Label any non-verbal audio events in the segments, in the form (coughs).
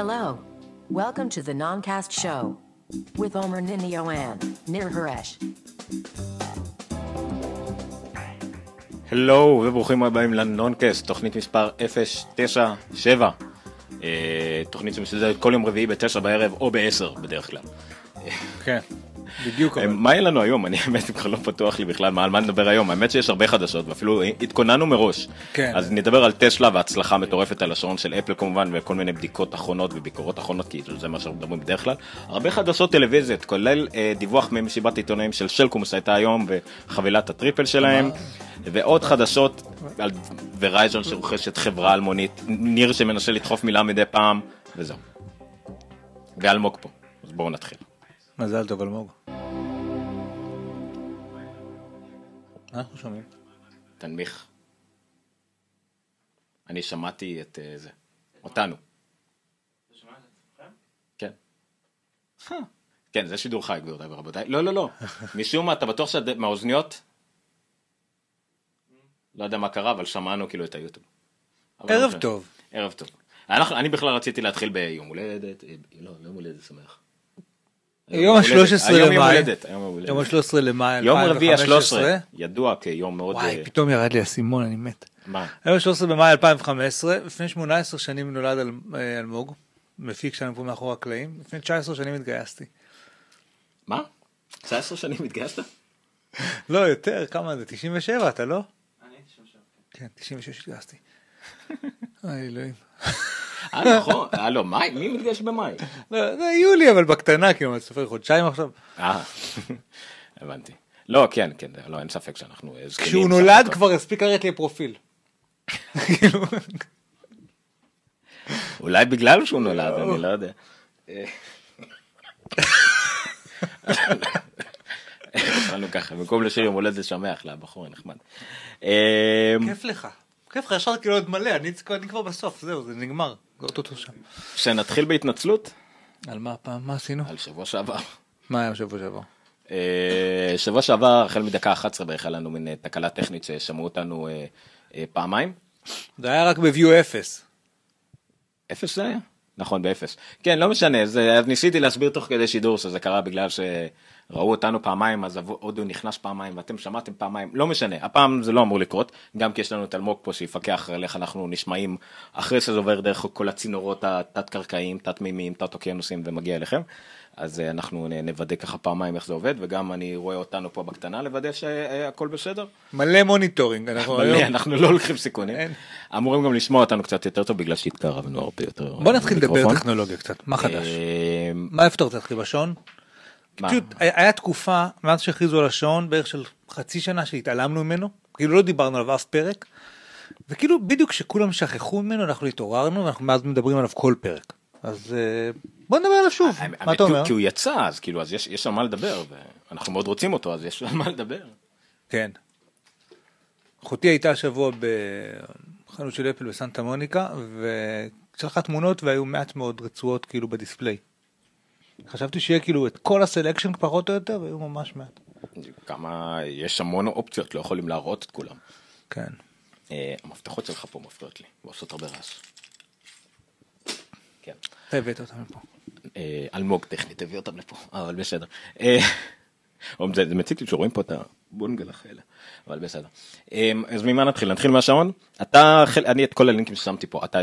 Hello. Welcome to the Noncast Show with Omer Ninioan, Nir Haresh. הלו וברוכים הבאים לנונקאסט, תוכנית מספר 097. אה, תוכנית שמשודרת כל יום רביעי בתשע בערב או בעשר בדרך כלל. כן, בדיוק. אה. מה יהיה לנו היום? אני האמת כבר לא פתוח לי בכלל מה- על מה נדבר היום. האמת שיש הרבה חדשות ואפילו התכוננו מראש. כן. אז נדבר על טסלה והצלחה מטורפת על השעון של אפל כמובן וכל מיני בדיקות אחרונות וביקורות אחרונות כי זה מה שאנחנו מדברים בדרך כלל. הרבה חדשות טלוויזיות כולל אה, דיווח ממסיבת עיתונאים של שלקומוס הייתה היום וחבילת הטריפל שלהם. ועוד חדשות על ורייזון שרוכשת חברה אלמונית, ניר שמנסה לדחוף מילה מדי פעם, וזהו. ואלמוג פה, אז בואו נתחיל. מזל טוב אלמוג. אנחנו שומעים? תנמיך. אני שמעתי את אה, זה, אותנו. כן. כן, זה שידור חי, גבירותיי ורבותיי. לא, לא, לא. (laughs) משום מה, אתה בטוח שאת מהאוזניות? לא יודע מה קרה, אבל שמענו כאילו את היוטיוב. לא ערב משנה. טוב. ערב טוב. אני בכלל רציתי להתחיל ביום הולדת, אה, לא, יום הולדת שמח. יום הולדת, ה-13 היום יום למאי. הולדת, היום יום הולדת. יום ה-13 למאי 2015. יום רביעי ה-13, ידוע כיום מאוד... וואי, אה, פתאום ירד לי האסימון, אני מת. מה? היום ה-13 במאי 2015, לפני 18 שנים נולד אה, אלמוג, מפיק שלנו פה מאחורי הקלעים, לפני 19 שנים התגייסתי. מה? 19 שנים התגייסת? (laughs) לא, יותר, כמה זה? 97, אתה לא? כן, 96 התגייסתי. (laughs) אוי, אלוהים. אה נכון, אה לא, מאי? מי מתגייס במאי? לא, זה יולי, אבל בקטנה, כאילו, אני סופר חודשיים עכשיו. אה, הבנתי. לא, כן, כן, לא, אין ספק שאנחנו אה, זקנים. כשהוא נולד. כבר הספיק לרדת לי פרופיל. כאילו, אולי בגלל שהוא נולד, אני לא יודע. אה. (laughs) התחלנו ככה, במקום לשיר יום הולדת שמח לבחור הנחמד. אה, כיף לך. כיף לך, ישר כאילו עוד מלא, אני כבר בסוף, זהו, זה נגמר. אוטוטו שם. שנתחיל בהתנצלות על מה הפעם? מה עשינו? על שבוע שעבר. מה היה בשבוע שעבר? אה, שבוע שעבר, החל מדקה 11 בערך, היה לנו מין אה, תקלה טכנית ששמעו אותנו אה, פעמיים. זה היה רק ב-view 0. אפס זה היה? נכון, באפס. כן, לא משנה, זה, ניסיתי להסביר תוך כדי שידור שזה קרה בגלל שראו אותנו פעמיים, אז אודיו נכנס פעמיים ואתם שמעתם פעמיים, לא משנה, הפעם זה לא אמור לקרות, גם כי יש לנו את אלמוג פה שיפקח על איך אנחנו נשמעים אחרי שזה עובר דרך כל הצינורות התת-קרקעיים, תת-מימיים, תת-אוקיינוסים ומגיע אליכם. אז אה, אנחנו נוודא ככה פעמיים איך זה עובד, וגם אני רואה אותנו פה בקטנה לוודא שהכל בסדר. מלא monitoring, אנחנו מלא, היום... אנחנו לא לוקחים סיכונים. אין. אמורים גם לשמוע אותנו קצת יותר טוב בגלל שהתקרבנו הרבה יותר. בוא נתחיל לדבר. טכנולוגיה קצת, מה חדש? אה, מה רוצה להתחיל בשעון? פשוט היה תקופה, מאז שהכריזו על השעון, בערך של חצי שנה שהתעלמנו ממנו, כאילו לא דיברנו עליו אף פרק, וכאילו בדיוק כשכולם שכחו ממנו אנחנו התעוררנו ואנחנו מאז מדברים עליו כל פרק. אז אה, בוא נדבר עליו שוב, האמת, מה אתה אומר? כי הוא יצא אז כאילו אז יש יש על מה לדבר ואנחנו מאוד רוצים אותו אז יש על מה לדבר. כן. אחותי הייתה השבוע בחנות של אפל בסנטה מוניקה ושלחה תמונות והיו מעט מאוד רצועות כאילו בדיספליי. חשבתי שיהיה כאילו את כל הסלקשן פחות או יותר והיו ממש מעט. כמה יש המון אופציות לא יכולים להראות את כולם. כן. אה, המפתחות שלך פה מפריעות לי ועושות הרבה רעש. כן. אתה הבאת אותם מפה. אה, אלמוג טכנית הביא אותם לפה אבל בסדר. (laughs) או, זה זה מציק לי שרואים פה את הבונגלח האלה אבל בסדר. אה, אז ממה נתחיל נתחיל מהשעון אתה חל- אני את כל הלינקים ששמתי פה אתה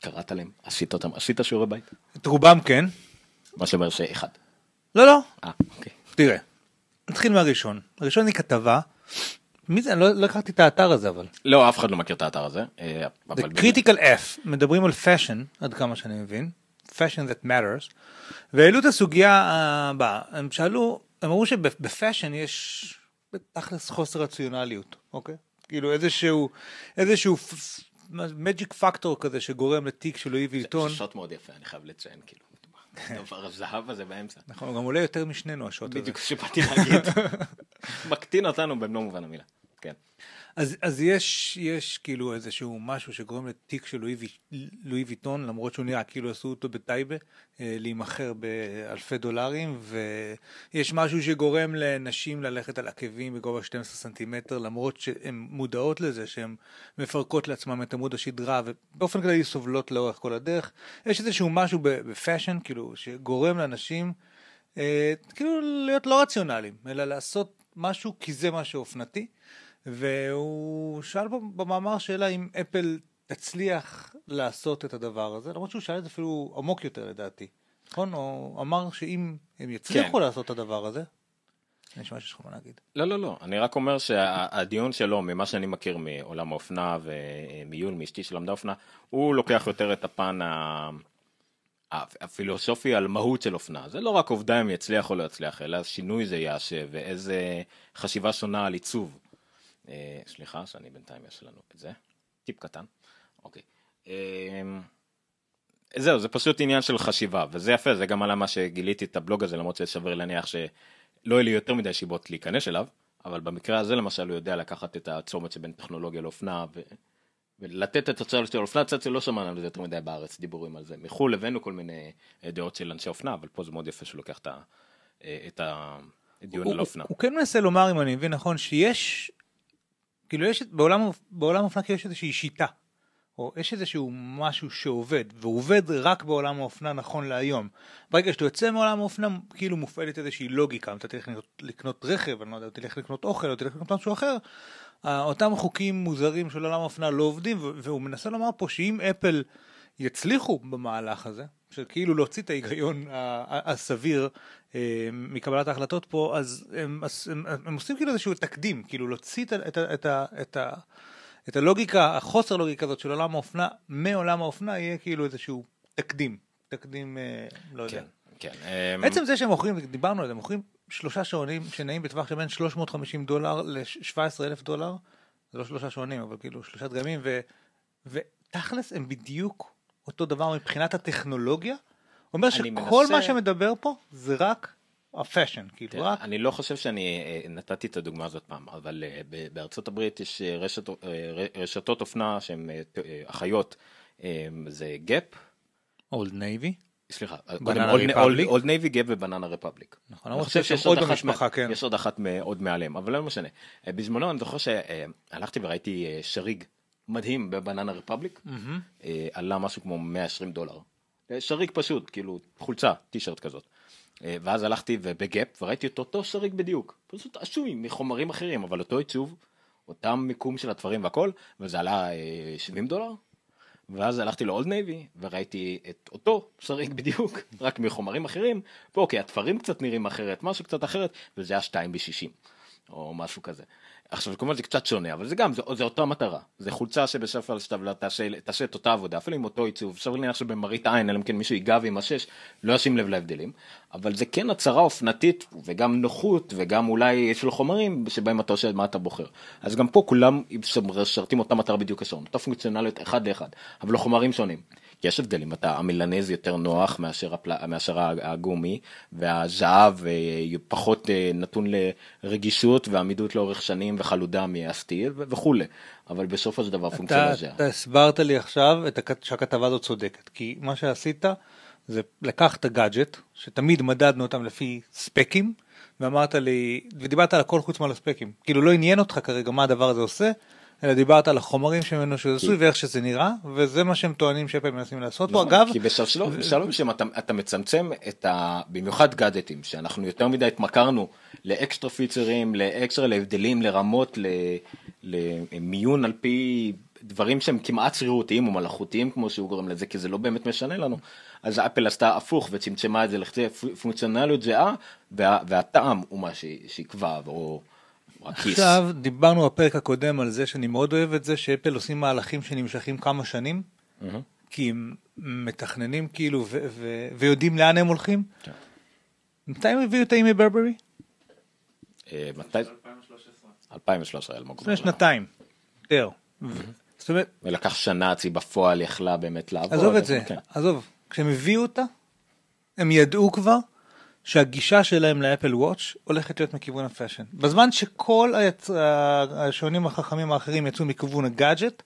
קראת להם עשית אותם עשית שיעורי בית את רובם כן. מה שאומר שאחד. לא לא. אה, אוקיי. תראה. נתחיל מהראשון. הראשון היא כתבה. מי זה? אני לא לא הכרתי את האתר הזה אבל. לא אף אחד לא מכיר את האתר הזה. אה, The באמת, critical F מדברים על fashion עד כמה שאני מבין. fashion that matters. והעלו את הסוגיה הבאה. הם שאלו, הם אמרו שבפאשן יש בתכלס חוסר רציונליות. אוקיי? כאילו איזשהו איזשהו מג'יק פקטור כזה שגורם לתיק של לואי וילטון. זה שוט מאוד יפה אני חייב לציין כאילו. (laughs) דבר הזהב הזה באמצע. נכון, הוא גם עולה יותר משנינו הזה. בדיוק שבאתי להגיד. (laughs) מקטין אותנו במלוא מובן המילה. כן. אז, אז יש, יש כאילו איזשהו משהו שגורם לתיק של לואי, לואי ויטון, למרות שהוא נראה כאילו עשו אותו בטייבה, אה, להימכר באלפי דולרים, ויש משהו שגורם לנשים ללכת על עקבים בגובה 12 סנטימטר, למרות שהן מודעות לזה שהן מפרקות לעצמן את עמוד השדרה, ובאופן כללי סובלות לאורך כל הדרך. יש איזשהו משהו בפאשן, כאילו, שגורם לאנשים אה, כאילו להיות לא רציונליים, אלא לעשות משהו כי זה משהו אופנתי. והוא שאל במאמר שאלה אם אפל תצליח לעשות את הדבר הזה, למרות שהוא שאל את זה אפילו עמוק יותר לדעתי, נכון? הוא אמר שאם הם יצליחו כן. לעשות את הדבר הזה, נשמע שיש לך מה להגיד. לא, לא, לא, אני רק אומר שהדיון שלו, ממה שאני מכיר מעולם האופנה ומיון, מאשתי שלמדה אופנה, הוא לוקח יותר את הפן ה... הפילוסופי על מהות של אופנה. זה לא רק עובדה אם יצליח או לא יצליח, אלא שינוי זה יעשה, ואיזה חשיבה שונה על עיצוב. אה, סליחה, שאני בינתיים יש לנו את זה. טיפ קטן. אוקיי. אה, זהו, זה פשוט עניין של חשיבה, וזה יפה, זה גם עלה מה שגיליתי את הבלוג הזה, למרות ששווה להניח שלא יהיה לי יותר מדי שיבות להיכנס אליו, אבל במקרה הזה למשל הוא יודע לקחת את הצומת שבין טכנולוגיה לאופנה, ו... ולתת את הצורת של אופנה, קצת שלא שמענו על זה יותר מדי בארץ, דיבורים על זה. מחו"ל הבאנו כל מיני אה, דעות של אנשי אופנה, אבל פה זה מאוד יפה שהוא לוקח את, ה... אה, את הדיון הוא, על אופנה. הוא כן מנסה לומר, אם אני מבין נכון, שיש, כאילו יש, בעולם, בעולם האופנה כאילו יש איזושהי שיטה, או יש איזשהו משהו שעובד, ועובד רק בעולם האופנה נכון להיום. ברגע שאתה יוצא מעולם האופנה, כאילו מופעלת איזושהי לוגיקה, אם אתה תלך לקנות, לקנות רכב, אני לא יודע, תלך לקנות אוכל, או תלך לקנות משהו אחר, אותם חוקים מוזרים של עולם האופנה לא עובדים, והוא מנסה לומר פה שאם אפל יצליחו במהלך הזה, של כאילו להוציא את ההיגיון הסביר אה, מקבלת ההחלטות פה, אז הם, הם, הם עושים כאילו איזשהו תקדים, כאילו להוציא את, את, את, את, את הלוגיקה, החוסר לוגיקה הזאת של עולם האופנה, מעולם האופנה יהיה כאילו איזשהו תקדים, תקדים, אה, לא יודע. כן, כן. אה, עצם זה שהם מוכרים, דיברנו על זה, מוכרים שלושה שעונים שנעים בטווח שבין 350 דולר ל-17 אלף דולר, זה לא שלושה שעונים, אבל כאילו שלושה דגמים, ו, ותכלס הם בדיוק אותו דבר מבחינת הטכנולוגיה. אומר שכל מנסה- מה שמדבר פה זה רק ה fashion, כאילו תראה, רק, אני לא חושב שאני אה, נתתי את הדוגמה הזאת פעם, אבל אה, בארצות הברית יש אה, רשת, רשתות אופנה שהן אחיות, זה GAP, Old Navy, סליחה? Old Navy, Gap ו Banana Republic. נכון, אני למרות חושב שיש עוד מה- כן. יש עוד אחת עוד מעליהם, אבל לא משנה. בזמנו אני זוכר שהלכתי וראיתי שריג מדהים ב Banana Republic, אה, עלה משהו כמו 120 דולר. אה, שריג פשוט, כאילו חולצה, טישרט כזאת. אה, ואז הלכתי וב Gap וראיתי את אותו שריג בדיוק, פשוט עשוי מחומרים אחרים, אבל אותו עיצוב, אותם מיקום של התפרים והכל, וזה עלה אה, 70 דולר. ואז הלכתי ל Old Navy וראיתי את אותו שריג בדיוק, (laughs) רק מחומרים אחרים, ואוקיי, התפרים קצת נראים אחרת, משהו קצת אחרת, וזה היה 2 ב-60, או משהו כזה. עכשיו כמובן זה קצת שונה, אבל זה גם, זה, זה אותה מטרה, זה חולצה שבסופו של דבר תעשה, תעשה את אותה עבודה, אפילו עם אותו עיצוב, אפשר להניח שבמראית עין, אלא אם כן מישהו ייגע וימשש, לא ישים לב להבדלים, אבל זה כן הצהרה אופנתית, וגם נוחות, וגם אולי יש לו חומרים שבהם אתה עושה מה אתה בוחר. אז גם פה כולם משרתים אותה מטרה בדיוק השעון, אותה פונקציונליות אחד לאחד, אבל לא שונים. יש הבדלים, אתה, המילנז יותר נוח מאשר, הפל... מאשר הגומי, והזהב אה, פחות אה, נתון לרגישות ועמידות לאורך שנים וחלודה מהסטיל וכולי, אבל בסופו של דבר פונקציה לזה. אתה הסברת לי עכשיו את הכ- שהכתבה הזאת צודקת, כי מה שעשית זה לקחת גאדג'ט, שתמיד מדדנו אותם לפי ספקים, ואמרת לי, ודיברת על הכל חוץ מעל הספקים, כאילו לא עניין אותך כרגע מה הדבר הזה עושה, אלא דיברת על החומרים שממנו שזה עשוי ואיך שזה נראה, וזה מה שהם טוענים שאפל מנסים לעשות פה, אגב, נכון, כי בשלב בשלב מסוים אתה, אתה מצמצם את ה... במיוחד גאדטים, שאנחנו יותר מדי התמכרנו לאקסטרה פיצרים, לאקסטרה, להבדלים, לרמות. למיון על פי דברים שהם כמעט שרירותיים או מלאכותיים כמו שהוא גורם לזה, כי זה לא באמת משנה לנו. אז אפל עשתה הפוך וצמצמה את זה לכדי פונקציונליות זהה, וה... והטעם הוא מה. שיקבע, או הכיס. עכשיו דיברנו בפרק הקודם על זה שאני מאוד אוהב את זה שאפל עושים מהלכים שנמשכים כמה שנים, כי הם מתכננים כאילו ו- ו- ויודעים לאן הם הולכים. כן. מתי הם הביאו את האימי ברברי? אה, מתי? 2013 אלמוג. לפני שנתיים. יותר. זאת אומרת, ולקח שנה עד שהיא בפועל יכלה באמת לעבוד. עזוב את זה, כן. עזוב, כשהם הביאו אותה, הם ידעו כבר שהגישה שלהם ל Apple Watch הולכת להיות מכיוון ה fashion. בזמן שכל היצ... השעונים החכמים האחרים יצאו מכיוון הגאדג'ט,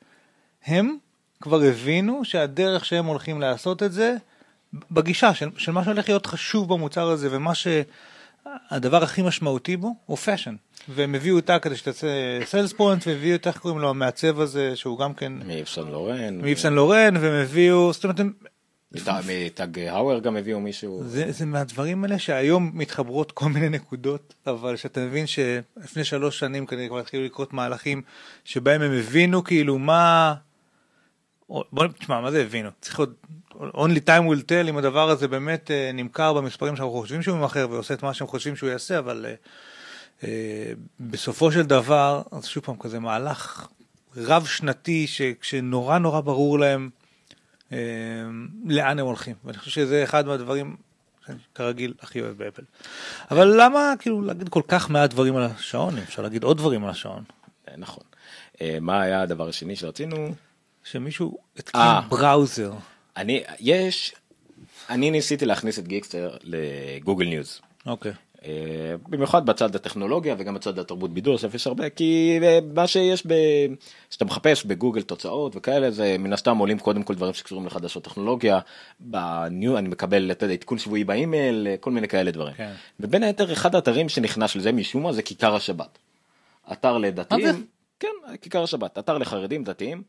הם כבר הבינו שהדרך שהם הולכים לעשות את זה, בגישה של, של מה שהולך להיות חשוב במוצר הזה ומה שהדבר הכי משמעותי בו הוא fashion. והם הביאו אותה כדי שתצא sales point והביאו את איך קוראים לו המעצב הזה שהוא גם כן מ Yves Saint Laurent. מ Yves Saint Laurent והם הביאו זאת אומרת הם מ TAG Heuer גם הביאו מישהו. זה, זה מהדברים האלה שהיום מתחברות כל מיני נקודות, אבל שאתה מבין שלפני שלוש שנים כנראה כבר התחילו לקרות מהלכים שבהם הם הבינו כאילו מה... בוא תשמע, מה זה הבינו? צריך עוד... only time will tell אם הדבר הזה באמת אה, נמכר במספרים שאנחנו חושבים שהוא ממכר ועושה את מה שהם חושבים שהוא יעשה, אבל uh, uh, בסופו של דבר, אז שוב פעם כזה מהלך רב שנתי שנורא נורא ברור להם לאן הם הולכים. ואני חושב שזה אחד מהדברים שאני כרגיל הכי אוהב באפל. אבל למה כאילו להגיד כל כך מעט דברים על השעון? אפשר להגיד עוד דברים על השעון. אה, נכון. אה, מה היה הדבר השני שרצינו? שמישהו התקין browser. אני, יש, אני ניסיתי להכניס את גיקסטר ל Google News. אוקיי. אה, במיוחד בצד הטכנולוגיה וגם בצד התרבות בידור יש הרבה כי אה, מה שיש ב... שאתה מחפש בגוגל תוצאות וכאלה זה מן הסתם עולים קודם כל דברים שקשורים לחדשות טכנולוגיה בניו אני מקבל את עדכון שבועי באימייל כל מיני כאלה דברים כן. ובין היתר אחד האתרים שנכנס לזה משום מה זה כיכר השבת. אתר לדתיים כן כיכר השבת אתר לחרדים דתיים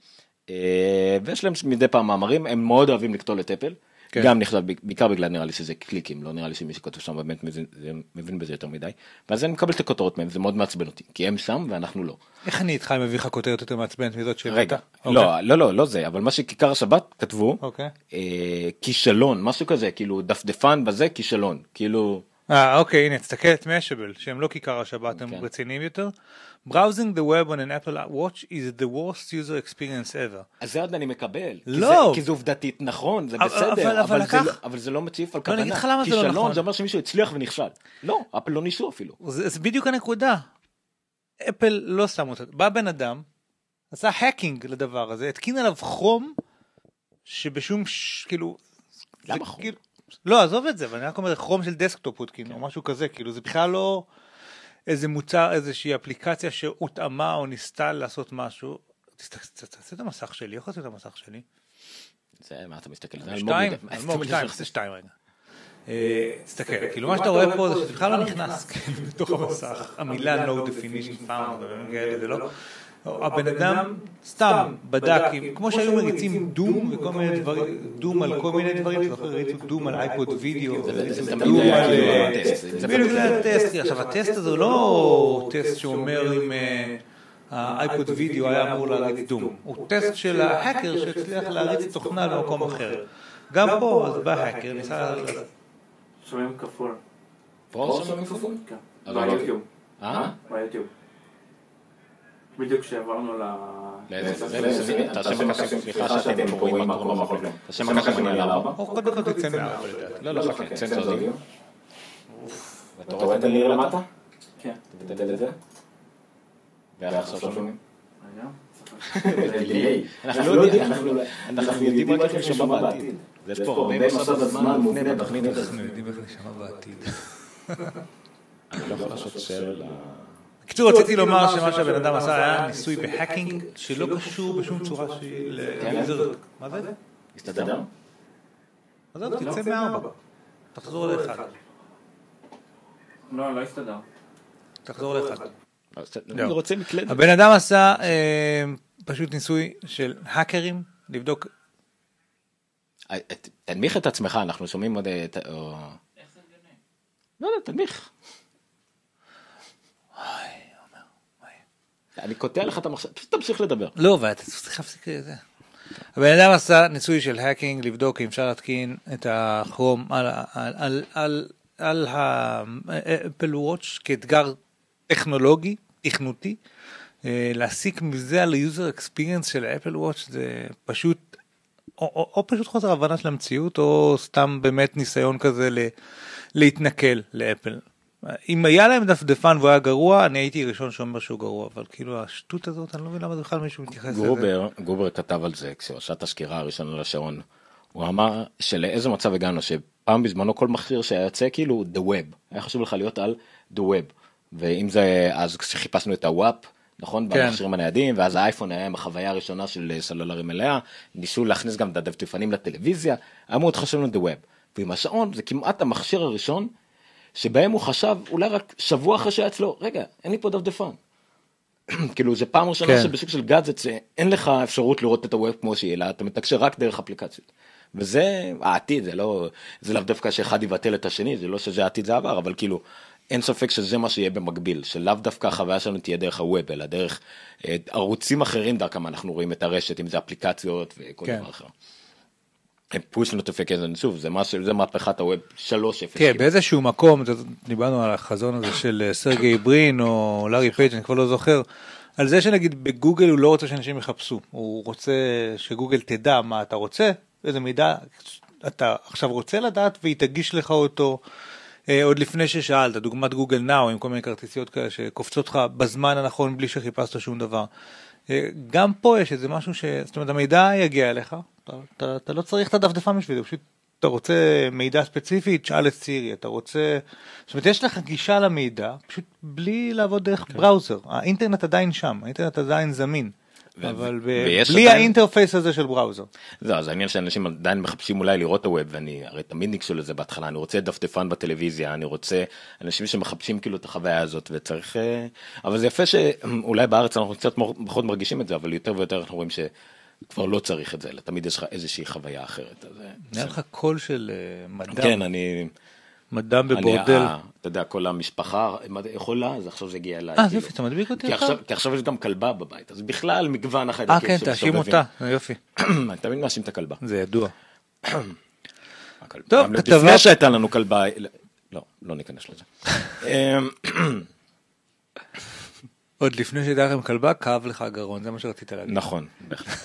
אה, ויש להם מדי פעם מאמרים הם מאוד אוהבים לקטול את אפל. כן. גם נחשב בעיקר בגלל נראה לי שזה קליקים לא נראה לי שמי שכותב שם באמת מבין, מבין בזה יותר מדי ואז אני מקבל את הכותרות מהם זה מאוד מעצבן אותי כי הם שם ואנחנו לא. איך אני איתך מביא לך כותרת יותר מעצבנת מזאת שהבאת? רגע אוקיי. לא לא לא לא זה אבל מה שכיכר השבת כתבו אוקיי. אה, כישלון משהו כזה כאילו דפדפן בזה כישלון כאילו. אה אוקיי הנה תסתכל את משבל שהם לא כיכר השבת הם כן. רציניים יותר. Browsing the web on an Apple Watch is the worst user experience ever. אז זה עוד אני מקבל. לא. כי זה עובדתית נכון, זה בסדר, אבל, זה, לא, אבל זה לא מציף על כוונה. לא, אני אגיד לך למה זה לא נכון. כישלון זה אומר שמישהו הצליח ונכשל. לא, אפל לא ניסו אפילו. זה, בדיוק הנקודה. אפל לא שמו אותה. בא בן אדם, עשה hacking לדבר הזה, התקין עליו כרום, שבשום, ש... כאילו... למה כרום? כאילו, לא, עזוב את זה, אבל אני רק אומר כרום של desktop הוא התקין, או משהו כזה, כאילו זה בכלל לא... איזה מוצר, איזושהי אפליקציה שהותאמה או ניסתה לעשות משהו. תעשה את המסך שלי, איך עושה את המסך שלי? זה, מה אתה מסתכל? זה שתיים, אלמוג שתיים, זה שתיים רגע. אה, תסתכל, כאילו מה שאתה רואה פה זה שבכלל לא נכנס כאילו, לתוך המסך, המילה no definition found, זה לא, הבן אדם סתם בדק, כמו שהיו מריצים דום וכל מיני דברים, דום על כל מיני דברים, אתה זוכר, הריצו דום על אייפוד וידאו, דום על... בדיוק זה הטסט, עכשיו הטסט הזה הוא לא טסט שאומר אם האייפוד וידאו היה אמור להריץ דום, הוא טסט של ההאקר שהצליח להריץ תוכנה במקום אחר. גם פה, אז בא האקר, ניסה... שומעים כפול. פה שומעים כפול? כן. ביוטיוב. אה? ביוטיוב. בדיוק כשעברנו ל... סליחה שאתם רואים מה ארבע. קודם כל תצא מארבע. לא, לא, חכה, צנזור זה. ואתה רואה את ה layer למטה? כן. תבטל את זה. ועכשיו שומעים. אנחנו יודעים רק איך נשמע בעתיד. יש פה הרבה מסע בזמן מובנה בתוכנית הזאת. אנחנו יודעים איך נשמע בעתיד. אני לא יכול לעשות share בקיצור רציתי לומר שמה שהבן אדם עשה היה ניסוי ב hacking שלא קשור בשום צורה שהיא ל user. מה זה? הסתדר? עזוב, תצא מארבע. תחזור לאחד. לא, לא הסתדר. תחזור לאחד. הבן אדם עשה פשוט ניסוי של האקרים לבדוק. תנמיך את עצמך אנחנו שומעים עוד. לא יודע תנמיך. אני קוטע לך את המחשב, פשוט תמשיך לדבר. לא, ואתה צריך להפסיק את זה. הבן אדם עשה ניסוי של hacking לבדוק אם אפשר להתקין את הכרום על, על, על, על, על ה Apple Watch כאתגר טכנולוגי, תכנותי. אה, להסיק מזה על ה user experience של ה Apple Watch זה פשוט, או, או, או פשוט חוסר הבנה של המציאות או סתם באמת ניסיון כזה ל, להתנכל לאפל. אם היה להם דפדפן והוא היה גרוע, אני הייתי ראשון שאומר שהוא גרוע, אבל כאילו השטות הזאת, אני לא מבין למה בכלל מישהו מתייחס לזה. גרובר, גרובר כתב על זה כשהוא עשה את הסקירה הראשונה לשעון. הוא אמר שלאיזה מצב הגענו פעם בזמנו כל מכשיר שהיה יוצא כאילו the web היה חשוב לך להיות על the web ואם זה אז כשחיפשנו את הוואפ נכון כן. במכשירים הניידים ואז האייפון היה עם החוויה הראשונה של אה, סלולרי מלאה ניסו להכניס גם את הדפדפנים לטלוויזיה היה מאוד חשוב לנו the web ועם השעון זה כמעט המכשיר הראשון שבהם הוא חשב אולי רק שבוע אחרי שהיה אצלו רגע אין לי פה דפדפן. (clears throat) כאילו זה פעם ראשונה כן. שבשוק של גאדג'ט אין לך אפשרות לראות את ה web כמו שהיא אלא אתה מתקשר רק דרך אפליקציות. וזה העתיד זה לא זה לאו דווקא שאחד יבטל את השני זה לא שזה העתיד זה עבר אבל כאילו אין ספק שזה מה שיהיה במקביל שלאו דווקא החוויה שלנו תהיה דרך ה web אלא דרך אה, ערוצים אחרים דרכם אנחנו רואים את הרשת אם זה אפליקציות וכל כן. דבר אחר. push notification שוב זה מה זה מהפכת ה web 3.0. כן, כאילו. באיזשהו מקום, דיברנו על החזון הזה של אה, סרגי ברין או לארי פייג', אני כבר לא זוכר, על זה שנגיד בגוגל הוא לא רוצה שאנשים יחפשו, הוא רוצה שגוגל תדע מה אתה רוצה, איזה מידע אתה עכשיו רוצה לדעת והיא תגיש לך אותו אה, עוד לפני ששאלת, דוגמת גוגל נאו עם כל מיני כרטיסיות כאלה שקופצות לך בזמן הנכון בלי שחיפשת שום דבר. אה, גם פה יש איזה משהו ש... זאת אומרת המידע יגיע אליך, אתה, אתה, אתה לא צריך את הדפדפן בשביל זה, פשוט אתה רוצה מידע ספציפי, תשאל את סירי, אתה רוצה... זאת אומרת יש לך גישה למידע, פשוט בלי לעבוד דרך כן. browser, האינטרנט עדיין שם, האינטרנט עדיין זמין. אבל בלי עדיין- ה interface הזה של browser. זהו, אז העניין שאנשים עדיין מחפשים אולי לראות את ה web ואני הרי תמיד ניגשו לזה בהתחלה אני רוצה דפדפן בטלוויזיה אני רוצה אנשים שמחפשים כאילו את החוויה הזאת וצריך אה, אבל זה יפה שאולי בארץ אנחנו קצת פחות מרגישים את זה אבל יותר ויותר אנחנו רואים שכבר לא צריך את זה אלא תמיד יש לך איזושהי חוויה אחרת. אה, נראה לך קול של אה, מדע, כן אני מדע אני, בבורדל. אה, אתה יודע כל המשפחה יכולה אז עכשיו זה הגיע אליי. אה, כאילו. יופי, אתה מדביק אותי עכשיו? כי עכשיו יש גם כלבה בבית אז בכלל מגוון החיידקים. אה כן, תאשים. אותה, יופי, (clears throat) אני תמיד מאשים את הכלבה. זה ידוע. טוב, כתבה- לפני שהייתה לנו כלבה, לא, לא ניכנס לזה. אמ, (clears throat) עוד לפני שהייתה לכם כלבה, כאב לך הגרון, זה מה שרצית להגיד. נכון, בהחלט.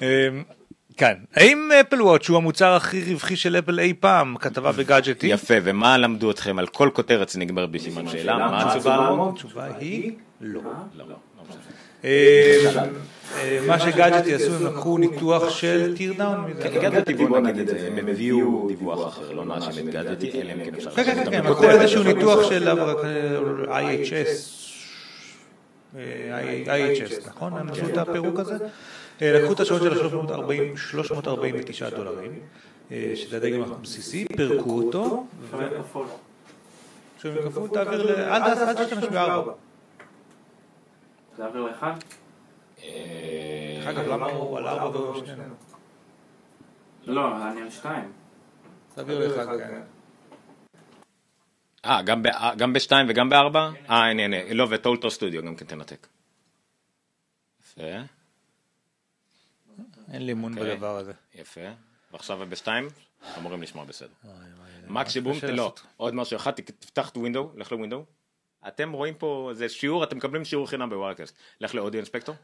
(laughs) כן, האם Apple Watch הוא המוצר הכי רווחי של אפל אי פעם? כתבה בגאדג'טי. יפה, ומה למדו אתכם על כל כותרת שנגמרת בסימן שאלה? מה התשובה? התשובה היא לא. לא, לא. אמ, אה, מה שגאדג'טי עשו, הם לקחו ניתוח של teardown מזה. גאדג'טי בוא נגיד את זה, הם הביאו דיווח אחר, לא נאשים את גאדג'טי, אלא אם כן אפשר. כן, כן, כן, לקחו בכותרת. איזשהו ניתוח של אה, IHS, אה, IHS, נכון? הם עשו את הפירוק הזה? אה, לקחו את השעות של ה-340 349 דולרים, אה, שזה הדגם הבסיסי, פירקו אותו, חבר כפול. תעביר ל... עד תשתמש בארבע. זה עבר לאחד? אה, דרך אגב, למה הוא על ארבע והוא שנינו? לא, אני על שתיים. תעביר לך, כן. אה, גם בשתיים וגם בארבע? אה, הנה, הנה, לא, ואת אולטרה סטודיו גם כן תנתק. יפה, אין לי אמון אוקיי. בדבר הזה. יפה. ועכשיו בשתיים? אמורים לשמוע בסדר. וואי, וואי, מקסי בום, קשה לא. עוד משהו אחד, תפתח את ווינדו, לך לווינדו. אתם רואים פה, זה שיעור, אתם מקבלים שיעור חינם בווארקאסט. לך לאודיו אינספקטור.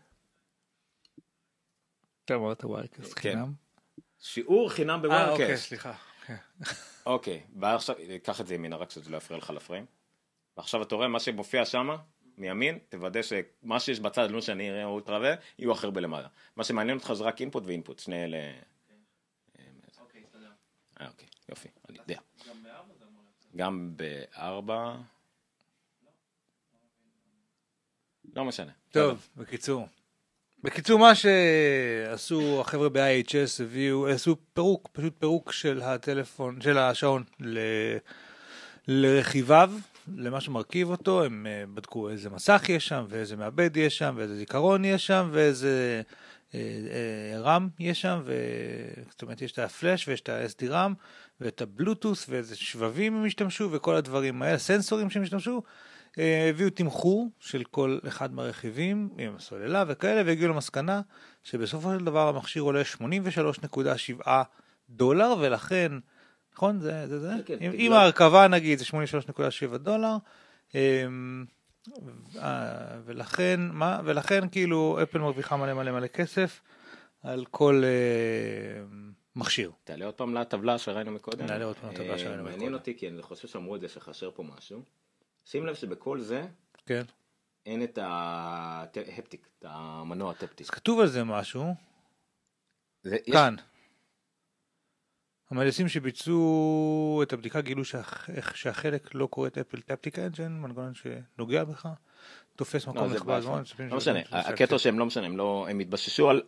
אתה אמרת ווארקס כן. חינם? שיעור חינם אה, אוקיי. סליחה. כן. אוקיי, ועכשיו, קח את זה ימינה רק שזה לא יפריע לך לפריים. ועכשיו אתה רואה מה שמופיע שם, מימין, תוודא שמה שיש בצד, לא שאני אראה אולטרה ו, יהיו אחר בלמעלה. מה שמעניין אותך זה רק אינפוט ואינפוט, שני אלה... אה, אוקיי, יופי, אני יודע. גם בארבע? לא משנה. טוב, בקיצור. בקיצור, מה שעשו החבר'ה ב-IHS, הביאו, עשו פירוק, פשוט פירוק של הטלפון, של השעון ל... לרכיביו, למה שמרכיב אותו, הם אה, בדקו איזה מסך יש שם, ואיזה מעבד יש שם, ואיזה זיכרון יש שם, ואיזה אה, אה, רם יש שם, ו... זאת אומרת, יש את הפלאש ויש את ה-SD-RAM, ואת הבלוטוס, ואיזה שבבים הם השתמשו, וכל הדברים האלה, סנסורים שהם השתמשו, הביאו תמחור של כל אחד מהרכיבים עם הסוללה וכאלה והגיעו למסקנה שבסופו של דבר המכשיר עולה 83.7 דולר ולכן נכון זה זה זה כן, עם, כן. ההרכבה נגיד זה 83.7 דולר אמ, אה, ולכן מה ולכן כאילו אפל מרוויחה מלא מלא מלא כסף על כל אה, מכשיר. תעלה עוד פעם לטבלה שראינו מקודם. נעלה עוד פעם לטבלה אה, שראינו מעניין מקודם. אותי כי אני חושב שאמרו את זה שחסר פה משהו. שים לב שבכל זה כן. אין את ההפטיק, את המנוע הטפטי. אז כתוב על זה משהו זה- יש- כאן. המהנדסים שביצעו את הבדיקה גילו שהח- שהחלק לא קורא את אפל טפטיק אנג'ן, מנגנון שנוגע בך, תופס מקום לא, נכבד. מאוד. לא משנה, שזה הקטע. שהם לא משנה, הם לא, הם התבססו על,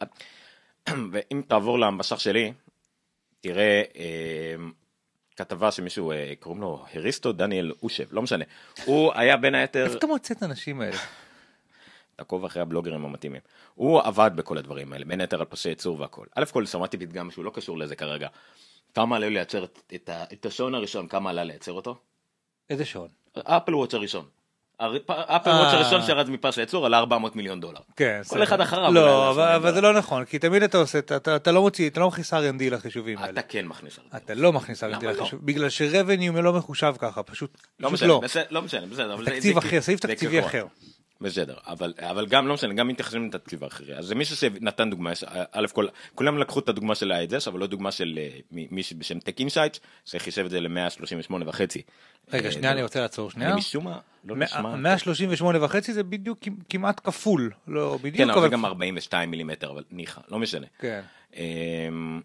ואם תעבור למסך שלי, תראה אה, כתבה שמישהו, אה, קוראים לו הריסטו דניאל אושב, לא משנה, הוא היה בין היתר, (laughs) איפה אתה מוצא את האנשים האלה? תעקוב אחרי הבלוגרים המתאימים, הוא עבד בכל הדברים האלה, בין היתר על פסי ייצור והכל. א' כל שמעתי פתגם שהוא לא קשור לזה כרגע, כמה עלה לייצר את, את, ה- את השעון הראשון, כמה עלה לייצר אותו? איזה שעון? אפל וואץ' הראשון. הר- אפל אה. וואץ' הראשון שירד מפס הייצור עלה 400 מיליון דולר. כן. כל בסדר. אחד אחריו לא, אבל- אבל זה. לא נכון, כי תמיד אתה עושה, אתה- אתה אתה לא מוציא, אתה לא מכניס R&D לחישובים האלה. אתה כן מכניס הרבה. אתה לא מכניס R&D לא? לחישוב, בגלל ש-revenue לא מחושב ככה, פשוט לא משנה, לא. לא משנה, בסדר. תקציב אחר, סעיף תקציבי. אחר. בסדר, אבל, אבל גם לא משנה, גם מתייחסים לתקציב האחרי, אז זה מישהו שנתן דוגמה, יש- א' כל, כולם לקחו את הדוגמה של ה IHS, אבל לא דוגמה של אה, מישהו בשם Tech Insight, שחישב את זה ל-138 וחצי. רגע, אה, שנייה, אני. רוצה לעצור שנייה. אני משום מה, לא נשמע. 138 וחצי זה בדיוק כמ- כמעט כפול, לא בדיוק, כן, אבל זה גם 42 מילימטר, אבל ניחא, לא משנה. כן. אמ,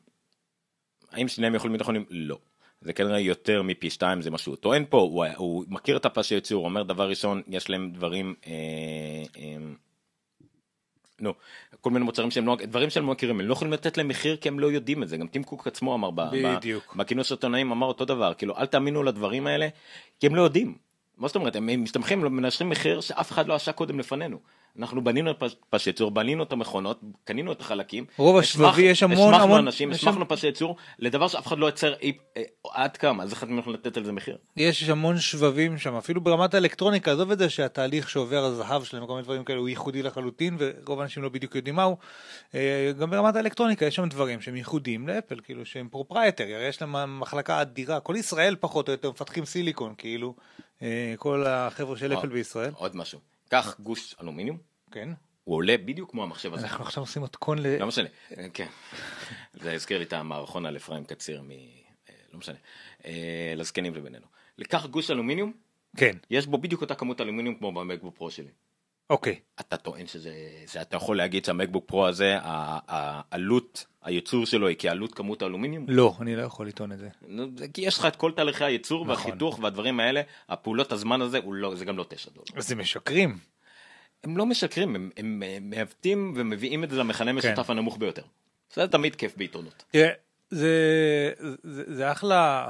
האם שניהם יכולים להיות נכונים? לא. זה כנראה יותר מפי שתיים זה מה שהוא טוען פה, הוא, הוא מכיר את הפס הייצור, הוא אומר דבר ראשון, יש להם דברים, אה, אה, נו, כל מיני מוצרים שהם לא, דברים שהם לא מכירים, הם לא יכולים לתת להם מחיר כי הם לא יודעים את זה, גם טים קוק עצמו אמר, בדיוק. בכינוס העיתונאים אמר אותו דבר, כאילו אל תאמינו לדברים האלה, כי הם לא יודעים. מה זאת אומרת, הם מסתמכים, מנשרים מחיר שאף אחד לא עשה קודם לפנינו. אנחנו בנינו את פס- פס ייצור, בנינו את המכונות, קנינו את החלקים. רוב השבבי יש המון- המון- אנשים, השמחנו פס ייצור לדבר שאף אחד לא יצר אי- אה, עד כמה, אז איך אתם יכולים לתת על זה מחיר? יש המון שבבים שם, אפילו ברמת האלקטרוניקה, עזוב את זה שהתהליך שעובר הזהב שלהם וכל מיני דברים כאלה הוא ייחודי לחלוטין ורוב האנשים לא בדיוק יודעים מהו. אה, גם ברמת האלקטרוניקה יש שם דברים שהם ייחודיים לאפל, כאילו שהם proprietary, הרי יש להם מחלקה אדירה, כל ישראל פחות או יותר מפתחים סיליקון, כאילו, אה, כל החבר'ה של אפל בישראל. עוד משהו, קח גוש אלומיניום, כן. הוא עולה בדיוק כמו המחשב הזה. אנחנו עכשיו עושים מתכון ל... לא משנה, אה, כן. זה הזכיר לי את המערכון על אפרים קציר מ... אה, לא משנה, אה, לזקנים ובינינו. לקח גוש אלומיניום, כן, יש בו בדיוק אותה כמות אלומיניום כמו במקבוק פרו שלי. אוקיי. אתה טוען שזה, שאתה יכול להגיד שהמקבוק פרו הזה, העלות הייצור שלו היא כעלות כמות האלומיניום? לא, אני לא יכול לטעון את זה. כי יש לך את כל תהליכי הייצור נכון. והחיתוך והדברים האלה, הפעולות הזמן הזה, לא, זה גם לא תשע דולר. אז הם משקרים. הם לא משקרים, הם, הם, הם מעוותים ומביאים את זה למכנה משותף כן. הנמוך ביותר. זה תמיד כיף בעיתונות. תראה, זה, זה, זה אחלה,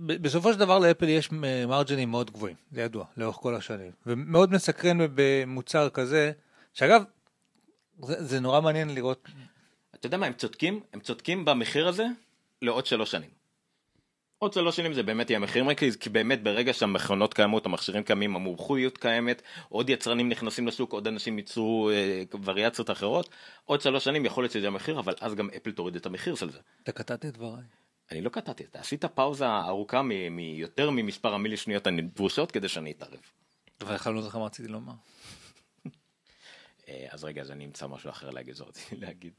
בסופו של דבר לאפל יש מרג'נים מאוד גבוהים, זה ידוע, לאורך כל השנים. ומאוד מסקרן במוצר כזה, שאגב, זה, זה נורא מעניין לראות, אתה יודע מה, הם צודקים, הם צודקים במחיר הזה לעוד שלוש שנים. עוד שלוש שנים זה באמת יהיה מחיר מרכז, כי באמת ברגע שהמכונות קיימות, המכשירים קיימים, המומחיות קיימת, עוד יצרנים נכנסים לשוק, עוד אנשים ייצרו אה, וריאציות אחרות, עוד שלוש שנים יכול להיות שזה יהיה מחיר, אבל אז גם אפל תוריד את המחיר של זה. אתה קטעת את דבריי. אני לא קטעתי, אתה עשית פאוזה ארוכה מיותר ממספר המילי שניות הנדרושות כדי שאני אתערב. אבל בכלל לא זוכר מה רציתי לומר. אה, אז רגע, אז אני אמצא משהו אחר להגיד, זה רציתי להגיד.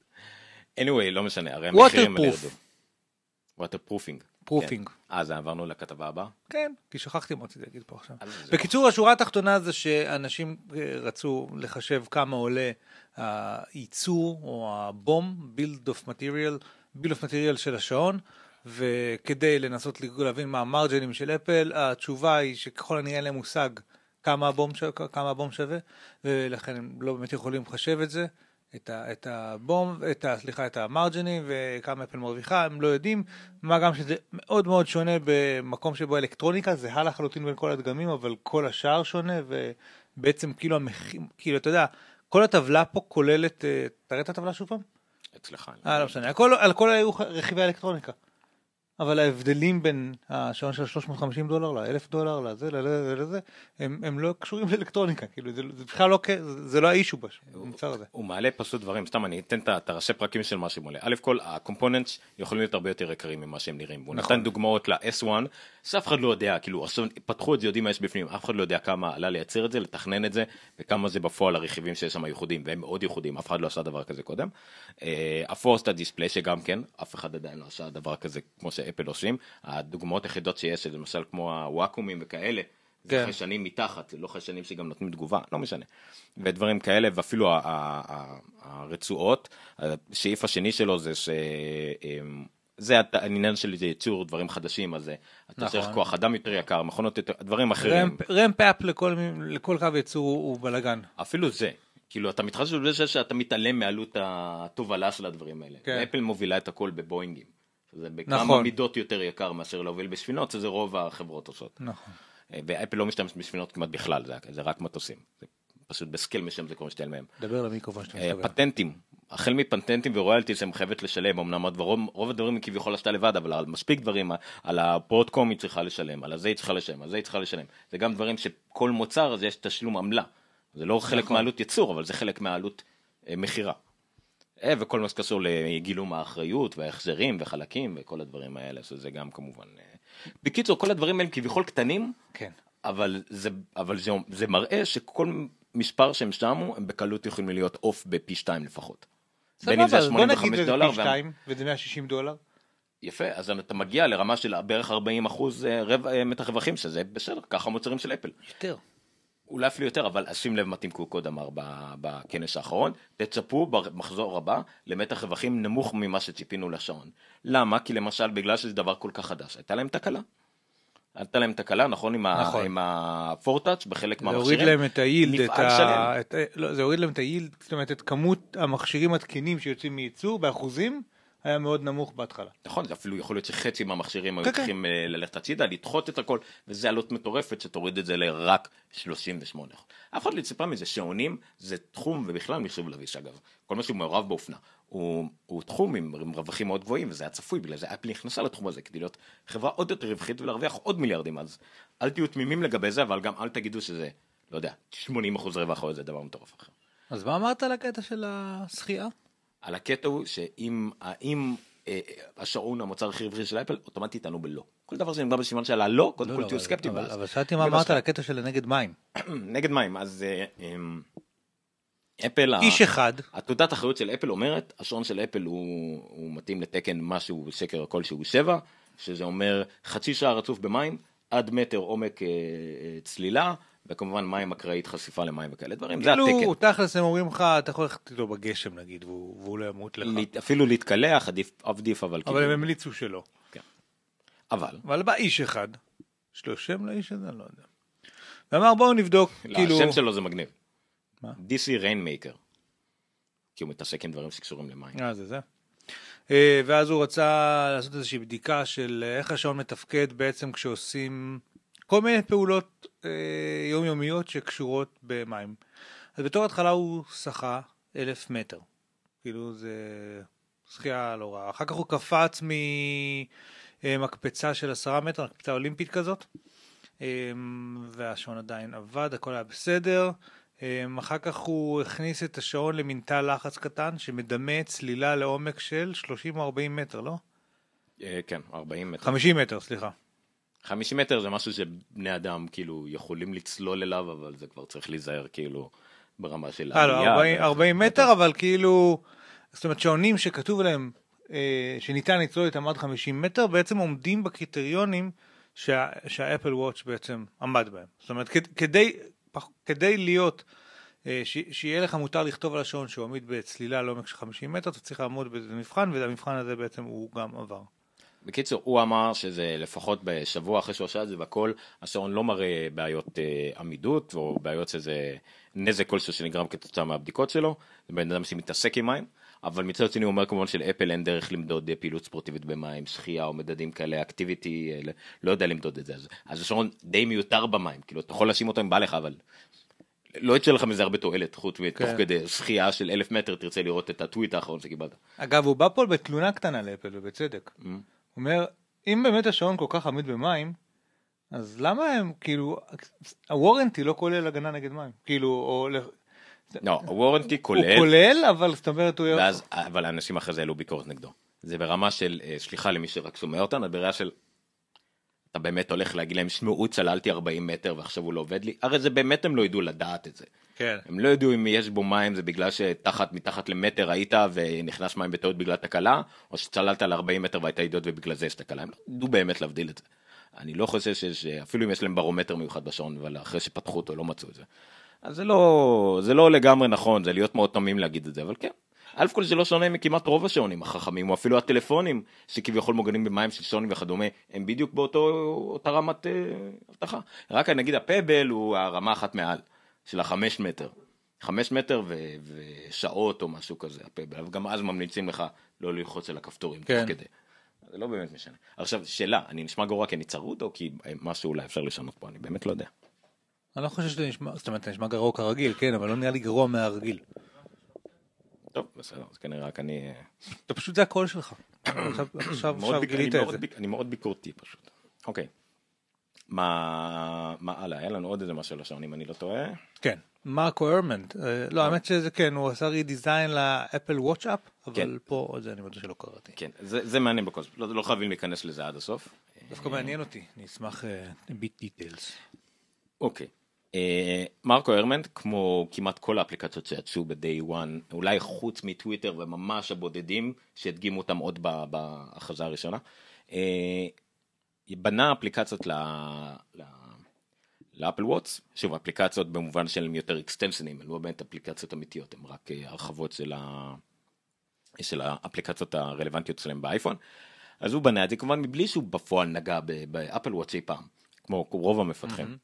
anyway, לא משנה, הרי המחירים האלה. ירדו. Proofing. כן. אז עברנו לכתבה הבאה. כן, כי שכחתי מה רציתי להגיד פה עכשיו. בקיצור, השורה התחתונה זה שאנשים אה, רצו לחשב כמה עולה הייצור או הבום, build of material, build of material של השעון, וכדי לנסות להבין מה המרג'נים של אפל, התשובה היא שככל הנראה אין להם מושג כמה הבום, ש... כמה הבום שווה, ולכן הם לא באמת יכולים לחשב את זה. את, ה, את הבום, את ה, סליחה, את המרג'נים וכמה אפל מרוויחה, הם לא יודעים, מה גם שזה מאוד מאוד שונה במקום שבו אלקטרוניקה זהה לחלוטין בין כל הדגמים, אבל כל השאר שונה, ובעצם כאילו המחיר, כאילו אתה יודע, כל הטבלה פה כוללת, אה, תראה את הטבלה שוב פעם? אצלך. אה, לא משנה, הכל, על כל היו רכיבי האלקטרוניקה. אבל ההבדלים בין השעון של 350 דולר ל-1000 דולר לזה, לזה, לזה, הם, הם לא קשורים לאלקטרוניקה, כאילו זה, זה בכלל לא, זה, לא האישו במוצר הזה. הוא מעלה פשוט דברים, סתם אני אתן את הראשי פרקים של מה שהוא מעלה. א' כל, הקומפוננטס יכולים להיות הרבה יותר יקרים ממה שהם נראים. הוא נכון. נתן דוגמאות ל-S1, שאף אחד לא יודע, כאילו, עכשיו פתחו את זה, יודעים מה יש בפנים, אף אחד לא יודע כמה עלה לייצר את זה, לתכנן את זה, וכמה זה בפועל הרכיבים שיש שם ייחודים, והם מאוד ייחודים, אף אחד לא עשה דבר כזה קודם. אה, הפורסט הדיספליי, שגם כן, אף אחד עדיין לא עשה דבר כזה כמו שאפל עושים. הדוגמאות היחידות שיש, למשל כמו הוואקומים וכאלה. זה כן. חיישנים מתחת, לא חיישנים שגם נותנים תגובה, לא משנה. ודברים כאלה, ואפילו הרצועות, השאיף השני שלו זה ש... אמ, זה העניין של ייצור דברים חדשים, אז אתה צריך נכון. כוח אדם יותר יקר, מכונות יותר, דברים אחרים. רמפ- רמפ אפ לכל, לכל קו ייצור הוא בלאגן. אפילו זה. כאילו אתה מתחשב בזה שאתה מתעלם מעלות התובלה של הדברים האלה. כן. אפל מובילה את הכל בבואינגים. זה בכמה נכון. מידות יותר יקר מאשר להוביל בספינות, שזה רוב החברות עושות. נכון. ואפל לא משתמשת בספינות כמעט בכלל, זה, זה רק מטוסים. זה פשוט בסקייל מסוים זה כבר משתעל מהם. דבר למיקרופון שאתה אה, מדבר. פטנטים, החל מפטנטים ורויאלטיז הם חייבת לשלם, אמנם הדבר- רוב הדברים היא כביכול עשתה לבד, אבל על מספיק דברים, על הפרודקום היא צריכה לשלם, על הזה היא צריכה לשלם, על זה היא צריכה לשלם. זה גם דברים שכל מוצר אז יש תשלום עמלה. זה לא חלק נכון. מעלות ייצור, אבל זה חלק מעלות אה, מכירה. אה, וכל מה שקשור לגילום האחריות וההחזרים וחלקים וכל הדברים האלה, שזה גם כמובן... אה. בקיצור, כל הדברים האלה כביכול קטנים, כן. אבל זה, אבל זה, זה מראה שכל מספר שהם שמו, הם בקלות יכולים להיות עוף בפי שתיים לפחות. בין אם זה סבבה, בוא נגיד 85 דולר, פי שתיים, וזה 160 דולר. יפה, אז אתה מגיע לרמה של בערך 40 אחוז מתח רווחים, שזה בסדר, ככה מוצרים של אפל. יותר. אולי אפילו יותר, אבל שים לב מה טים קוק עוד אמר בכנס האחרון, תצפו במחזור הבא למתח רווחים נמוך ממה שציפינו לשעון. למה? כי למשל בגלל שזה דבר כל כך חדש, הייתה להם תקלה. הייתה להם תקלה, נכון? עם נכון. עם הפורטאץ' בחלק זה מהמכשירים. הוריד להם את היילד, את ה... את... לא, זה הוריד להם את היילד, זאת אומרת את כמות המכשירים התקינים שיוצאים מייצור באחוזים, היה מאוד נמוך בהתחלה. נכון, זה אפילו יכול להיות שחצי מהמכשירים היו כן, כן. צריכים אה, ללכת הצידה, לדחות את הכל, וזה עלות מטורפת שתוריד את זה לרק 38. אף אחד לא ציפה מזה, שעונים זה תחום, ובכלל מחשוב לביש אגב, כל מה שהוא מעורב באופנה, הוא, הוא תחום עם, עם רווחים מאוד גבוהים, וזה היה צפוי, בגלל זה אפל נכנסה לתחום הזה, כדי להיות חברה עוד יותר רווחית ולהרוויח עוד מיליארדים, אז אל תהיו תמימים לגבי זה, אבל גם אל תגידו שזה, לא יודע, 80 אחוז רווח או איזה דבר מטורף אחר. אז מה אמרת על הקטע של השחייה? על הקטע הוא שאם האם אה, השעון המוצר הכי רווחי של אפל אוטומטית ענו בלא. כל דבר שנגמר בסימן של הלא, קודם כל תהיו סקפטיים. אבל- שאלתי מה אמרת על הקטע של נגד מים. (clears throat) נגד מים, אז אה, אמ, אפל, ה- איש אחד, התעודת אחריות של אפל אומרת, השעון של אפל הוא, הוא מתאים לתקן משהו שקר כלשהו 7, שזה אומר חצי שעה רצוף במים, עד מטר עומק אה, אה, צלילה, וכמובן מים אקראית חשיפה למים וכאלה דברים, זה התקן. כאילו תכלס הם אומרים לך אתה יכול ללכת איתו בגשם נגיד והוא והוא לא ימות לך. אפילו להתקלח עדיף עדיף אבל אבל הם כאילו, המליצו שלא. אבל אבל בא איש אחד, יש לו שם לאיש הזה? אני לא יודע. ואמר בואו נבדוק, לא, כאילו, השם שלו זה מגניב. מה? DC Rainmaker. כי הוא מתעסק עם דברים שקשורים למים. אה, זה זה. אה, ואז הוא רצה לעשות איזושהי בדיקה של אה, איך השעון מתפקד בעצם כשעושים כל מיני פעולות אה, יומיומיות שקשורות במים. אז בתור התחלה הוא שחה אלף מטר. כאילו זה שחייה לא רעה. אחר כך הוא קפץ ממקפצה של עשרה מטר, מקפצה אולימפית כזאת. אה, והשעון עדיין עבד, הכל היה בסדר. אמ, אחר כך הוא הכניס את השעון למין תא לחץ קטן שמדמה צלילה לעומק של 30 או 40 מטר, לא? אה, כן, 40 מטר. 50 מטר, סליחה. 50 מטר זה משהו שבני אדם כאילו יכולים לצלול אליו, אבל זה כבר צריך להיזהר כאילו ברמה של אה, לא, עלייה 40, ו- 40 מטר, אבל כאילו, זאת אומרת שעונים שכתוב עליהם אה, שניתן לצלול איתם עד 50 מטר, בעצם עומדים בקריטריונים שה, שהאפל וואץ' בעצם עמד בהם. זאת אומרת, כדי, כדי להיות, אה, ש, שיהיה לך מותר לכתוב על השעון שהוא עמיד בצלילה לעומק של 50 מטר, אתה צריך לעמוד באיזה מבחן, והמבחן הזה בעצם הוא גם עבר. בקיצור, הוא אמר שזה לפחות בשבוע אחרי שהוא עשה את זה והכל, השעון לא מראה בעיות אה, עמידות או בעיות שזה נזק כלשהו שנגרם כתוצאה מהבדיקות שלו, זה בן אדם שמתעסק עם מים, אבל מצד שני הוא אומר כמובן שלאפל אין דרך למדוד אה, פעילות ספורטיבית במים, שחייה או מדדים כאלה, אקטיביטי, אה, לא יודע למדוד את זה, אז, אז השעון די מיותר במים, כאילו אתה יכול להאשים אותו אם בא לך, אבל לא יצא לך מזה הרבה תועלת, חוץ מתוך כן. כדי שחייה של אלף מטר תרצה לראות את הטוויט האחרון שקיבלת. אגב, הוא בא פה בתלונה קטנה לאפל, ובצדק. Mm. אומר, אם באמת השעון כל כך עמיד במים, אז למה הם, כאילו, הוורנטי לא כולל הגנה נגד מים? כאילו, או... לא, הוורנטי הוא כולל, כולל, אבל זאת אומרת, הוא... ואז, אבל האנשים אחרי זה העלו ביקורת נגדו. זה ברמה של, אה, סליחה למי שרק שומע אותנו, ברמה של, אתה באמת הולך להגיד להם, שמעו, צללתי 40 מטר ועכשיו הוא לא עובד לי? הרי זה באמת הם לא ידעו לדעת את זה. כן. הם לא ידעו אם יש בו מים זה בגלל שתחת, מתחת למטר היית ונכנס מים בטעות בגלל תקלה, או שצללת על 40 מטר והיית אידיוט ובגלל זה יש תקלה. הם לא ידעו באמת להבדיל את זה. אני לא חושב שיש, אפילו אם יש להם ברומטר מיוחד בשעון, אבל אחרי שפתחו אותו לא מצאו את זה. אז זה לא, זה לא לגמרי נכון, זה להיות מאוד תמים להגיד את זה, אבל כן. א' כל זה לא שונה מכמעט רוב השעונים החכמים, או אפילו הטלפונים שכביכול מוגנים במים של שונים וכדומה, הם בדיוק באותו, אותה רמת אה, אבטחה. רק נגיד הפבל הוא הרמה אחת מעל, של החמש מטר. חמש מטר ו- ושעות או משהו כזה, הפבל, אבל גם אז ממליצים לך לא ללחוץ על הכפתורים כן. כדי. זה לא באמת משנה. עכשיו, שאלה, אני נשמע גרוע כי אני צרוד או כי אה, משהו אולי אפשר לשנות פה, אני באמת לא יודע. אני לא חושב שזה נשמע, זאת אומרת, זה נשמע גרוע כרגיל, כן, אבל לא נראה לי גרוע מהרגיל. טוב, בסדר, אז כנראה רק אני... אה, אתה פשוט זה הקול שלך. עכשיו (coughs) גילית את זה. אני מאוד ביקורתי פשוט. אוקיי. מה מה הלאה? היה לנו עוד איזה משהו לשעון אם אני לא טועה. כן. מרקו ארמנט, אה, לא האמת שזה כן, הוא עשה redesign לאפל watch app, אבל כן. פה זה אני מודה שלא קראתי. כן, זה זה מעניין בכל זאת, לא לא חייבים להיכנס לזה עד הסוף. דווקא מעניין אותי, אני אשמח bit details. אוקיי. אה, מרקו הרמנד, כמו כמעט כל האפליקציות שיצאו ב-day one, אולי חוץ מטוויטר וממש הבודדים שהדגימו אותם עוד בהכרזה הראשונה, אה, בנה אפליקציות. לאפל וואטס, שוב אפליקציות במובן שהן יותר אקסטנשנים, הן לא באמת אפליקציות אמיתיות, הן רק אה, הרחבות של, ה... של האפליקציות הרלוונטיות שלהם באייפון. אז הוא בנה את זה כמובן מבלי שהוא בפועל נגע באפל וואטס אי פעם, כמו רוב המפתחים.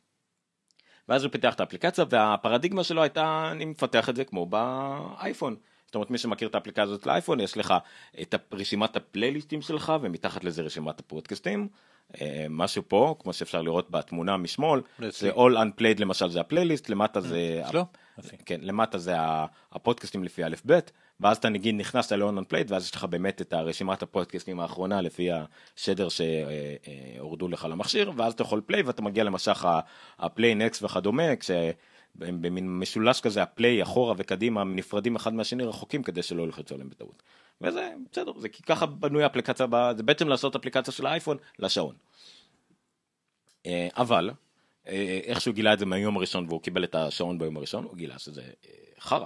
ואז הוא פיתח את האפליקציה והפרדיגמה שלו הייתה אני מפתח את זה כמו באייפון. זאת אומרת מי שמכיר את האפליקציה הזאת לאייפון יש לך את רשימת הפלייליסטים שלך ומתחת לזה רשימת הפודקאסטים. אה, משהו פה כמו שאפשר לראות בתמונה משמאל זה all unplayed למשל זה הפלייליסט למטה זה? יופי. כן למטה זה הפודקאסטים לפי א' ב' ואז אתה נגיד נכנסת ל-on unplayed ואז יש לך באמת את הרשימת הפודקאסטים האחרונה לפי השדר שהורדו לך למכשיר ואז אתה יכול פליי ואתה מגיע למשך הפליי נקסט וכדומה כשהם במין משולש כזה הפליי אחורה וקדימה נפרדים אחד מהשני רחוקים כדי שלא ילחצו עליהם בטעות. וזה בסדר זה כי ככה בנוי אפליקציה ב- זה בעצם לעשות אפליקציה של האייפון לשעון. אה, אבל אה, איך שהוא גילה את זה מהיום הראשון והוא קיבל את השעון ביום הראשון הוא גילה שזה אה, חרא.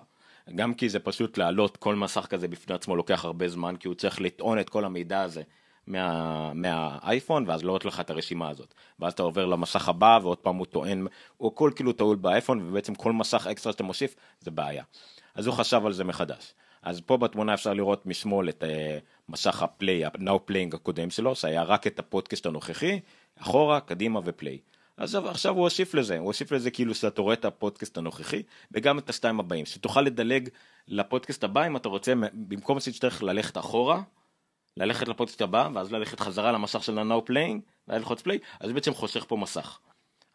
גם כי זה פשוט להעלות כל מסך כזה בפני עצמו לוקח הרבה זמן כי הוא צריך לטעון את כל המידע הזה מה, מהאייפון ואז לא עוד לך את הרשימה הזאת ואז אתה עובר למסך הבא ועוד פעם הוא טוען הוא הכל כאילו טעול באייפון ובעצם כל מסך אקסטרה שאתה מוסיף זה בעיה. אז הוא חשב על זה מחדש. אז פה בתמונה אפשר לראות משמאל את uh, מסך הפליי, ה-now playing הקודם שלו, שהיה רק את הפודקאסט הנוכחי, אחורה, קדימה ופליי. אז עכשיו הוא הוסיף לזה, הוא הוסיף לזה כאילו שאתה רואה את הפודקאסט הנוכחי, וגם את השתיים הבאים, שתוכל לדלג לפודקאסט הבא אם אתה רוצה, במקום שתצטרך ללכת אחורה, ללכת לפודקאסט הבא, ואז ללכת חזרה למסך של ה-now playing, ללחוץ פליי, אז בעצם חוסך פה מסך.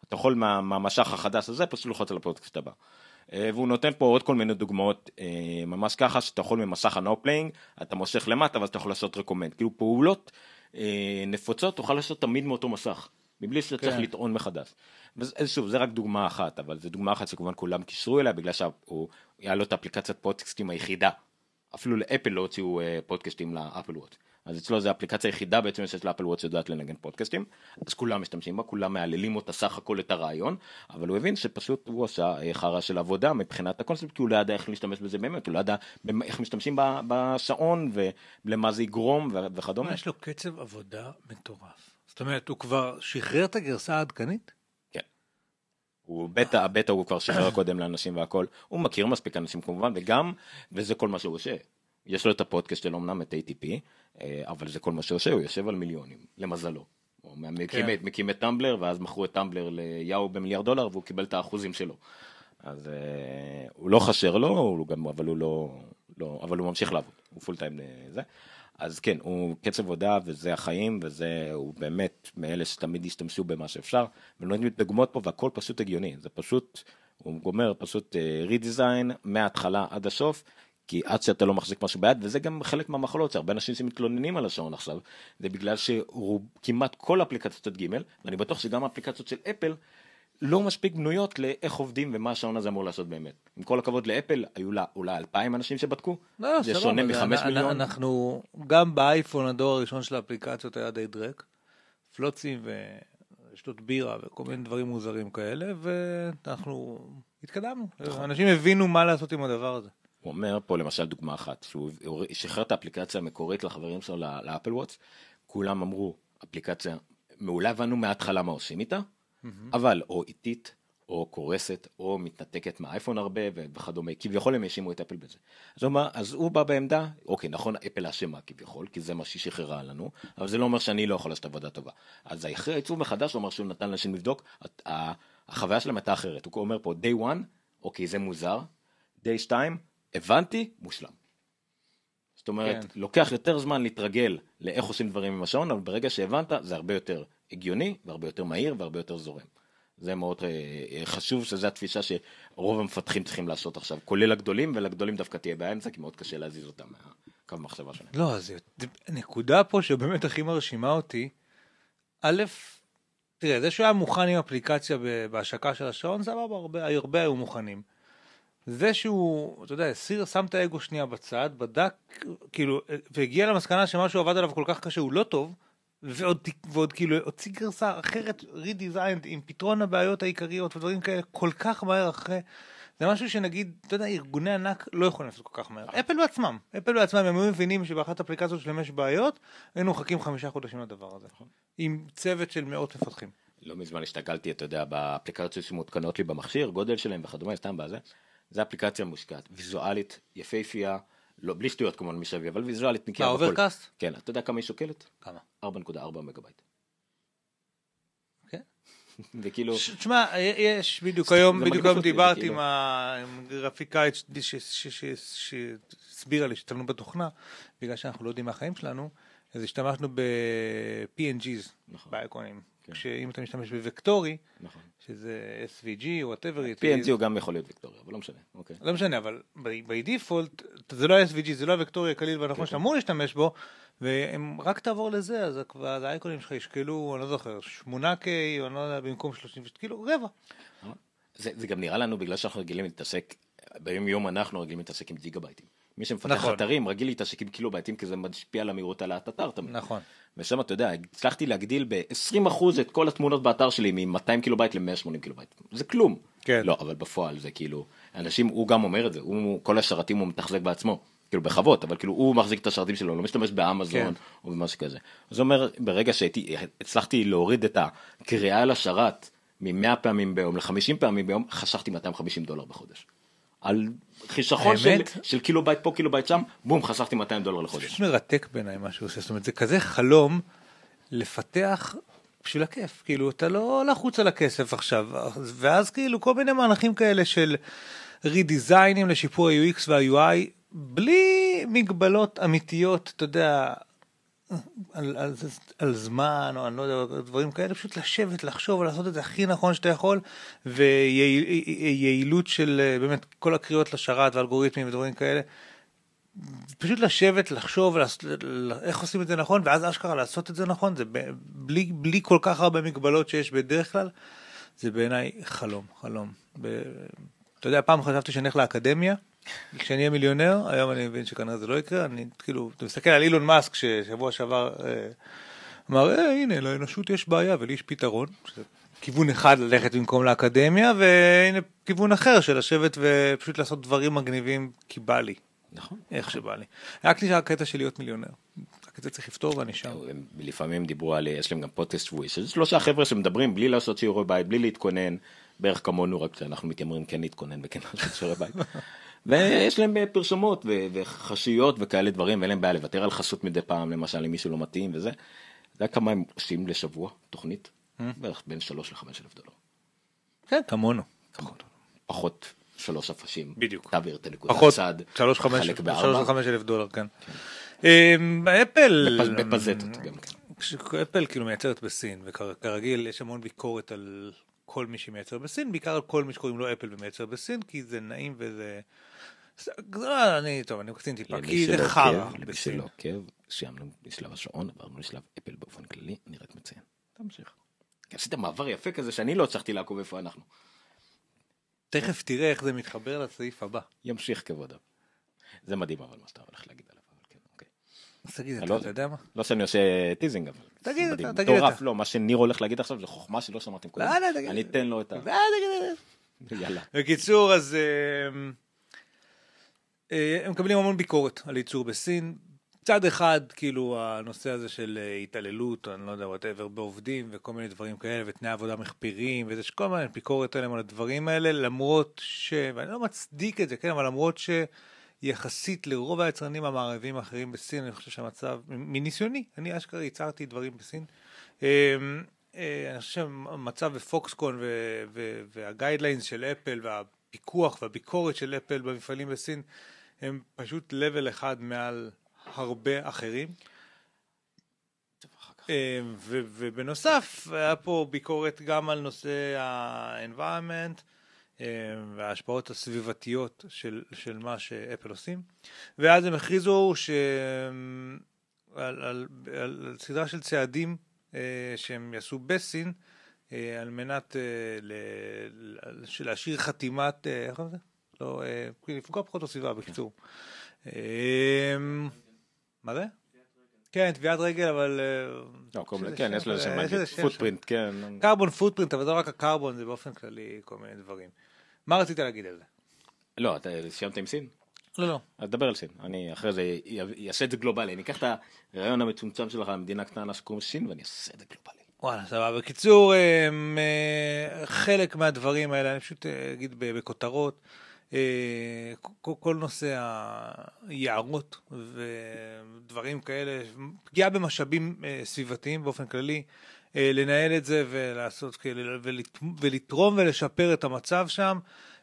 אתה יכול מה, מהמשך החדש הזה פשוט ללחוץ על הפודקאסט הבא. אה, והוא נותן פה עוד כל מיני דוגמאות אה, ממש ככה שאתה יכול ממסך ה-no playing אתה מושך למטה ואז אתה יכול לעשות רקומנד כאילו פעולות אה, נפוצות תוכל לעשות תמיד מאותו מסך מבלי שאתה צריך כן. לטעון מחדש. ושוב זה רק דוגמה אחת אבל זה דוגמה אחת שכמובן כולם קישרו אליה בגלל שהוא היה לו את האפליקציית פודקאסטים היחידה אפילו לאפל לא הוציאו אה, פודקאסטים לאפל וואט. אז אצלו זה האפליקציה היחידה בעצם שיש לאפל וואט שיודעת לנגן פודקאסטים, אז כולם משתמשים בה, כולם מהללים אותה סך הכל את הרעיון, אבל הוא הבין שפשוט הוא עשה אה, חרא של עבודה מבחינת הקונספט, כי הוא לא ידע איך להשתמש בזה באמת, הוא לא ידע איך משתמשים בשעון ולמה זה יגרום וכדומה. יש לו קצב עבודה מטורף. זאת אומרת, הוא כבר שחרר את הגרסה העדכנית? כן. הוא בטא, הבטא הוא כבר שחרר קודם לאנשים והכל, הוא מכיר מספיק אנשים כמובן, וגם, וזה כל מה שהוא עושה. יש לו את הפודקאסט שלו אמנם את ATP, אה, אבל זה כל מה שהוא עושה, הוא יושב על מיליונים, למזלו. הוא מקים, כן. את, מקים את טמבלר, ואז מכרו את טמבלר ליאו במיליארד דולר, והוא קיבל את האחוזים שלו. אז אה, הוא לא חסר לו, הוא גם, אבל הוא לא, לא, אבל הוא ממשיך לעבוד, הוא full time זה. אז כן, הוא קצב עבודה וזה החיים וזה, הוא באמת מאלה שתמיד ישתמשו במה שאפשר, ונותנים דוגמאות פה והכל פשוט הגיוני, זה פשוט, הוא גומר פשוט רידיזיין מההתחלה עד הסוף, כי עד שאתה לא מחזיק משהו ביד, וזה גם חלק מהמחלות, שהרבה אנשים שמתלוננים על השעון עכשיו, זה בגלל שכמעט כל אפליקציות ג', ואני בטוח שגם האפליקציות של אפל, לא מספיק בנויות לאיך עובדים ומה השעון הזה אמור לעשות באמת. עם כל הכבוד לאפל, היו לה אולי אלפיים אנשים שבדקו, לא, זה שונה מחמש מיליון. אנחנו, גם באייפון הדור הראשון של האפליקציות היה די דרק. פלוצים ושתות בירה וכל מיני דברים מוזרים כאלה, ואנחנו התקדמנו. נכון. אנשים הבינו מה לעשות עם הדבר הזה. הוא אומר פה למשל דוגמה אחת, שהוא שחרר את האפליקציה המקורית לחברים שלו לא- לאפל וואטס, כולם אמרו, אפליקציה מעולה, הבנו מההתחלה מה עושים איתה, אבל או איטית, או קורסת, או מתנתקת מהאייפון הרבה וכדומה, כביכול הם האשימו את אפל בזה. אז הוא, אמר, אז הוא בא בעמדה, אוקיי, נכון, אפל אשמה כביכול, כי זה מה שהיא שחררה לנו, אבל זה לא אומר שאני לא יכול לעשות עבודה טובה. אז אחרי העיצוב מחדש, הוא אמר שהוא נתן לאנשים לבדוק, החוויה שלהם הייתה אחרת. הוא אומר פה, day one, אוקיי, זה מוזר, day 2, הבנתי, מושלם. זאת אומרת. כן. לוקח יותר זמן להתרגל לאיך עושים דברים עם השעון, אבל ברגע שהבנת, זה הרבה יותר הגיוני, והרבה יותר מהיר, והרבה יותר זורם. זה מאוד אה, אה, חשוב, שזו התפיסה שרוב המפתחים צריכים לעשות עכשיו, כולל הגדולים, ולגדולים דווקא תהיה בעיה עם זה, כי מאוד קשה להזיז אותם מהקו המחשבה שלהם. לא, אז זה- נקודה פה שבאמת הכי מרשימה אותי, א', תראה, זה שהוא היה מוכן עם אפליקציה בהשקה של השעון, סבבה, הרבה, הרבה היו מוכנים. זה שהוא, אתה יודע, הסיר, שם את האגו שנייה בצד, בדק, כאילו, והגיע למסקנה שמה שהוא עבד עליו כל כך קשה הוא לא טוב, ועוד, ועוד כאילו הוציא גרסה אחרת, redesigned, עם פתרון הבעיות העיקריות ודברים כאלה, כל כך מהר אחרי. זה משהו שנגיד, אתה יודע, ארגוני ענק לא יכולים לעשות כל כך מהר. אפל בעצמם, אפל בעצמם, הם היו מבינים שבאחת האפליקציות שלהם יש בעיות, היינו מחכים חמישה חודשים לדבר הזה. עם צוות של מאות מפתחים. לא מזמן הסתכלתי, אתה יודע, באפליקציות שמותקנות לי במכשיר, גודל שלהם וכדומה, סתם בזה. זה אפליקציה מושקעת, ויזואלית, יפהפייה, לא, בלי שטויות כמובן מסביב, אבל ויזואלית נקייה. מה, בכל. אוברקאסט? כן, אתה יודע כמה היא שוקלת? כמה? 4.4 מגבייט. כן. (laughs) וכאילו, תשמע, יש בדיוק היום, בדיוק היום דיברתי כאילו- עם ה- עם גרפיקאית ש- ש- ש- ש- שהסבירה לי שהשתמשנו בתוכנה, בגלל שאנחנו לא יודעים מהחיים שלנו, אז השתמשנו ב-PNGs, נכון. באייקונים. כן. כשאם אתה משתמש בוקטורי, נכון. שזה SVG או whatever it PNG is, הוא גם יכול להיות ויקטוריה, אבל לא משנה, אוקיי. לא משנה, אבל בי דיפולט, זה לא ה-SVG, זה לא הוקטורי הקליל והנכון שאתה אמור להשתמש בו, ואם רק תעבור לזה, אז האייקונים שלך ישקלו, אני לא זוכר, 8K, או אני לא יודע, במקום 30, כאילו רבע. זה, זה גם נראה לנו בגלל שאנחנו רגילים להתעסק, ביום יום אנחנו רגילים להתעסק עם ג'יגה בייטים. מי שמפתח נכון. אתרים רגיל להתעסק עם קילו בייטים כי זה משפיע על המהירות על האתר. נכון. ושם אתה יודע, הצלחתי להקטין ב-20% את כל התמונות באתר שלי מ-200 קילו בייט ל-180 קילו בייט. זה כלום. כן. לא, אבל בפועל זה כאילו, אנשים, הוא גם אומר את זה, הוא, כל השרתים הוא מתחזק בעצמו. כאילו בחוות, אבל כאילו הוא מחזיק את השרתים שלו, לא משתמש באמזון כן. או במשהו כזה. הוא אומר, ברגע שהצלחתי להוריד את הקריאה לשרת מ-100 פעמים ביום ל-50 פעמים ביום, חסכתי 250 דולר בחודש. על חיסכון של? של קילו בייט פה, קילו בייט שם, בום, חסכתי 200 דולר זה לחודש. פשוט מרתק בעיניי מה שהוא עושה, זאת אומרת זה כזה חלום לפתח בשביל הכיף, כאילו אתה לא לחוץ על הכסף עכשיו, ואז כאילו כל מיני מהלכים כאלה של רידיזיינים לשיפור ה-UX וה-UI, בלי מגבלות אמיתיות, אתה יודע, על, על, על זמן או אני לא יודע, דברים כאלה, פשוט לשבת, לחשוב ולעשות את זה הכי נכון שאתה יכול, ויעילות של באמת כל הקריאות לשרת ואלגוריתמים ודברים כאלה. פשוט לשבת, לחשוב, ולעשות- ל- איך עושים את זה נכון, ואז אשכרה לעשות את זה נכון, זה בלי, בלי כל כך הרבה מגבלות שיש בדרך כלל, זה בעיניי חלום, חלום. ב- אתה יודע, פעם חשבתי שאני הולך לאקדמיה, כשאני אהיה מיליונר, היום אני מבין שכנראה זה לא יקרה, אני כאילו, אתה מסתכל על אילון מאסק ששבוע שעבר אה, אמר, אה, הנה, לאנושות יש בעיה ולי יש פתרון, שזה כיוון אחד ללכת במקום לאקדמיה, והנה כיוון אחר של לשבת ופשוט לעשות דברים מגניבים כי בא לי. נכון. איך שבא לי. רק נשאר הקטע של להיות מיליונר. רק את זה צריך לפתור ואני שם. לפעמים דיברו על, יש להם גם פודקאסט שבועי, שזה שלושה חבר'ה שמדברים בלי לעשות שיעורי בית, בלי להתכונן, בערך כמונו, רק שאנחנו מתיימרים כן להתכונן וכן (laughs) לעשות שיעורי בית. ויש להם אה, פרשמות ו- וחסויות וכאלה דברים, ואין להם בעיה לוותר על חסות מדי פעם, למשל אם מישהו לא מתאים וזה. אתה יודע כמה הם עושים לשבוע, תוכנית? בערך בין 3 ל-5 אלף דולר. כן, כמונו. פחות שלוש הפרשים. בדיוק. תעביר את הנקודה פחות. שלוש חמש אלף דולר, כן. אמ, אפל, בפז- בפזטות גם כן. אפל כאילו מייצרת בסין, וכרגיל יש המון ביקורת על כל מי שמייצר בסין, בעיקר על כל מי שקוראים לו אפל ומייצר בסין, כי זה נעים וזה... זה אני, טוב, אני מקצין טיפה, כי זה חרא עוקב, למי בסין. שלא עוקב, סיימנו משלב השעון, עברנו לשלב אפל באופן כללי, אני רק מציין. תמשיך. עשית מעבר יפה כזה שאני לא הצלחתי לעקוב איפה אנחנו. תכף תראה איך זה מתחבר לסעיף הבא. ימשיך כבודו. זה מדהים אבל מה שאתה הולך להגיד עליו. אבל כן, אוקיי. אז תגיד, אני אתה לא- אתה יודע מה? לא שאני עושה teasing אבל. תגיד אתה. תגיד מטורף, אתה. לא, מה שניר הולך להגיד עכשיו זה חוכמה שלא שמעתם קודם. לא, לא, תגיד. אני אתן לו את ה... תגיד, יאללה. בקיצור, אז אה, אה, הם מקבלים המון ביקורת על ייצור בסין. מצד אחד, כאילו, הנושא הזה של אה, התעללות, אני לא יודע, whatever, בעובדים, וכל מיני דברים כאלה, ותנאי עבודה מחפירים, וזה שכל מיני ביקורת עליהם על הדברים האלה, למרות ש... ואני לא מצדיק את זה, כן, אבל למרות שיחסית לרוב היצרנים המערביים האחרים בסין, אני חושב שהמצב, מניסיוני, אני אשכרה ייצרתי דברים בסין. אה, אה, אני חושב שהמצב בפוקסקון והגיידליינס של אפל והפיקוח והביקורת של אפל במפעלים בסין הם פשוט level אחד מעל הרבה אחרים. אה, ובנוסף היה פה ביקורת גם על נושא ה-environment וההשפעות הסביבתיות של, של מה שאפל עושים ואז הם הכריזו ש... על, על, על סדרה של צעדים אה, שהם יעשו בסין על מנת להשאיר חתימת, איך קוראים לזה? לא, לפגוע פחות בסביבה בקיצור. מה זה? כן, טביעת רגל, אבל... לא, כל מיני, כן, יש לזה שם פוטפרינט, כן. קרבון פוטפרינט, אבל זה לא רק הקרבון, זה באופן כללי כל מיני דברים. מה רצית להגיד על זה? לא, אתה סיימת עם סין? לא, לא. אז דבר על סין. אני אחרי זה אעשה את זה גלובלי. אני אקח את הרעיון המצומצם שלך למדינה קטנה שקוראים סין ואני אעשה את זה גלובלי. וואלה, סבבה. בקיצור, חלק מהדברים האלה, אני פשוט אגיד בכותרות. אה, כל, נושא היערות ודברים כאלה, פגיעה במשאבים אה, סביבתיים באופן כללי, אה, לנהל את זה ולעשות, ולתרום ולשפר את המצב שם,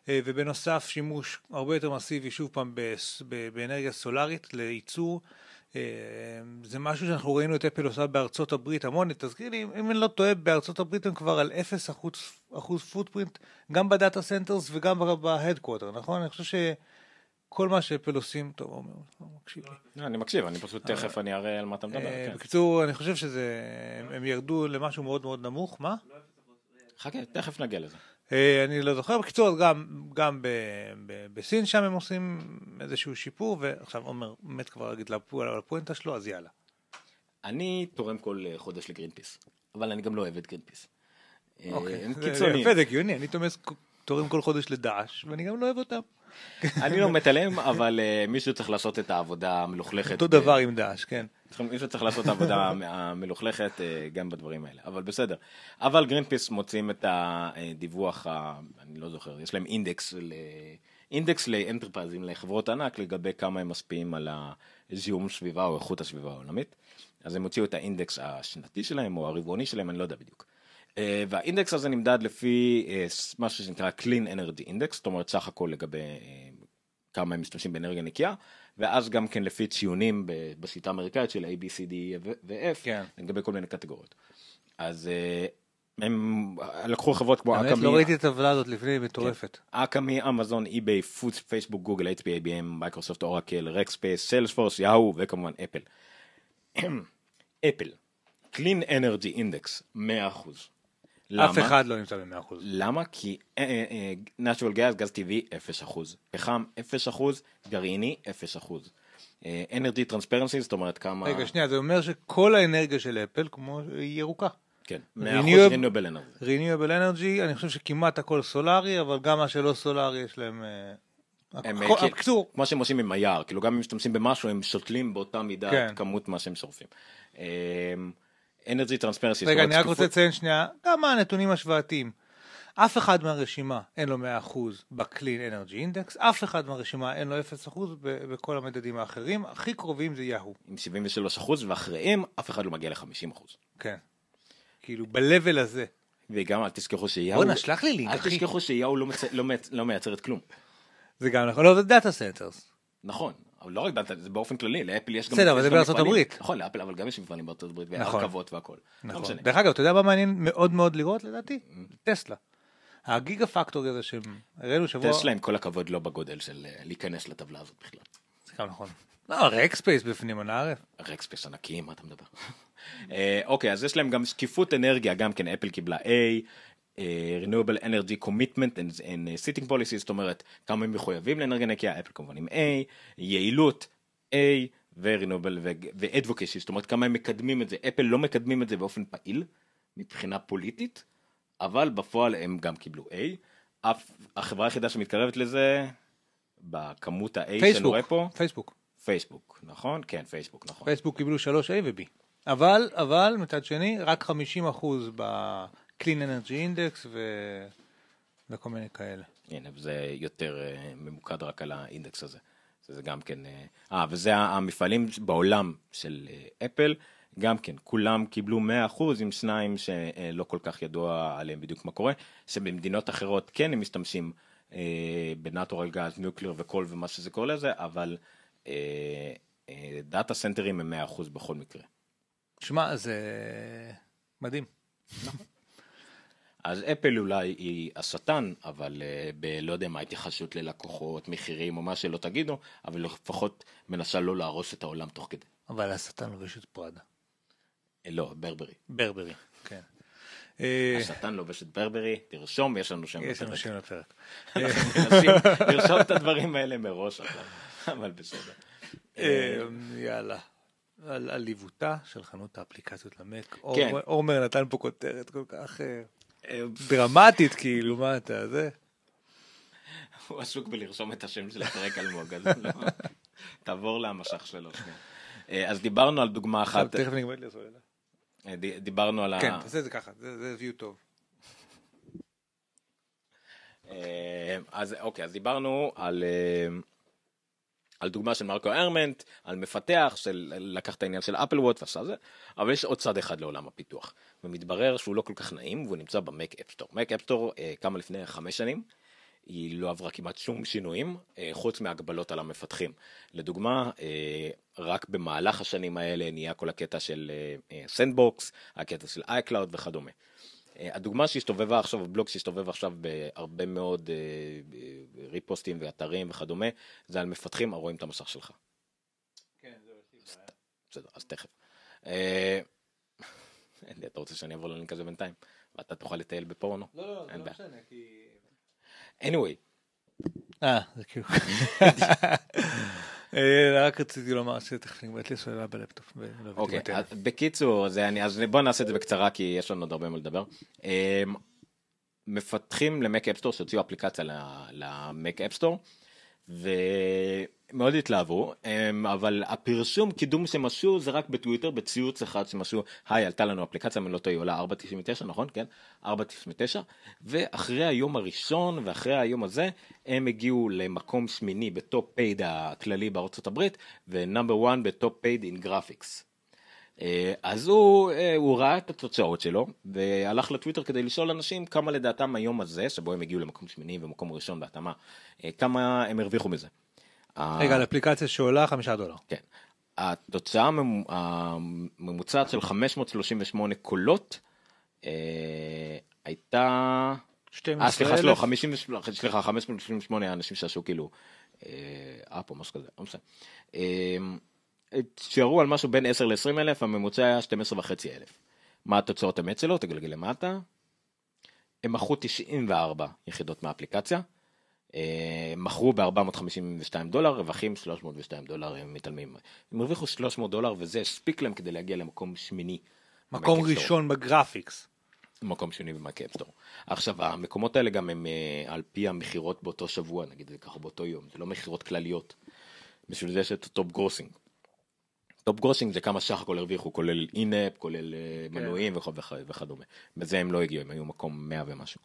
ובנוסף שימוש הרבה יותר מסיבי, שוב פעם, באנרגיה סולארית לייצור. אה, זה משהו שאנחנו ראינו את אפל עושה בארצות הברית המון, תזכיר לי, אם אני לא טועה, בארצות הברית הם כבר על 0 אחוז, אחוז footprint, גם ב data centers וגם ב headquarter, נכון? אני חושב שכל מה שאפל עושים, טוב, עומר, לא מקשיב לי. לא, אני מקשיב, אני פשוט תכף אני אראה על מה אתה מדבר. אה, כן. בקיצור, אני חושב שזה, הם ירדו למשהו מאוד מאוד נמוך, מה? חכה, תכף נגיע לזה. אה, אני לא זוכר, בקיצור גם, גם ב, ב, בסין שם הם עושים איזשהו שיפור ועכשיו עומר מת כבר להגיד על הפואנטה שלו אז יאללה. אני תורם כל חודש לגרינפיס אבל אני גם לא אוהב את גרינפיס. אה, אוקיי, זה יפה זה הגיוני אני תורם כל חודש לדאעש ואני גם לא אוהב אותם. אני לא מת עליהם אבל מישהו צריך לעשות את העבודה המלוכלכת. אותו דבר עם דאעש כן. מישהו צריך לעשות עבודה המלוכלכת אה, גם בדברים האלה, אבל בסדר. אבל גרינפיס מוצאים את הדיווח, אני לא זוכר, יש להם אינדקס, אינדקס ל enterprise-ים, לחברות ענק, לגבי כמה הם משפיעים על הזיהום סביבה או איכות הסביבה העולמית. אז הם הוציאו את האינדקס השנתי שלהם או הרבעוני שלהם, אני לא יודע בדיוק. אה, והאינדקס הזה נמדד לפי אה, משהו שנקרא Clean Energy Index, זאת אומרת סך הכל לגבי כמה הם משתמשים באנרגיה נקייה. ואז גם כן לפי ציונים בשיטה האמריקאית של A, B, C, D ו-F, כן. לגבי כל מיני קטגוריות. אז אה, הם לקחו חברות כמו אקמאי. לא ראיתי את הטבלה הזאת לפני, מטורפת. כן. אקמאי, אמזון, eBay, פייסבוק, גוגל, HP, IBM, מייקרוסופט, אורקל, רקספייס, סיילספורס, יאו וכמובן אפל. (clears throat) אפל, Clean Energy Index, 100%. למה? אף אחד לא נמצא ב-100%. למה? כי אה, אה, natural gas, גז טבעי, 0%. פחם, 0%, גרעיני, 0%. אנרגי טרנספרנסי, זאת אומרת כמה... רגע, שנייה, זה אומר שכל האנרגיה של אפל כמו ירוקה. כן, 100% renewable energy. renewable energy, אני חושב שכמעט הכל סולארי, אבל גם מה שלא סולארי יש להם... הם, בקיצור, כמו שהם עושים עם היער, כאילו גם אם משתמשים במשהו הם שותלים באותה מידה כן. כמות מה שהם שורפים. אנרגי טרנספרנסי. רגע, אני רק רוצה לציין שנייה, כמה הנתונים השוואתיים. אף אחד מהרשימה אין לו 100% ב-Clean Energy Index, אף אחד מהרשימה אין לו 0% בכל המדדים האחרים, הכי קרובים זה יהו. עם 73% ואחריהם אף אחד לא מגיע ל-50%. כן. כאילו ב-level הזה. וגם אל תזכחו שיהו... בוא'נה, שלח לי לינק, אחי. אל תשכחו שיהו לא, מצ... לא. לא מייצרת כלום. זה גם נכון, לא, זה data centers. נכון, אבל לא רק דאטה, זה באופן כללי, לאפל יש גם... בסדר, אבל זה בארצות הברית. נכון, לאפל, אבל גם יש מפעלים בארצות הברית, נכון. והרכבות והכל. לא נכון. דרך אגב, אתה יודע מה מעניין מאוד מאוד לראות לדעתי? טסלה. הגיגה פקטורי הזה שהם הראינו שבוע... טסלה עם כל הכבוד לא בגודל של אה, להיכנס לטבלה הזאת בכלל. זה גם נכון. לא, רקספייס בפנים, אני ערף. רקספייס ענקיים, מה אתה מדבר? (laughs) אה, אוקיי, אז יש להם גם שקיפות אנרגיה, גם כן אפל קיבלה A, renewable Energy Commitment and, and Sitting Policy, זאת אומרת כמה הם מחויבים לאנרגיה נקייה, אפל כמובן עם A, יעילות A ו-Renewable ו-Advocacy, זאת אומרת כמה הם מקדמים את זה, אפל לא מקדמים את זה באופן פעיל מבחינה פוליטית, אבל בפועל הם גם קיבלו A, אף החברה היחידה שמתקרבת לזה בכמות ה-A שאני רואה פה, פייסבוק, פייסבוק, נכון? כן, פייסבוק, נכון. פייסבוק קיבלו 3A ו-B. אבל, אבל מצד שני, רק 50% ב-Clean Energy Index ו... וכל מיני כאלה. הנה, וזה יותר אה, ממוקד רק על האינדקס הזה. זה גם כן, אה, אה, וזה המפעלים בעולם של אה, אפל, גם כן, כולם קיבלו 100% עם שניים שלא כל כך ידוע עליהם בדיוק מה קורה, שבמדינות אחרות כן הם משתמשים אה, בנטורל גז, ניוקלר וקול ומה שזה קורא לזה, אבל אה, אה, data center ים הם 100% בכל מקרה. שמע, זה מדהים. אז אפל אולי היא השטן, אבל uh, בלא יודע מה התייחסות ללקוחות, מחירים או מה שלא תגידו, אבל לפחות מנסה לא להרוס את העולם תוך כדי. אבל השטן לובש את פראדה. אה, לא, ברברי. ברברי, כן. אה, השטן לובש את ברברי, תרשום, יש לנו שם יש לנו. שם לפרק. לרשום (laughs) את הדברים האלה מראש אבל בסדר. אה, יאללה. על עליבותה של חנות האפליקציות למק. כן. עומר- נתן פה כותרת כל כך אה, אה, דרמטית, כאילו, מה אתה, זה? הוא עסוק בלרשום את השם של הפרק אלמוג, אז לא. תעבור למשך שלו. אה, אז דיברנו על דוגמה אחת, תכף נגמרת לי הסוללה. אה, דיברנו על ה... כן, תעשה את זה ככה, זה view טוב. אה, אז אוקיי, אז דיברנו על, על דוגמה של מרקו ארמנט, על מפתח שלקח את העניין של אפל ווטש ועשה זה, אבל יש עוד צד אחד לעולם הפיתוח, ומתברר שהוא לא כל כך נעים והוא נמצא במק App Store. מק App Store אה, קמה לפני חמש שנים, היא לא עברה כמעט שום שינויים, אה, חוץ מהגבלות על המפתחים. לדוגמה, אה, רק במהלך השנים האלה נהיה כל הקטע של sandbox, הקטע של iCloud וכדומה. אה, הדוגמה שהסתובבה עכשיו, הבלוג שהסתובב עכשיו בהרבה מאוד אה, אה, repost ים ואתרים וכדומה, זה על מפתחים הרואים את המסך שלך. בסדר, אז תכף. אה, (laughs) אין לי, אתה רוצה שאני אעבור ללינק הזה בינתיים? ואתה תוכל לטייל בפורנו? לא, לא, אין בעיה. משנה, כי... anyway, אה, זה כאילו... (laughs) (laughs) אה, רק רציתי לומר שתכף נגמרת לי הסוללה בלפטופ. אוקיי, בקיצור, אז בוא נעשה את זה בקצרה כי יש לנו עוד הרבה מה לדבר. אמ, מפתחים למק App Store שהוציאו אפליקציה למק App Store ומאוד התלהבו, אמ, אבל הפרסום קידום שהם עשו זה רק בטוויטר בציוץ אחד שהם עשו, היי עלתה לנו אפליקציה, אם אני לא טועה, עולה 4.99 נכון? כן? 4.99 ואחרי היום הראשון ואחרי היום הזה הם הגיעו למקום שמיני ב top paid הכללי בארצות הברית ו number 1 ב top paid in graphics. אה, אז הוא, אה, הוא ראה את התוצאות שלו והלך לטוויטר כדי לשאול אנשים כמה לדעתם היום הזה שבו הם הגיעו למקום שמיני ומקום ראשון בהתאמה אה, כמה הם הרוויחו מזה. רגע, על אפליקציה שעולה חמישה דולר. כן. התוצאה הממ- הממוצעת של 538 קולות הייתה... אה, 12,000. סליחה, לא, 50, סליחה, 538 אנשים שעשו כאילו, app או משהו כזה, לא משנה. שיערו על משהו בין 10 ל-20 אלף, הממוצע היה 12 וחצי אלף. מה התוצאות אמת שלו? תגלגל למטה. הם מכרו 94 יחידות מהאפליקציה. אה, מכרו ב-452 דולר, רווחים 302 דולר, הם מתעלמים. הם הרוויחו 300 דולר וזה הספיק להם כדי להגיע למקום שמיני. מקום. ראשון ב graphics. מקום שני במק App Store. עכשיו המקומות האלה גם הם אה, על פי המכירות באותו שבוע, נגיד זה ככה באותו יום, זה לא מכירות כלליות. בשביל זה יש את ה top grossing. top grossing זה כמה סך הכל הרוויחו, כולל in-app, כולל אה, מנויים וכ- וכ- וכדומה. בזה הם לא הגיעו, הם היו מקום 100 ומשהו.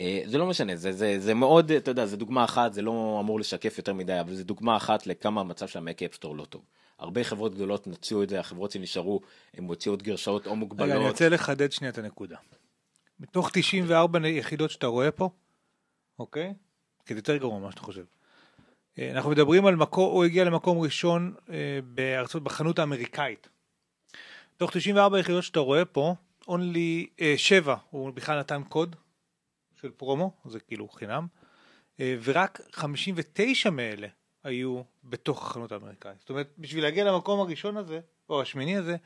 אה, זה לא משנה, זה, זה, זה מאוד, אתה יודע, זה דוגמה אחת, זה לא אמור לשקף יותר מדי, אבל זה דוגמה אחת לכמה המצב של המק App Store לא טוב. הרבה חברות גדולות נציעו את זה, החברות שנשארו, הם הוציאו את גרשאות או מוגבלות. רגע, אני רוצה לחדד שנייה את הנקודה. מתוך 94 יחידות שאתה רואה פה, אוקיי? כי זה יותר גרוע ממה שאתה חושב. אה, אנחנו מדברים על מקום, הוא הגיע למקום ראשון אה, בארצות, בחנות האמריקאית. תוך 94 יחידות שאתה רואה פה, only אה, 7, הוא בכלל נתן קוד של פרומו, זה כאילו חינם, ורק 59 מאלה היו בתוך החנות האמריקאית. זאת אומרת, בשביל להגיע למקום הראשון הזה, או השמיני הזה,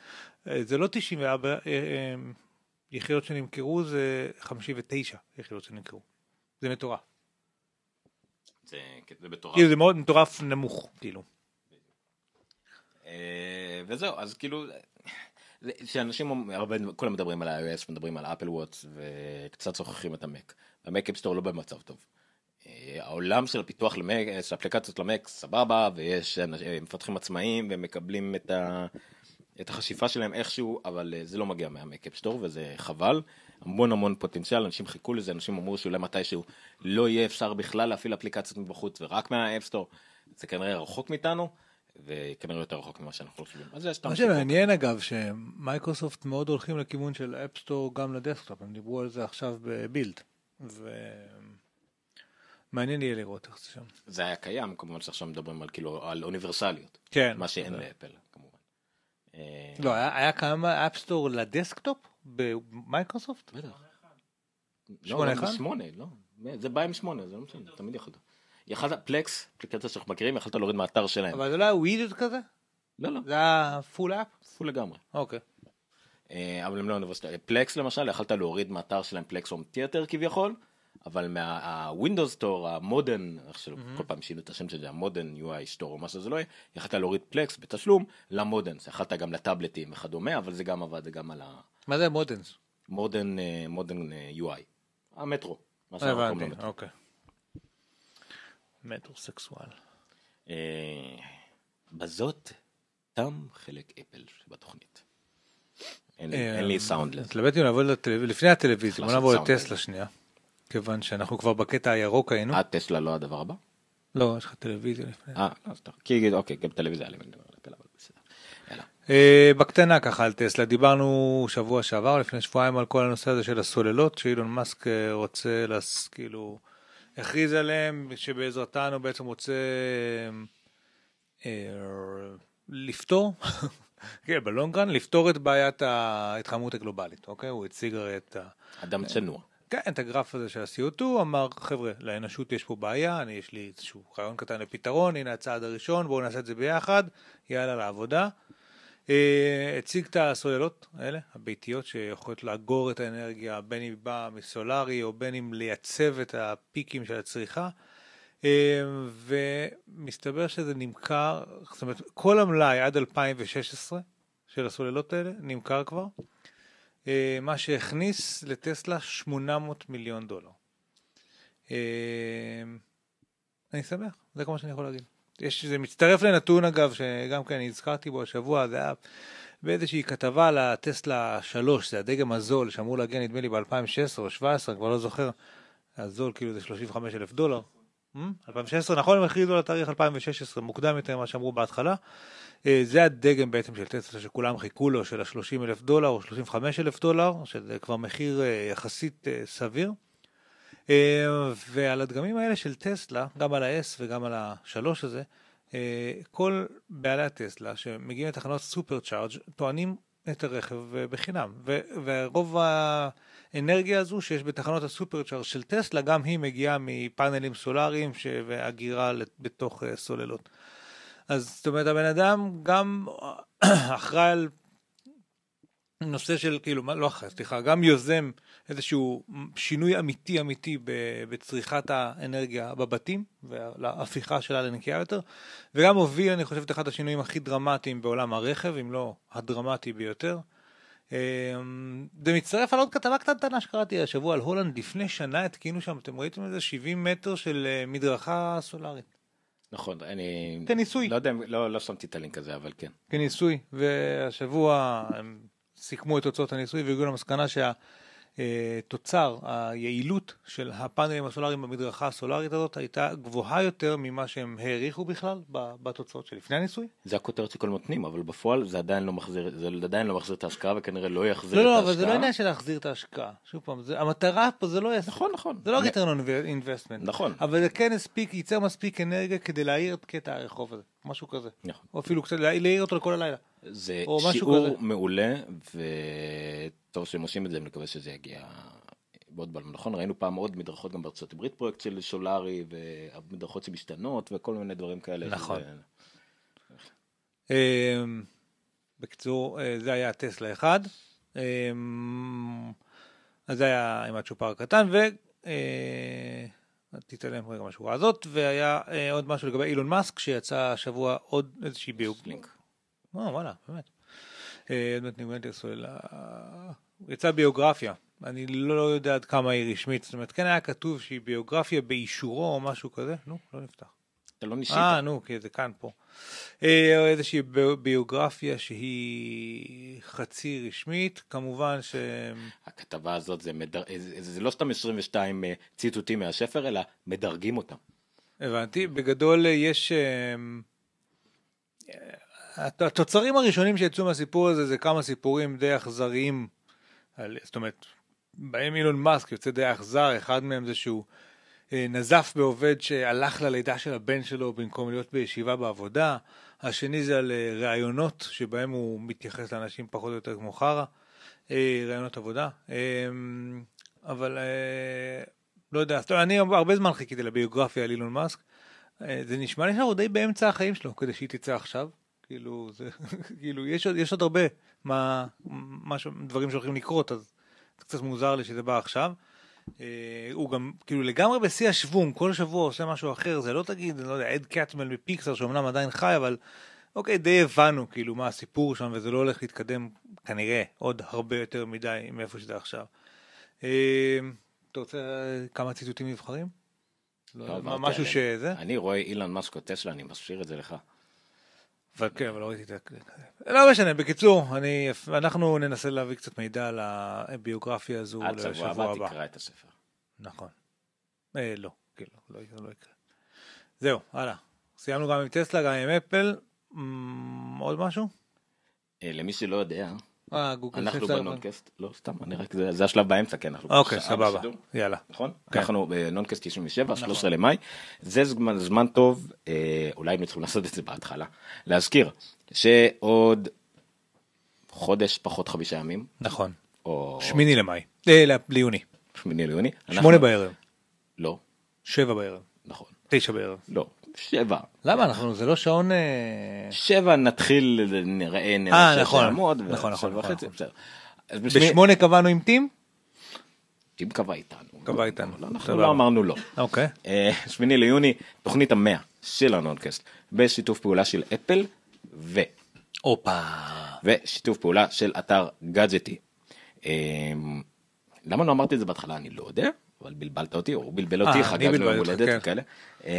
זה לא 94 אה, אה, יחידות שנמכרו, זה 59 יחידות שנמכרו. זה מטורף. זה, זה מטורף. כאילו זה מאוד מטורף נמוך, כאילו. אה, וזהו, אז כאילו, זה- שאנשים, אומ- הרבה, כולם מדברים על ה-iOS, מדברים על אפל וואטס, וקצת שוכחים את המק. המק אפסטור לא במצב טוב. אה, העולם של הפיתוח למק, של אפליקציות למק סבבה, ויש אה, מפתחים עצמאיים והם מקבלים את, ה, את החשיפה שלהם איכשהו, אבל אה, זה לא מגיע מהמק App Store וזה חבל. המון המון פוטנציאל, אנשים חיכו לזה, אנשים אמרו שאולי מתישהו לא יהיה אפשר בכלל להפעיל אפליקציות מבחוץ ורק מה App Store, זה כנראה רחוק מאיתנו, וכנראה יותר רחוק ממה שאנחנו חושבים. מה. שמעניין אגב, שמייקרוסופט מאוד הולכים לכיוון של App Store גם ל desktop, הם דיברו על זה עכשיו ב Build. ומעניין יהיה לראות איך זה שם. זה היה קיים, כמובן שעכשיו מדברים על כאילו, על אוניברסליות. כן. מה שאין זה- לאפל, כמובן. לא, היה היה כמה אפסטור לדסקטופ במייקרוסופט? בטח. שמונה לא, אחד? שמונה, לא. זה בא עם שמונה, זה לא משנה, תמיד יכולת. יכלת, פלקס, אפליקציה שאנחנו מכירים, יכלת להוריד מהאתר שלהם. אבל זה לא היה ווידד כזה? לא, לא, זה היה פול אפ? פול לגמרי. אוקיי. אה, אבל הם לא אוניברסיטה. פלקס למשל, יכלת להוריד מהאתר שלהם פלקס הום תיאטר כביכול, אבל מה Windows Store, ה modern, איך שלא, כל פעם שינו את השם של זה, ה modern UI store או מה שזה לא יהיה, יכלת להוריד פלקס בתשלום ל modern, יכלת גם לטאבלטים וכדומה, אבל זה גם עבד גם על מה זה? ה modern modern UI. המטרו. מה שאנחנו קוראים לו הבנתי. אוקיי. מטרוסקסואל. אה, בזאת תם חלק אפל שבתוכנית. אין לי- סאונד לזה. התלבטתי לטלוויזיה, לפני הטלוויזיה, בוא נעבור. לטסלה שנייה. כיוון שאנחנו כבר בקטע הירוק היינו. אה, טסלה לא הדבר הבא? לא, יש לך טלוויזיה לפני. אה, לא, אז טוב. כי אוקיי, גם טלוויזיה היה לי מדבר על אפל, אבל בסדר. יאללה. אה, בקטנה ככה על טסלה, דיברנו שבוע שעבר, לפני שבועיים, על כל הנושא הזה של הסוללות, שאילון מאסק אה, רוצה, לס, כאילו, הכריז עליהם, שבעזרתן הוא בעצם רוצה אה, לפתור, (laughs) כן, בלונגרן, לפתור את בעיית ההתחממות הגלובלית, אוקיי? הוא הציג הרי את ה... אדם צנוע. כן, את הגרף הזה של ה-CO2, אמר, חבר'ה, לאנושות יש פה בעיה, אני, יש לי איזשהו רעיון קטן לפתרון, הנה הצעד הראשון, בואו נעשה את זה ביחד, יאללה לעבודה. אה, הציג את הסוללות האלה, הביתיות, שיכולות לאגור את האנרגיה, בין אם באה מסולארי, או בין אם לייצב את הפיקים של הצריכה. אה, ומסתבר שזה נמכר, זאת אומרת, כל המלאי עד 2016 של הסוללות האלה נמכר כבר. אה, מה שהכניס לטסלה 800 מיליון דולר. אני שמח, זה כל מה שאני יכול להגיד. יש, זה מצטרף לנתון אגב, שגם כן הזכרתי בו השבוע, זה היה באיזושהי כתבה על הטסלה 3, זה הדגם הזול שאמור להגיע נדמה לי ב-2016 או 2017, כבר לא זוכר, הזול כאילו זה 35 אלף דולר. Hmm? 2016, נכון, הם הכריזו על התאריך 2016, מוקדם יותר ממה שאמרו בהתחלה. אה, זה הדגם בעצם של טסלה שכולם חיכו לו, של ה-30 אלף דולר או 35 אלף דולר, שזה כבר מחיר אה, יחסית אה, סביר. אה, ועל הדגמים האלה של טסלה, גם על ה-S וגם על ה-3 הזה, אה, כל בעלי הטסלה שמגיעים לתחנות סופר צ'ארג' טוענים את הרכב אה, בחינם. ו- ורוב האנרגיה הזו שיש בתחנות הסופר צ'ארג' של טסלה, גם היא מגיעה מפאנלים סולאריים ש- והגירה לת- בתוך סוללות. אז זאת אומרת, הבן אדם גם (clears throat) אחראי על נושא של, כאילו, מה, לא אחראי, סליחה, גם יוזם איזשהו שינוי אמיתי אמיתי בצריכת האנרגיה בבתים, וההפיכה שלה לנקייה יותר, וגם הוביל, אני חושב, את אחד השינויים הכי דרמטיים בעולם הרכב, אם לא הדרמטי ביותר. זה מצטרף על עוד כתבה קטנטנה שקראתי השבוע על הולנד, לפני שנה התקינו שם, אתם ראיתם איזה 70 מטר של אה, מדרכה סולארית. נכון, אני... כניסוי. לא יודע, לא לא שמתי את הלינק הזה, אבל כן. כניסוי, והשבוע הם סיכמו את תוצאות הניסוי והגיעו למסקנה שהתוצר, היעילות של הפאנלים הסולאריים במדרכה הסולארית הזאת הייתה גבוהה יותר ממה שהם העריכו בכלל בתוצאות שלפני הניסוי. זה הכותרת שכל נותנים, אבל בפועל זה עדיין לא מחזיר, זה עדיין לא מחזיר את ההשקעה וכנראה לא יחזיר לא, את לא, ההשקעה. אבל זה לא עניין של להחזיר את ההשקעה. שוב פעם, זה, המטרה פה זה לא יעשה. נכון, נכון. זה לא אני- return on investment. נכון. אבל זה כן הספיק, ייצר מספיק אנרגיה כדי להאיר את קטע הרחוב הזה. משהו כזה. נכון. או אפילו קצת לה- להאיר אותו לכל הלילה. זה שיעור. מעולה, וטוב שהם עושים את זה, אני מקווה שזה יגיע בעוד בלם. נכון, ראינו פעם עוד מדרכות גם בארצות הברית, פרויקט של סולארי, ומדרכות שמשתנות, וכל מיני דברים כאלה. נכון. שזה- אמ, בקיצור, אה, זה היה טסלה אחד. אמ, אז זה היה עם הצ'ופר הקטן, ו... אה, תתעלם רגע מהשורה הזאת, והיה אה, עוד משהו לגבי אילון מאסק, שיצא השבוע עוד איזושהי ביוג... לינק. אה, וואלה, באמת. אה, עוד מעט נגמרת הסוללה. יצאה ביוגרפיה אני לא יודע עד כמה היא רשמית, זאת אומרת, כן היה כתוב שהיא ביוגרפיה באישורו או משהו כזה, נו, לא נפתח. אתה לא ניסית. אה, נו, כי זה כאן פה. אה, איזושהי בי- ביוגרפיה שהיא חצי רשמית, כמובן ש... הכתבה הזאת זה, מדר... זה, זה לא סתם 22 אה, ציטוטים מהספר, אלא מדרגים אותם. הבנתי, בגדול אה, יש... הת- התוצרים הראשונים שיצאו מהסיפור הזה זה כמה סיפורים די אכזריים, על- זאת אומרת, בהם אילון מאסק יוצא די אכזר, אחד מהם זה שהוא אה, נזף בעובד שהלך ללידה של הבן שלו במקום להיות בישיבה בעבודה, השני זה על אה, ראיונות שבהם הוא מתייחס לאנשים פחות או יותר כמו חרא, אה, ראיונות עבודה, אה, אבל לא יודע, אומרת, אני הרבה זמן חיכיתי לביוגרפיה על אילון מאסק, זה נשמע לי שאנחנו די באמצע החיים שלו כדי שהיא תצא עכשיו. כאילו, זה, (laughs) כאילו יש, עוד, יש עוד הרבה מה, משהו, דברים שהולכים לקרות, אז זה קצת מוזר לי שזה בא עכשיו. אה, הוא גם כאילו לגמרי בשיא השוונג, כל שבוע עושה משהו אחר, זה לא תגיד, אני לא יודע, אד קטמל מפיקסר שאומנם עדיין חי, אבל אוקיי, די הבנו כאילו מה הסיפור שם, וזה לא הולך להתקדם כנראה עוד הרבה יותר מדי מאיפה שזה עכשיו. אה, אתה רוצה כמה ציטוטים נבחרים? לא, מה- משהו. שזה? אני רואה אילן מאסק או טסלה, אני משאיר את זה לך. אבל כן, אבל לא ראיתי את ה... לא משנה, בקיצור, אני, אנחנו ננסה להביא קצת מידע על הביוגרפיה הזו עד שבוע לשבוע הבא הבא. תקרא את הספר. נכון. אה, לא, כאילו, לא, לא יקרה. זהו, הלאה. סיימנו גם עם טסלה, גם עם אפל. עוד משהו? אה, למי שלא יודע, אנחנו חיפשה- בנונקאסט, לא סתם, אני רק, זה זה השלב באמצע, כן, אנחנו אוקיי, סבבה. יאללה. נכון? כן. אנחנו בנונקאסט 97, 13 למאי. זה זמן, טוב, אה, אולי היינו צריכים לעשות את זה בהתחלה. להזכיר שעוד חודש פחות חמישה ימים, נכון. או שמיני למאי. אה, ליוני. שמיני ליוני. אנחנו- שמונה בערב. לא, שבע בערב. נכון. תשע בערב. לא, שבע. למה אנחנו, זה לא שעון... אה, שבע נתחיל, נראה, אה, ננסה נכון. לעמוד, נכון, נכון, נכון, וחצי, נכון. בסדר. בשמונה קבענו עם טים? אם קבע איתנו. קבע איתנו. לא, אנחנו. לא אמרנו לא. אוקיי. אה, שמיני ליוני, תוכנית המאה של הנונקאסט, בשיתוף פעולה של אפל, ו... הופה. ושיתוף פעולה של אתר גאדג'טי. אה, למה לא אמרתי את זה בהתחלה אני לא יודע, אבל בלבלת אותי, או הוא בלבל אה, אותי, חגגנו בלבלתי יום הולדת כן. וכאלה. אה,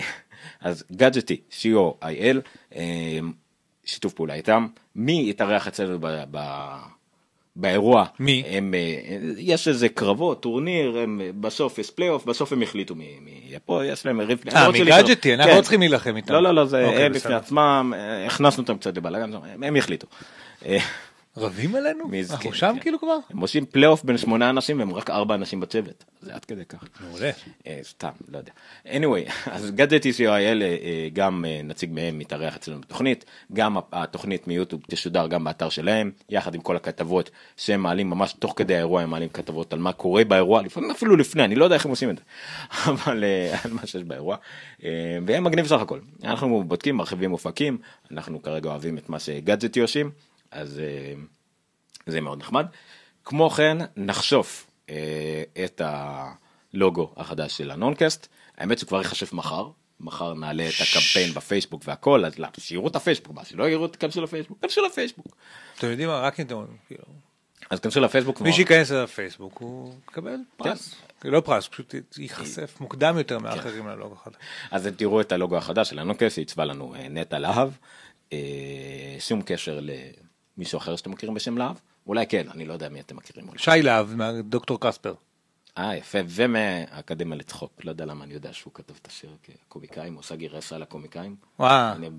אז גאדג'טי, co.il, אה, שיתוף פעולה איתם. מי יתארח אצלנו ב... ב... באירוע, מי? הם, אה, יש איזה קרבות, טורניר, הם, אה, בסוף יש פלייאוף, בסוף הם החליטו מי יהיה פה, יש להם ריב. לא אה, רוצה מגאדג'טי. אנחנו כן. לא צריכים להילחם איתם. לא, לא, לא, זה אוקיי, הם. בפני עצמם, אה, הכנסנו אותם קצת לבלאגן, הם הם יחליטו. רבים עלינו? אנחנו שם כן. כאילו כבר? הם עושים פלייאוף בין שמונה אנשים והם רק ארבע אנשים בצוות, זה עד כדי כך. מעולה. אה, סתם, לא יודע. anyway, (laughs) אז גאדג'טי co.il אה, גם אה, נציג מהם מתארח אצלנו בתוכנית, גם התוכנית מיוטיוב תשודר גם באתר שלהם, יחד עם כל הכתבות שהם מעלים ממש תוך כדי האירוע, הם מעלים כתבות על מה קורה באירוע, לפעמים אפילו לפני, אני לא יודע איך הם עושים את זה, (laughs) אבל על מה שיש באירוע, והם מגניב סך הכל. אנחנו בודקים, מרחיבים אופקים, אנחנו כרגע אוהבים את מה שגאדג'טי עושים, אז אה, זה מאוד נחמד. כמו כן, נחשוף אה, את הלוגו החדש של הנונקאסט. האמת שכבר ייחשף מחר. מחר נעלה את הקמפיין בפייסבוק והכל, אז למה? שיראו את הפייסבוק, מה, שלא יראו את כנסו לפייסבוק, כנסו לפייסבוק. אתם יודעים מה, רק אם אתם... כאילו, אז כנסו לפייסבוק. מי כבר- שייכנס לפייסבוק הוא יקבל פרס. כן. לא פרס, פשוט ייחשף מוקדם יותר מאחרים ללוגו החדש. אז אתם תראו את הלוגו החדש של הנונקאסט, עיצבה לנו אה, נטע להב. שום קשר למישהו אחר שאתם מכירים בשם להב. אולי כן, אני לא יודע מי אתם מכירים. שי להב, דוקטור קספר. אה יפה ומהאקדמיה לצחוק לא יודע למה אני יודע שהוא כתב את השיר כקומיקאים עושה גרסה לקומיקאים. וואו, אני.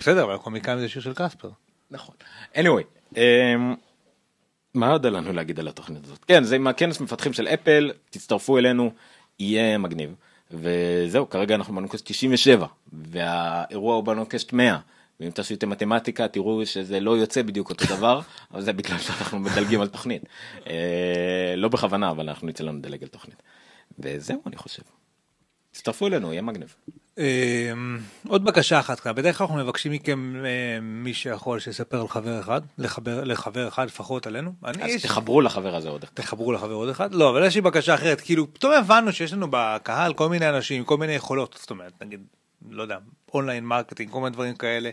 בסדר, אבל הקומיקאים זה שיר של קספר. נכון. anyway. אמ, מה עוד לנו להגיד על התוכנית הזאת? כן זה עם הכנס מפתחים של אפל תצטרפו אלינו יהיה מגניב וזהו כרגע אנחנו בנוקסט 97 והאירוע הוא בנוקסט 100. ואם תעשיתם מתמטיקה תראו שזה לא יוצא בדיוק אותו דבר (laughs) אבל זה בגלל שאנחנו מדלגים על תוכנית אה, לא בכוונה אבל אנחנו נצא לנו לדלג על תוכנית וזהו אני חושב. תצטרפו אלינו יהיה מגניב. אמ, עוד בקשה אחת בדרך כלל אנחנו מבקשים מכם אה, מי שיכול שיספר על חבר אחד, לחבר, לחבר אחד לפחות עלינו. אז יש- תחברו לחבר הזה עוד. תחברו לחבר עוד אחד, לא, אבל יש לי בקשה אחרת, כאילו פתאום הבנו שיש לנו בקהל כל מיני אנשים כל מיני יכולות, זאת אומרת, נגיד לא יודע, online marketing, כל מיני דברים כאלה.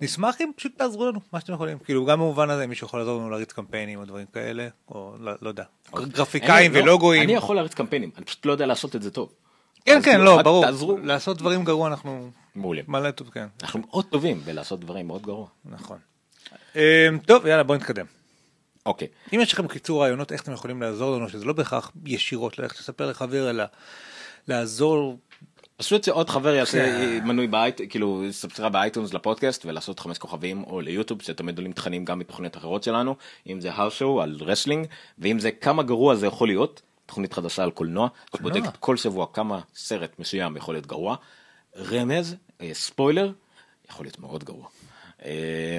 נשמח אם פשוט תעזרו לנו, מה שאתם יכולים. כאילו, גם במובן הזה, מישהו יכול לעזור לנו להריץ קמפיינים או דברים כאלה, או לא, לא יודע, גרפיקאים אני- לא, ולוגויים. אני יכול להריץ קמפיינים, אני פשוט לא יודע לעשות את זה טוב. כן, כן, כאילו, לא, ברור. תעזרו. לעשות דברים גרוע אנחנו מעולים. מלא טוב, כן, אנחנו מאוד טובים בלעשות דברים מאוד גרוע. נכון. אמ, טוב, יאללה, בוא נתקדם. אוקיי. אם יש לכם קיצור רעיונות איך אתם יכולים לעזור לנו, שזה לא בהכרח ישירות ללכת לספר לחבר, אלא לעזור, פשוט שעוד חבר יעשה כן. מנוי באייט, כאילו subscribe ב iTunes לפודקאסט ולעשות חמש כוכבים או ל YouTube שתמיד עולים תכנים גם מתוכניות אחרות שלנו אם זה show על wrestling ואם זה כמה גרוע זה יכול להיות תוכנית חדשה על קולנוע שבודקת כל שבוע כמה סרט מסוים יכול להיות גרוע. רמז אה, ספוילר יכול להיות מאוד גרוע. אה,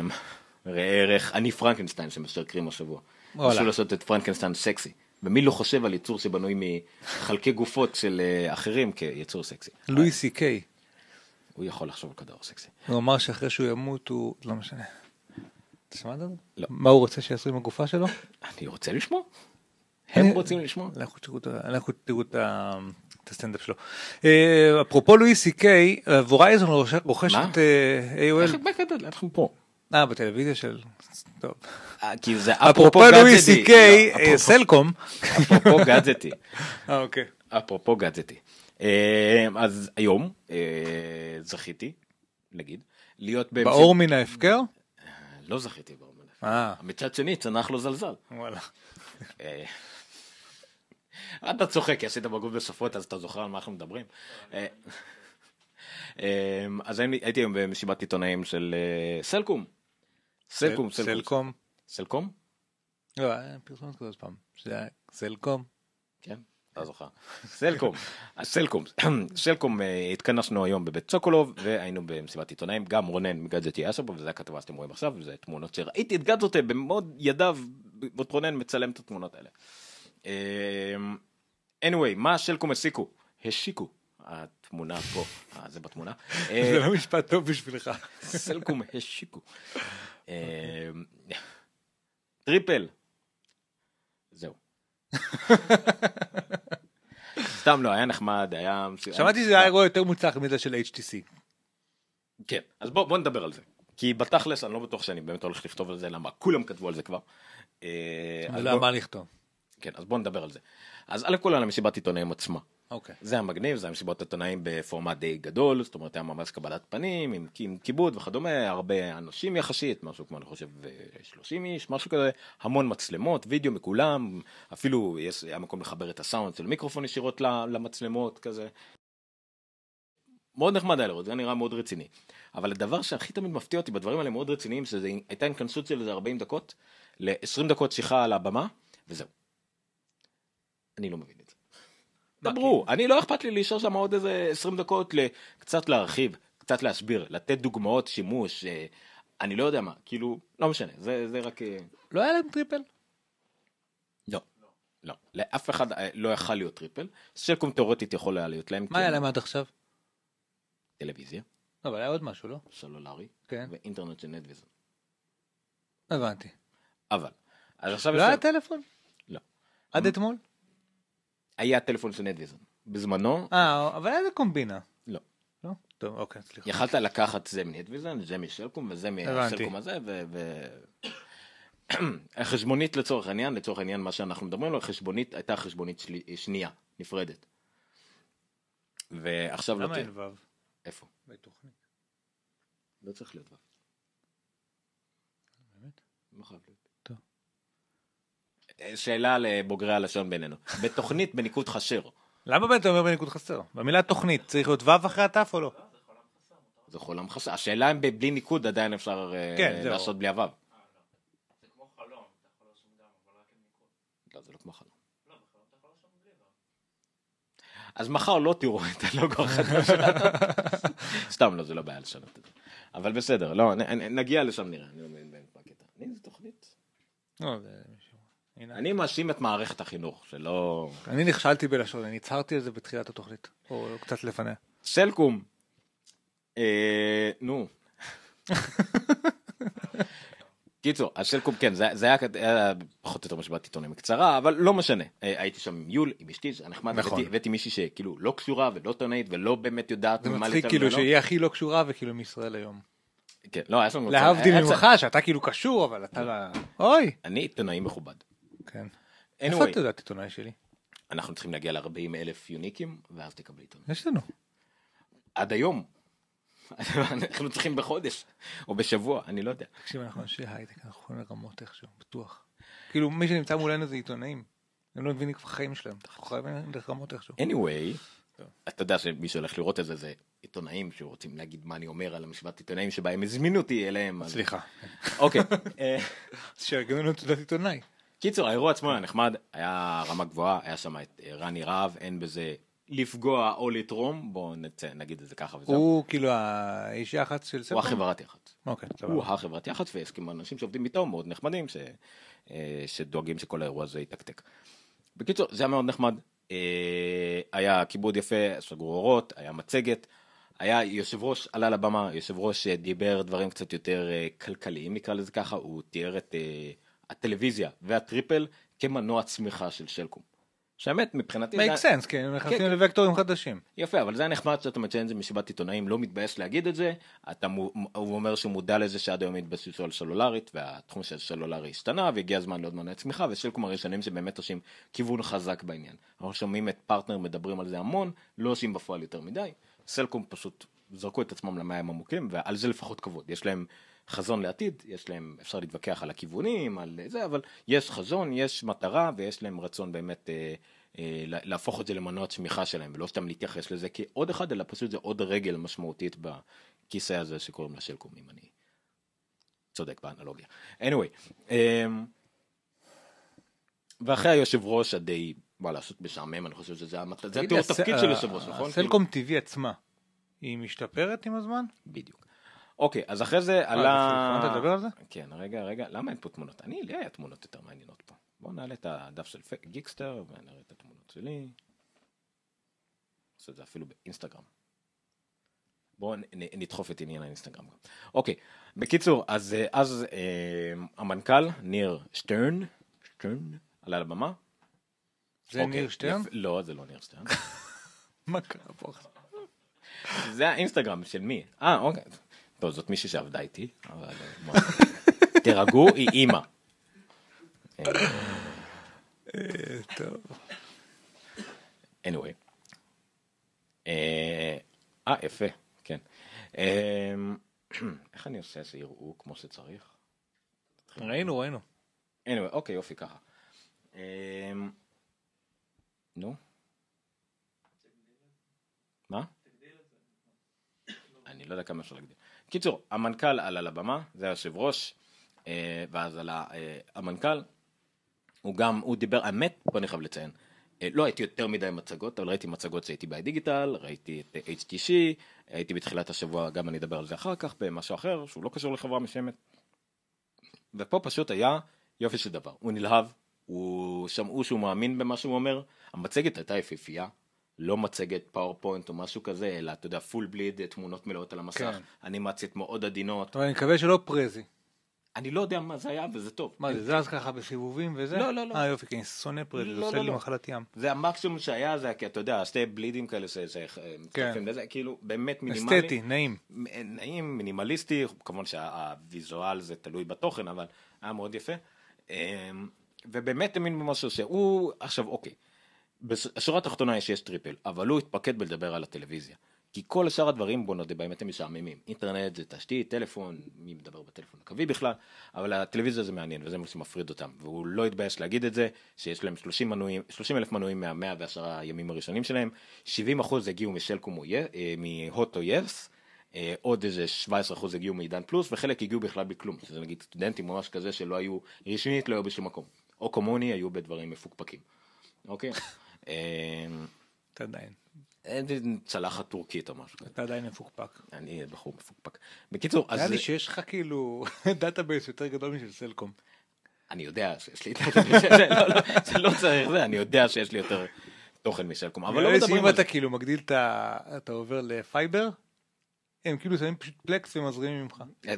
ראה ערך אני פרנקנשטיין שמבקרים השבוע. ניסו לעשות את פרנקנשטיין סקסי. ומי לא חושב על יצור שבנוי מחלקי גופות של אה, אחרים כיצור סקסי. לואי סי קיי. הוא יכול לחשוב על כדור סקסי. הוא אמר שאחרי שהוא ימות הוא, לא משנה. אתה שמעת על זה? לא. מה הוא רוצה שיעשו עם הגופה שלו? אני רוצה לשמוע. הם רוצים לשמוע. לכו תראו את ה- את הסטנדאפ שלו. אה, אפרופו לואי סי קיי, וורייזון רוכשת? אה, AOL. אנחנו פה. אה, בטלוויזיה של... טוב. אה, כי זה (laughs) אפרופו גאדג'טי. לואי סי קיי, לא, אה, אפרופו- סלקום. אפרופו גאדג'טי. (laughs) אה, אוקיי. אפרופו גאדג'טי. אה, אז היום זכיתי, נגיד, להיות באור מן ההפקר? לא זכיתי באור מן ההפקר. מצד שני צנח לו זלזל. וואלה. אתה צוחק עשית בגוף בשפות אז אתה זוכר על מה אנחנו מדברים. אז הייתי היום במסיבת עיתונאים של סלקום. סלקום, סלקום. סלקום. לא, היה פרסומת כזאת פעם. שזה היה סלקום. כן, אתה זוכר. סלקום, (laughs) סלקום, (clears throat) סלקום אה, התכנסנו היום בבית סוקולוב והיינו במסיבת עיתונאים, גם רונן מגדג'טי היה שם וזה הכתבה שאתם רואים עכשיו, וזה תמונות שראיתי את גדג'טי במאוד ידיו, עוד רונן מצלם את התמונות האלה. אה, anyway, מה סלקום הסיקו? השיקו. התמונה פה, אה, זה בתמונה. אה, (laughs) זה לא משפט טוב בשבילך. (laughs) סלקום השיקו. אה, triple. זהו. סתם לא, היה נחמד, היה... שמעתי שזה היה אירוע יותר מוצלח מזה של HTC. כן, אז בוא, בוא נדבר על זה. כי בתכלס אני לא בטוח שאני באמת הולך לכתוב על זה, למה כולם כתבו על זה כבר. אה, אז ולא בוא- מה לכתוב. כן, אז בוא נדבר על זה. אז א' כל על המסיבת עיתונאים עצמה. אוקיי. זה היה מגניב, זה היה מסיבות עיתונאים בפורמט די גדול, זאת אומרת היה ממש קבלת פנים, עם, עם כיבוד וכדומה, הרבה אנשים יחסית, משהו כמו אני חושב אה, 30 איש, משהו כזה, המון מצלמות, וידאו מכולם, אפילו יש, היה מקום לחבר את הסאונד של מיקרופון ישירות למצלמות כזה. מאוד נחמד היה לראות, זה היה נראה מאוד רציני. אבל הדבר שהכי תמיד מפתיע אותי בדברים האלה מאוד רציניים, שזה הייתה התכנסות של איזה 40 דקות, ל-20 דקות שיחה על הבמה, וזהו. אני לא מבין את זה. דברו, אני לא אכפת לי להישאר שם עוד איזה 20 דקות לקצת להרחיב, קצת להסביר, לתת דוגמאות שימוש, אה, אני לא יודע מה, כאילו, לא משנה, זה, זה רק... אה, לא היה להם triple? לא, לא, לאף אחד אה, לא יכל להיות triple, סלקום תאורטית יכול היה להיות להם, מה היה להם עד עכשיו? טלוויזיה, לא, אבל היה עוד משהו, לא? סלולרי, כן. ואינטרנט של נטוויזן, הבנתי. אבל, אז עכשיו לא היה טלפון? לא. עד אתמול? היה טלפון של נטוויזן, בזמנו, אה, אבל היה איזה קומבינה. לא. לא? טוב, אוקיי, סליחה. יכלת לקחת זה מנטוויזן, זה משלקום וזה. מהסלקום הזה, ו... ו... (coughs) החשבונית לצורך העניין, לצורך העניין מה שאנחנו מדברים לו, החשבונית הייתה חשבונית שלי, שנייה, נפרדת. ועכשיו לא למה. אין וו? איפה? בתוכנית. לא צריך להיות וו. באמת? לא חייב להיות. אה, שאלה לבוגרי הלשון בינינו. בתוכנית בניקוד חשר, למה באמת אתה אומר בניקוד חסר? במילה תוכנית צריך להיות וו אחרי התף או לא? זה חולם חסר. השאלה אם בלי ניקוד עדיין אפשר אה, כן. לעשות בלי הוו. עם ניקוד. לא, זה לא. לא. אז מחר לא תראו את הלוגו החדש שלנו. (laughs) סתם לא, זה לא בעיה לשנות את זה. אבל בסדר, לא, נגיע לשם נראה. אני לא מבין הקטע. אני זה תוכנית. לא, זה מישהו. הנה. אני מאשים את מערכת החינוך, שלא... אני נכשלתי בלשון, אני הצהרתי על זה בתחילת התוכנית. או קצת לפניה. קיצור, אז סלקום כן, זה, זה היה, היה פחות או יותר מסיבת עיתונאים קצרה, אבל לא משנה. אה, הייתי שם עם יול, עם אשתי, זה היה נחמד, נכון. הבאתי- הבאתי מישהי שכאילו לא קשורה ולא עיתונאית ולא באמת יודעת זה ממה מצחיק להתעלם כאילו ממנו. שהיא הכי לא קשורה וכאילו מישראל היום. כן, לא, היה לנו... להבדיל ממך שאתה כאילו קשור אבל אתה לא... אוי. אני עיתונאי מכובד. כן. איפה את יודעת עיתונאי שלי? אנחנו צריכים להגיע ל-40 אלף יוניקים, ואז תקבלי עיתונאי. יש לנו. עד היום. (laughs) אנחנו צריכים בחודש, או בשבוע, אני לא יודע. תקשיב אנחנו אנשי הייטק אנחנו יכולים לרמות איכשהו בטוח. כאילו מי שנמצא מולנו זה עיתונאים. הם לא מבינים כבר חיים שלהם. אנחנו חייבים לרמות איכשהו. anyway, אתה יודע שמי שהולך לראות את זה זה עיתונאים שרוצים להגיד מה אני אומר על המסיבת עיתונאים שבה הם הזמינו אותי אליהם. סליחה. אוקיי. (laughs) אז שיגנו לנו תעודת עיתונאי. קיצור האירוע עצמו היה נחמד היה רמה גבוהה היה שם את אה, רני רהב אין בזה לפגוע או לתרום בוא נצא נגיד את זה ככה וזהו. הוא כאילו האיש יח"צ של הוא סלקום? החברת יח"צ. אוקיי, הוא סבבה. החברת יח"צ ויש כמה אנשים שעובדים איתו מאוד נחמדים ש... אה, שדואגים שכל האירוע הזה יתקתק. בקיצור זה היה מאוד נחמד אה, היה כיבוד יפה סגרו אורות היה מצגת. היה יושב ראש עלה לבמה יושב ראש דיבר דברים קצת יותר כלכליים נקרא לזה ככה הוא תיאר את הטלוויזיה והטריפל כמנוע צמיחה של שלקום. שהאמת מבחינתי מייק סנס כן הם נכנסים כן. לוקטורים חדשים. יפה אבל זה היה נחמד שאתה מציין את זה מסיבת עיתונאים לא מתבייש להגיד את זה אתה מו- הוא אומר שהוא מודע לזה שעד היום התבססו על סלולרית והתחום של סלולרי השתנה והגיע הזמן לעוד מנועי צמיחה ושלקום הראשונים שבאמת עושים כיוון חזק בעניין. אנחנו שומעים את פרטנר מדברים על זה המון לא עושים בפועל יותר מדי סלקום פשוט זרקו את עצמם למים עמוקים ועל זה לפחות כבוד יש להם חזון לעתיד יש להם אפשר להתווכח על הכיוונים על זה אבל יש חזון יש מטרה ויש להם רצון באמת אה, אה, לה- להפוך את זה למנוע צמיחה שלהם ולא סתם להתייחס לזה כעוד אחד אלא פשוט זה עוד רגל משמעותית בכיסא הזה שקוראים לה שלקום אם אני צודק באנלוגיה. anyway, אמ, ואחרי היושב ראש הדי מה לעשות משעמם אני חושב שזה המת- זה תגיד התיאור לי, הס- תפקיד של ה- יושב ראש נכון? הסלקום TV עצמה. היא משתפרת עם הזמן? בדיוק. אוקיי אז אחרי זה אתה עלה התכוונת לדבר על זה? כן רגע רגע למה אין פה תמונות אני לי היה תמונות יותר מעניינות פה בוא נעלה את הדף של גיקסטר ונראה את התמונות שלי. נעשה את זה אפילו באינסטגרם. בואו נדחוף את עניין האינסטגרם גם. אוקיי בקיצור אז אז אה, המנכ"ל ניר שטרן שטרן עלה לבמה. זה אוקיי, ניר שטרן? יפ- לא זה לא ניר שטרן. (laughs) מה קרה פה? זה האינסטגרם של מי? אה, אוקיי. טוב, זאת מישהי שעבדה איתי, אבל... אה. תירגעו, היא אימא. טוב. anyway. אה, אה, יפה, כן. אה, איך אני עושה שיראו כמו שצריך? ראינו ראינו. anyway, אוקיי, יופי, ככה. אה, נו? מה? אני לא יודע כמה אפשר להגדיל. קיצור, המנכ"ל עלה לבמה, זה היושב ראש, אה, ואז עלה אה, המנכ"ל, הוא גם, הוא דיבר, האמת, פה אני חייב לציין, אה, לא הייתי יותר מדי מצגות, אבל ראיתי מצגות שהייתי ב-Digital, ראיתי את HTC, הייתי בתחילת השבוע, גם אני אדבר על זה אחר כך, במשהו אחר, שהוא לא קשור לחברה מסוימת. ופה פשוט היה יופי של דבר, הוא נלהב, הוא שמעו שהוא מאמין במה שהוא אומר, המצגת הייתה יפהפייה, לא מצגת PowerPoint או משהו כזה, אלא אתה יודע, full bleed, תמונות מלאות על המסך, כן. אנימציות מאוד עדינות, אבל אני מקווה שלא Prezi. אני לא יודע מה זה היה וזה טוב. מה זה זז ככה בסיבובים וזה? לא, לא, לא. אה יופי, כי אני שונא Prezi, זה לא, עושה לא, לי לא. מחלת ים. זה המקסימום שהיה זה כי אתה יודע שתי בלידים כאלה שמצטרפים לזה כאילו באמת מינימלי. אסתטי, נעים. נעים מינימליסטי כמובן שהוויזואל זה תלוי בתוכן אבל היה מאוד יפה. אמ, ובאמת האמין במה שהוא עכשיו אוקיי. בשורה התחתונה יש שיש triple אבל הוא התמקד בלדבר על הטלוויזיה. כי כל שאר הדברים בוא נודה באמת הם משעממים אינטרנט זה תשתית טלפון מי מדבר בטלפון הקווי בכלל אבל הטלוויזיה זה מעניין וזה מה שמפריד אותם והוא לא התבייש להגיד את זה שיש להם 30 מנויים 30 אלף מנויים מהמאה ועשרה הימים הראשונים שלהם 70 אחוז הגיעו משלקום יה- אה, מהוט יס אה, עוד איזה 17 אחוז הגיעו מעידן פלוס וחלק הגיעו בכלל בכלום שזה נגיד סטודנטים ממש כזה שלא היו רשמית לא היו בשום מקום או כמוני היו בדברים מפוקפקים. אוקיי. (laughs) אה, אתה עדיין. צלחת טורקית או משהו כזה. אתה עדיין מפוקפק. אני בחור מפוקפק. בקיצור, אז נראה לי שיש לך כאילו (laughs) database יותר גדול משל סלקום. אני יודע שיש לי, (laughs) זה לא- לא- זה לא צריך זה, אני יודע שיש לי יותר תוכן משלקום, אבל לא מדברים על אתה זה. כאילו מגדיל את ה... אתה עובר ל fiber, הם כאילו שמים פשוט Plex ומזרימים ממך. אה,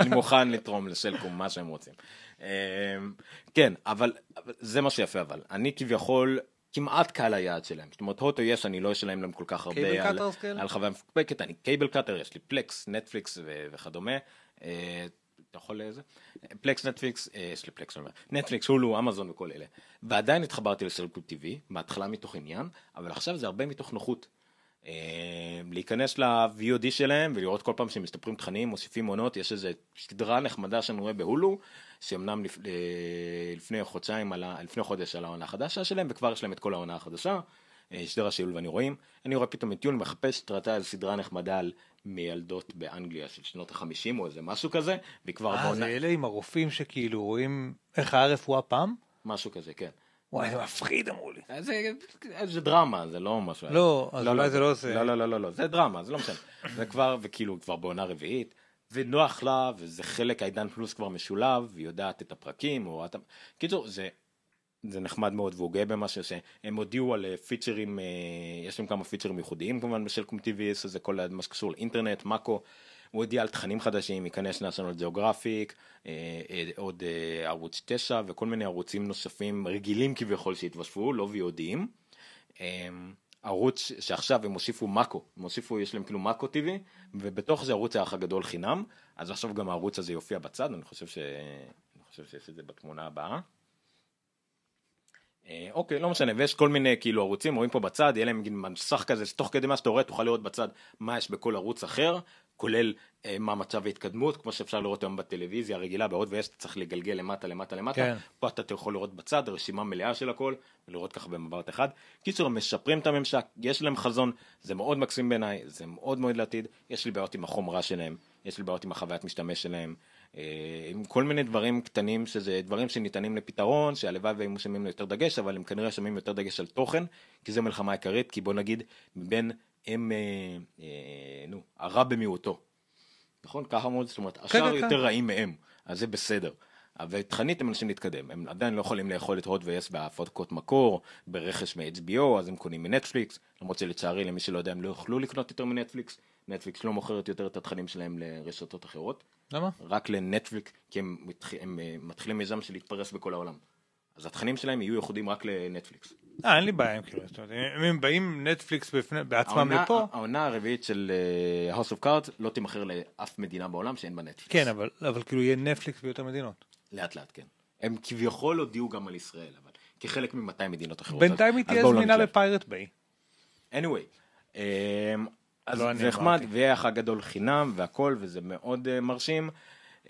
אני מוכן לתרום לסלקום מה שהם רוצים. אה, כן, אבל זה מה שיפה אבל, אני כביכול כמעט קהל היעד שלהם. זאת אומרת, HOT ו yes, אני לא אשלם להם כל כך הרבה cable על- cutters כאלה? על חוויה מפוקפקת, אני cable cutter, יש לי Plex, Netflix ו- וכדומה. אה, אתה יכול לזה? Plex, Netflix, יש לי Plex, Netflix, Hulu, Amazon וכל אלה. ועדיין התחברתי לסלקום TV, בהתחלה מתוך עניין, אבל עכשיו זה הרבה מתוך נוחות. אה, להיכנס ל-VOD שלהם ולראות כל פעם שהם מסתפרים תכנים, מוסיפים עונות, יש איזה סדרה נחמדה שאני רואה בהולו, שאומנם לפ... אה, לפני חודשיים, על ה... לפני חודש על העונה החדשה שלהם, וכבר יש להם את כל העונה החדשה, אה, סדרה שיול ואני רואים, אני רואה פתאום את יול מחפש תרתה על סדרה נחמדה על מיילדות באנגליה של שנות החמישים או איזה משהו כזה, והיא כבר אה, בעונה, זה אלה עם הרופאים שכאילו רואים איך היה רפואה פעם? משהו כזה, כן. וואי, זה מפחיד אמרו לי. אה, זה, זה דרמה, זה לא משהו. לא, אז אולי זה לא זה. לא, לא, לא, לא, לא, זה דרמה, זה לא משנה. זה כבר, וכאילו, כבר בעונה רביעית, ונוח לה, וזה חלק, העידן פלוס כבר משולב, והיא יודעת את הפרקים, או את... קיצור, זה... זה נחמד מאוד והוא גאה במה שהם הודיעו על אה, פיצ'רים, אה, יש להם כמה פיצ'רים ייחודיים כמובן בשלקום TV, זה כל מה שקשור לאינטרנט, מאקו, הוא הודיע על תכנים חדשים, ייכנס national geographic, אה, עוד ערוץ 9 וכל מיני ערוצים נוספים רגילים כביכול שהתווספו, לא VODים. ערוץ שעכשיו הם הוסיפו מאקו, הם הוסיפו, יש להם כאילו מאקו TV, ובתוך זה ערוץ האח הגדול חינם, אז עכשיו גם הערוץ הזה יופיע בצד, אני חושב, ש... אני חושב שיש את זה בתמונה הבאה. אה, אוקיי, לא משנה, ויש כל מיני כאילו ערוצים, רואים פה בצד, יהיה להם מסך כזה, שתוך כדי מה שאתה רואה, תוכל לראות בצד מה יש בכל ערוץ אחר, כולל אה, מה מצב ההתקדמות, כמו שאפשר לראות היום בטלוויזיה הרגילה, בעוד ויש, צריך לגלגל למטה, למטה, למטה, כן. פה אתה יכול לראות בצד רשימה מלאה של הכל, ולראות ככה במבט אחד. קיצור, משפרים את הממשק, יש להם חזון, זה מאוד מקסים בעיניי, זה מאוד מאוד לעתיד, יש לי בעיות עם החומרה שלהם, יש לי בעיות עם החוויית משתמש שלהם, עם כל מיני דברים קטנים שזה דברים שניתנים לפתרון שהלוואי והם שמים יותר דגש אבל הם כנראה שמים יותר דגש על תוכן כי זה מלחמה עיקרית כי בוא נגיד מבין הם אה, אה, נו הרע במיעוטו. נכון ככה מאוד זאת אומרת השאר כן, כן. יותר רעים מהם אז זה בסדר. אבל תכנית הם מנסים להתקדם הם עדיין לא יכולים לאכול את הוט ויס בהפקות מקור ברכש מ-HBO אז הם קונים מנטפליקס למרות שלצערי למי שלא יודע הם לא יוכלו לקנות יותר מנטפליקס נטפליקס לא מוכרת יותר את התכנים שלהם לרשתות אחרות. למה? רק לנטפליקס, כי הם, מתח... הם אה, מתחילים מיזם של להתפרס בכל העולם. אז התכנים שלהם יהיו ייחודים רק לנטפליקס. אה, אין לי בעיה עם כאילו, אם הם באים נטפליקס בפני- בעצמם העונה, לפה, העונה הרביעית של אה, House of Cards לא תימכר לאף מדינה בעולם שאין בה נטפליקס. כן, אבל אבל כאילו יהיה נטפליקס ביותר מדינות. לאט לאט, כן. הם כביכול הודיעו גם על ישראל, אבל כחלק מ-200 מדינות אחרות. בינתיים היא תהיה זמינה. בפיירט ביי. anyway, אמ, אז לא זה נחמד. ויהיה החג גדול חינם והכל, וזה מאוד אה, מרשים.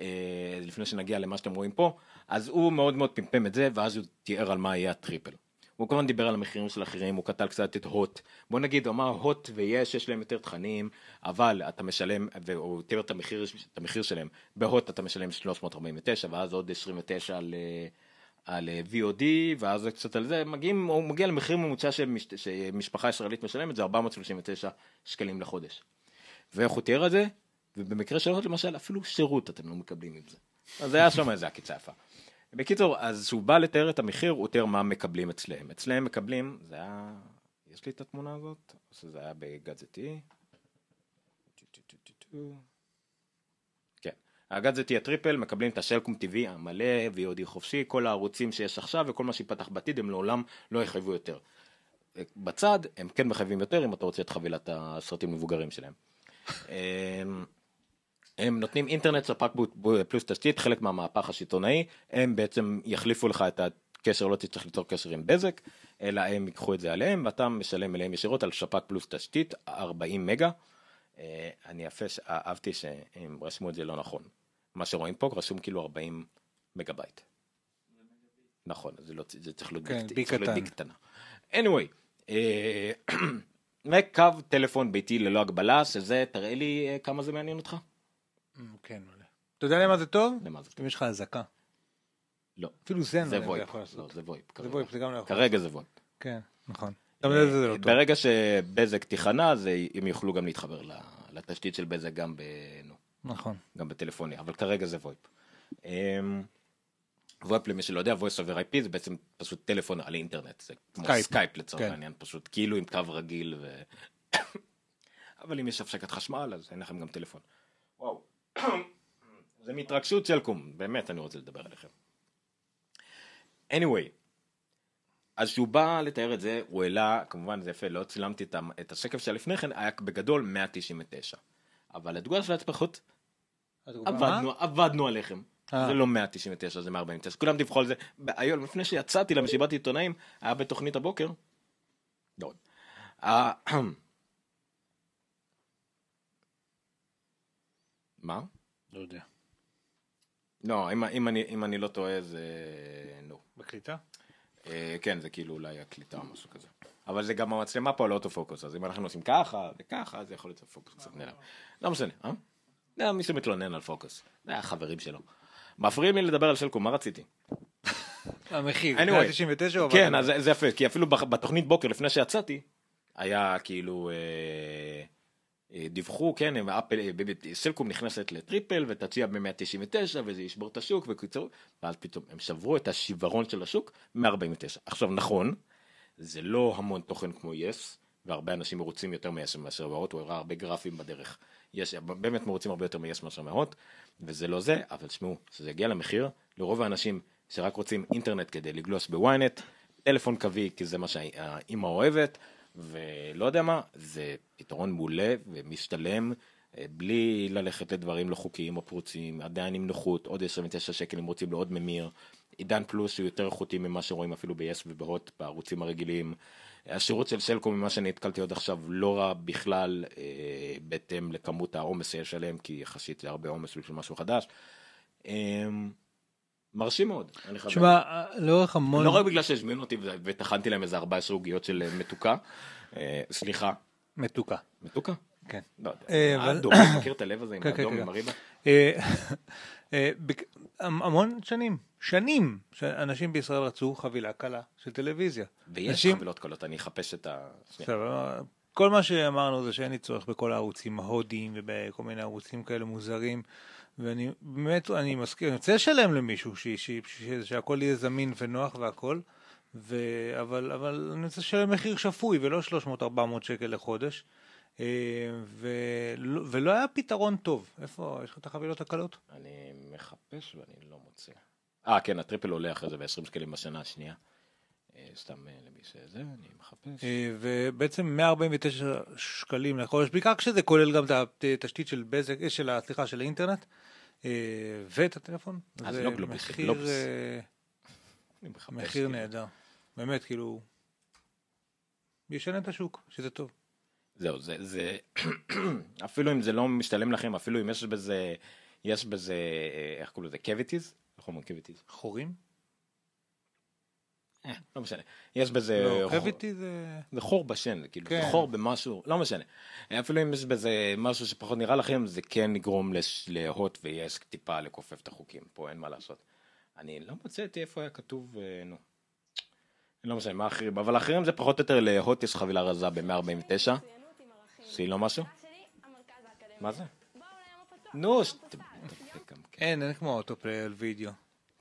אה, לפני שנגיע למה שאתם רואים פה, אז הוא מאוד מאוד פמפם את זה, ואז הוא תיאר על מה יהיה הטריפל. הוא כמובן דיבר על המחירים של אחרים, הוא כתב קצת את הוט. בוא נגיד, הוא אמר הוט ויש, יש להם יותר תכנים, אבל אתה משלם, והוא תיאר את המחיר, את המחיר שלהם. בהוט אתה משלם 349, ואז עוד 29 על... על אה, VOD ואז קצת על זה מגיעים הוא מגיע למחיר ממוצע שמש, שמשפחה ישראלית משלמת זה 439 שקלים לחודש. ואיך הוא תיאר את זה ובמקרה של הוט למשל אפילו שירות אתם לא מקבלים עם זה. אז היה שם איזה עקיצה יפה. בקיצור אז כשהוא בא לתאר את המחיר הוא תיאר מה מקבלים אצלם אצלם מקבלים זה היה יש לי את התמונה הזאת או שזה היה בגאדזטי. כן. הגאדזטי הטריפל מקבלים את השלקום TV המלא VOD חופשי כל הערוצים שיש עכשיו וכל מה שיפתח בעתיד הם לעולם לא יחייבו יותר. בצד הם כן מחייבים יותר אם אתה רוצה את חבילת הסרטים מבוגרים שלהם. הם- הם נותנים אינטרנט ספק פלוס תשתית חלק מהמהפך השלטונאי הם בעצם יחליפו לך את הקשר לא תצטרך ליצור קשר עם בזק אלא הם ייקחו את זה עליהם ואתה משלם אליהם ישירות על ספק פלוס תשתית 40 מגה. אה, אני יפה אהבתי שהם רשמו את זה לא נכון מה שרואים פה רשום כאילו 40 מגה בייט. נכון זה לא זה צריך להיות כן, b- b צריך להיות קטן. קטנה. anyway. אה, (clears throat) וקו טלפון ביתי ללא הגבלה שזה תראה לי אה, כמה זה מעניין אותך. כן, מלא. אתה יודע למה זה טוב? למה זה טוב? אם יש לך אזעקה. לא. אפילו זה זה אני לא VoIP. יכול לעשות. לא, זה VoIP. זה כרגע. VoIP, זה גם לא יכול. כרגע זה VoIP. כן, נכון. גם זה זה לא טוב. ברגע שבזק תיכנע הם יוכלו גם להתחבר לתשתית של בזק גם נכון. גם בטלפוני אבל כרגע זה VoIP. אמ, VoIP למי שלא יודע voice over IP זה בעצם פשוט טלפון על אינטרנט זה כמו Skype. Skype לצורך כן. העניין פשוט כאילו עם קו רגיל. ו... (coughs) אבל אם יש הפסקת חשמל, אז אין לכם גם טלפון. וואו. (coughs) זה מהתרגשות סלקום, באמת אני רוצה לדבר עליכם. anyway, אז כשהוא בא לתאר את זה, הוא העלה, כמובן זה יפה, לא צילמתי את השקף שלפני כן, היה בגדול 199. אבל התגובה של ההצפחות, עבדנו, עבדנו עליכם. אה. זה לא 199, זה 149. כולם דיווחו על זה. היום, לפני שיצאתי למסיבת עיתונאים, היה בתוכנית הבוקר. לא. אה, (clears throat) מה? לא יודע. לא, אם, אם, אני, אם אני לא טועה זה... נו. בקליטה? אה, כן, זה כאילו אולי הקליטה או משהו כזה. אבל זה גם המצלמה פה על אוטופוקוס, אז אם אנחנו עושים ככה וככה, אז יכול להיות שהפוקוס קצת נעלם. לא משנה, אה? לא, מישהו מתלונן על פוקוס. זה החברים שלו. מפריעים לי לדבר על סלקום, מה רציתי? המחיר, anyway. 199 או... כן, אז זה- זה יפה, כי אפילו בתוכנית בוקר לפני שיצאתי, היה כאילו, אה, דיווחו, כן, הם- אפל, אה, סלקום נכנסת לטריפל ותציע ב-199 וזה ישבור את השוק וקיצור, ואז פתאום הם שברו את השיוורון של השוק מ-49. עכשיו נכון, זה לא המון תוכן כמו יס, והרבה אנשים מרוצים יותר מ-yes מאשר מהוט, הוא הראה הרבה גרפים בדרך. יש, באמת מרוצים הרבה יותר מ-yes מאשר מהוט, וזה לא זה, אבל תשמעו, כשזה יגיע למחיר, לרוב האנשים שרק רוצים אינטרנט כדי לגלוש בוויינט, טלפון קווי, כי זה מה שהאימא אוהבת, ולא יודע מה, זה פתרון מעולה ומשתלם, אה, בלי ללכת לדברים לא חוקיים או פרוצים, עדיין עם נוחות, עוד 29 שקל אם רוצים לעוד ממיר, עידן פלוס שהוא יותר איכותי ממה שרואים אפילו ב-yes ובהוט בערוצים הרגילים. השירות של סלקום ממה שאני נתקלתי עוד עכשיו לא רע בכלל אה, בהתאם לכמות העומס שיש עליהם כי יחסית זה הרבה עומס בשביל משהו חדש. אה, מרשים מאוד. תשמע, לאורך המון... לא רק בגלל שהזמינו אותי וטחנתי להם איזה 14 עוגיות של אה, מתוקה. אה, סליחה, מתוקה. מתוקה? כן. לא יודע. אה, אדום, מכיר את הלב הזה עם כן, כן, האדום כן. עם הריבה? (laughs) המון שנים, שנים, שאנשים בישראל רצו חבילה קלה של טלוויזיה. ויש אנשים- חבילות קלות, אני אחפש את ה... שנייה. כל מה שאמרנו זה שאין לי צורך בכל הערוצים ההודיים ובכל מיני ערוצים כאלה מוזרים. ואני באמת, אני מסכים, אני רוצה לשלם למישהו ש, ש, ש, שהכל יהיה זמין ונוח והכל, ו, אבל, אבל אני רוצה לשלם מחיר שפוי ולא 300-400 שקל לחודש. אה, ולא, ולא היה פתרון טוב. איפה, יש לך את החבילות הקלות? אני מחפש ואני לא מוצא. אה, כן, הטריפל עולה אחרי זה ב-20 שקלים בשנה השנייה. אה, סתם אה, למי שזה, אני מחפש. אה, ובעצם 149 שקלים לחודש, בעיקר כשזה כולל גם את התשתית של בזק, של, סליחה, של האינטרנט, ואת הטלפון. זה זה לא גלובוס, מחיר, גלובוס. מחיר כאילו. נהדר. באמת, כאילו, ישנה את השוק, שזה טוב. זהו, זה, זה, (coughs) אפילו אם זה לא משתלם לכם, אפילו אם יש בזה, יש בזה, איך קוראים לזה, cavities? איך אומרים cavities? חורים? (laughs) לא משנה. יש בזה, לא, חור- cavity זה... זה חור בשן, כאילו, כן. זה חור במשהו, לא משנה. אפילו אם יש בזה משהו שפחות נראה לכם, זה כן יגרום לש- להוט ויס טיפה לכופף את החוקים, פה אין מה לעשות. אני לא מצאתי איפה היה כתוב, אה, נו. לא משנה, מה האחרים, אבל האחרים זה פחות או יותר להוט יש חבילה רזה ב-149, שהיא לא משהו? מה זה? נו, גם כן. אין, אין כמו אוטופליי על וידאו.